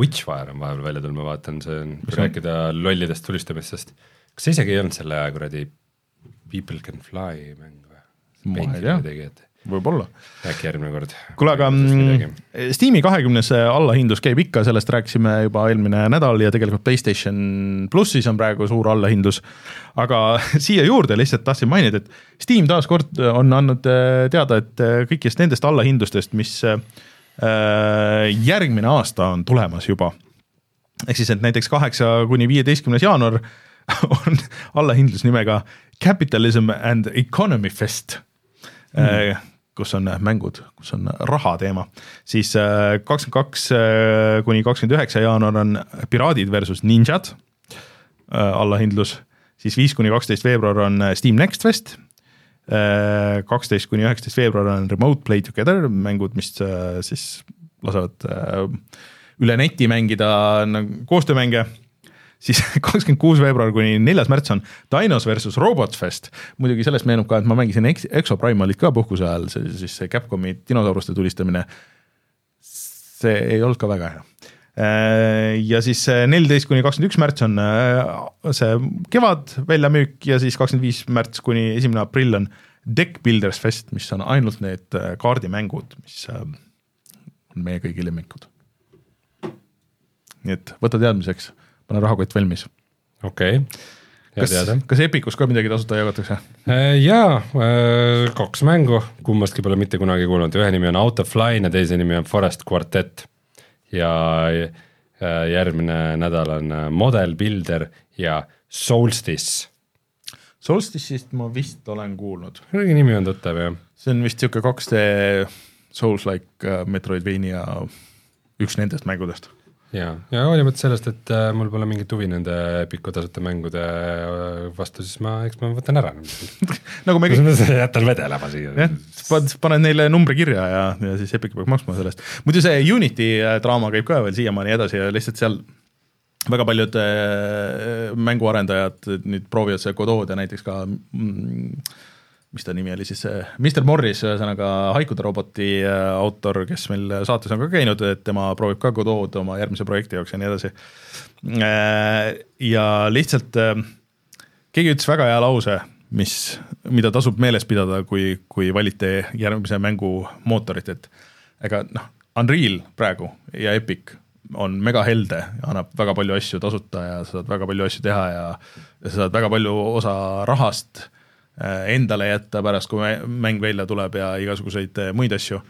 Witchfire on vahepeal välja tulnud, ma vaatan, see on, kui rääkida lollidest tulistamistest. kas see isegi ei olnud selle kuradi People can fly mäng Ma või ei tea.? võib-olla. äkki järgmine kord. kuule, aga mm, Steam'i kahekümnes allahindlus käib ikka, sellest rääkisime juba eelmine nädal ja tegelikult Playstation plussis on praegu suur allahindlus. aga *laughs* siia juurde lihtsalt tahtsin mainida, et Steam taaskord on andnud äh, teada, et äh, kõikidest nendest allahindlustest, mis äh, järgmine aasta on tulemas juba. Ehk siis, et näiteks kaheksa kuni viieteistkümnes jaanuar *laughs* on allahindlus nimega Capitalism and Economy Fest mm., kus on mängud, kus on raha teema, siis äh, kakskümmend kaks kuni kakskümmend üheksa jaanuar on Piraadid versus Ninjad äh, allahindlus, siis viis kuni kaksteist veebruar on Steam Next Fest, kaksteist kuni üheksateist veebruar on Remote Play Together, mängud, mis äh, siis lasevad äh, üle neti mängida nagu koostöömänge siis *laughs* kakskümmend kuus veebruar kuni neljas märts on Dinos versus Robots Fest. muidugi sellest meenub ka, et ma mängisin Ex- Exo Primalit ka puhkuse ajal, see siis see Capcomi dinosauruste tulistamine. see ei olnud ka väga hea. Ja siis neliteist kuni kakskümmend üks märts on äh, see kevad väljamüük ja siis kakskümmend viis märts kuni esimene aprill on Deck Builders Fest, mis on ainult need äh, kaardimängud, mis äh, on meie kõigi lemmikud. nii et võta teadmiseks, pane rahakott valmis. okei okay., kas teada., kas Epicus ka midagi tasuta jagatakse? jaa, kaks mängu, kummastki pole mitte kunagi kuulnud, ühe nimi on Out of Line ja teise nimi on Forest Quartet. Ja äh, järgmine nädal on äh, Model Builder ja Solstice. Solstice'ist ma vist olen kuulnud, kuidagi nimi on tuttav jah. see on vist niisugune 2D Souls-like äh, Metroidvania üks nendest mängudest. ja, ja hoolimata sellest, et äh, mul pole mingit huvi nende Epiku tasuta mängude äh, vastu, siis ma, eks ma võtan ära. *laughs* nagu me kõik, jätan vedelema siia jah, paned neile numbri kirja ja, ja siis Epic peab maksma selle eest. muidu see Unity äh, draama käib ka veel siiamaani edasi ja lihtsalt seal väga paljud mänguarendajad nüüd proovivad seda Godot'd ja näiteks ka mm, mis ta nimi oli siis, Mr Morris, ühesõnaga Haikude roboti äh, autor, kes meil saates on ka käinud, et tema proovib ka Godot'd oma järgmise projekti jaoks ja nii edasi. ja lihtsalt äh, keegi ütles väga hea lause, mis, mida tasub meeles pidada, kui, kui valite järgmise mängu mootorit, et ega noh, Unreal praegu ja Epic on mega helde ja annab väga palju asju tasuta ja sa saad väga palju asju teha ja, ja sa saad väga palju osa rahast äh, endale jätta pärast, kui mä- mäng välja tuleb ja igasuguseid äh, muid asju.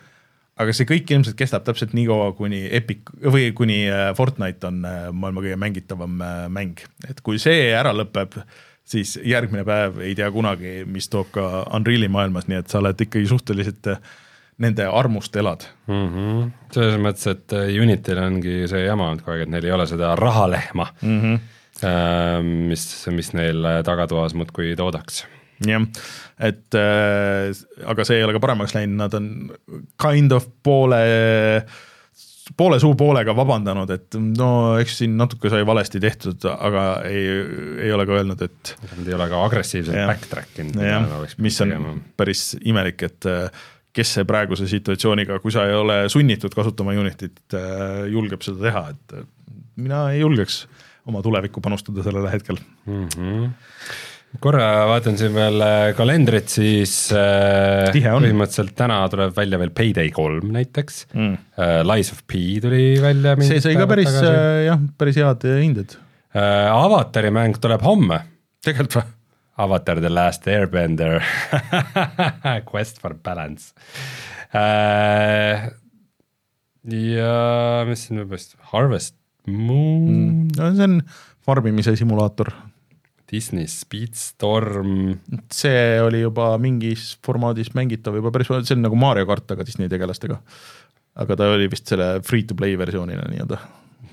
aga see kõik ilmselt kestab täpselt nii kaua, kuni Epic või kuni äh, Fortnite on äh, maailma kõige mängitavam äh, mäng, et kui see ära lõpeb, siis järgmine päev ei tea kunagi, mis toob ka Unreali maailmas, nii et sa oled ikkagi suhteliselt äh, nende armust elad mm. -hmm. selles mõttes, et äh, Unityl ongi see jama olnud kogu aeg, et neil ei ole seda rahalehma mm, -hmm. mis, mis neil tagatoas muudkui toodaks jah, et äh, aga see ei ole ka paremaks läinud, nad on kind of poole poole suu poolega vabandanud, et no eks siin natuke sai valesti tehtud, aga ei, ei ole ka öelnud, et. Nad ei ole ka agressiivselt backtrack inud. mis on tegema. päris imelik, et äh, kes see praeguse situatsiooniga, kui sa ei ole sunnitud kasutama Unityt, äh, julgeb seda teha, et mina ei julgeks oma tulevikku panustada sellel hetkel mm. -hmm korra vaatan siin veel äh, kalendrit, siis äh, põhimõtteliselt täna tuleb välja veel Payday kolm näiteks mm.. Uh, Lies of P tuli välja. see sai ka päris äh, jah, päris head hinded. Avatari mäng tuleb homme. tegelikult või? Avatar The Last Airbender *laughs* Quest for Balance ja mis siin võib vist, Harvest Moon mm.. no see on farmimise simulaator Disney Speedstorm. see oli juba mingis formaadis mängitav juba päris, see on nagu Mario kart, aga Disney tegelastega. aga ta oli vist selle free-to-play versioonina nii-öelda.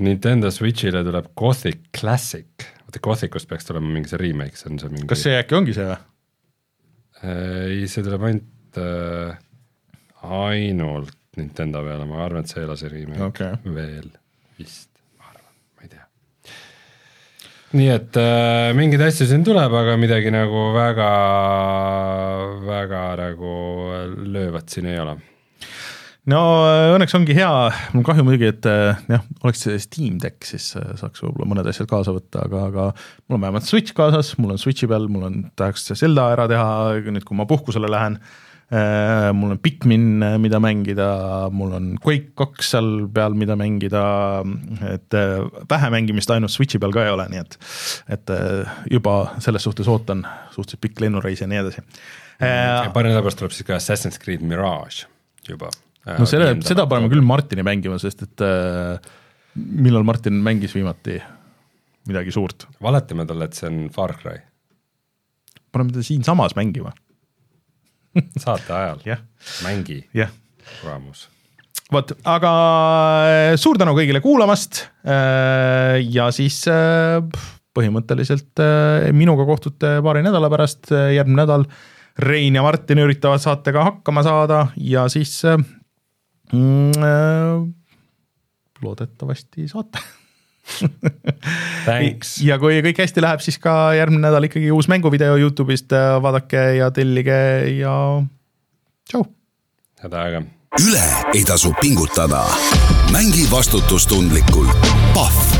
Nintendo Switch'ile tuleb Gothic Classic, vaata Gothicust peaks tulema mingi see remake, see on see mingi kas see äkki ongi see või? Äh, ei, see tuleb ainult äh,, ainult Nintendo peale, ma arvan, et see ei ole see remake okay. veel vist nii et äh, mingeid asju siin tuleb, aga midagi nagu väga, väga nagu löövat siin ei ole. No äh, õnneks ongi hea, mul kahju muidugi, et äh, jah, oleks see Steam Deck, siis äh, saaks võib-olla mõned asjad kaasa võtta, aga, aga mul on vähemalt Switch kaasas, mul on Switchi peal, mul on, tahaks Zelda ära teha, nüüd kui ma puhkusele lähen Äh, mul on Pikmin, äh, mida mängida, mul on Quake kaks seal peal, mida mängida, et äh, vähe mängimist ainult Switchi peal ka ei ole, nii et, et juba selles suhtes ootan suhteliselt pikk lennureis ja nii edasi. paari nädala pärast tuleb siis ka Assassin's Creed Mirage juba. no selle, seda paneme küll Martini mängima, sest et millal Martin mängis viimati midagi suurt? valetame talle, et see on Far Cry. paneme teda siinsamas mängima *laughs* saate ajal yeah., mängi yeah., kuramus. vot, aga äh, suur tänu kõigile kuulamast äh, ja siis äh, põhimõtteliselt minuga kohtute paari nädala pärast, järgmine nädal Rein ja Martin üritavad saatega hakkama saada ja siis mm, loodetavasti saate *laughs* *laughs* ja kui kõik hästi läheb, siis ka järgmine nädal ikkagi uus mänguvideo Youtube'ist, äh, vaadake ja tellige ja tšau. head aega. üle ei tasu pingutada. mängi vastutustundlikult. Pahv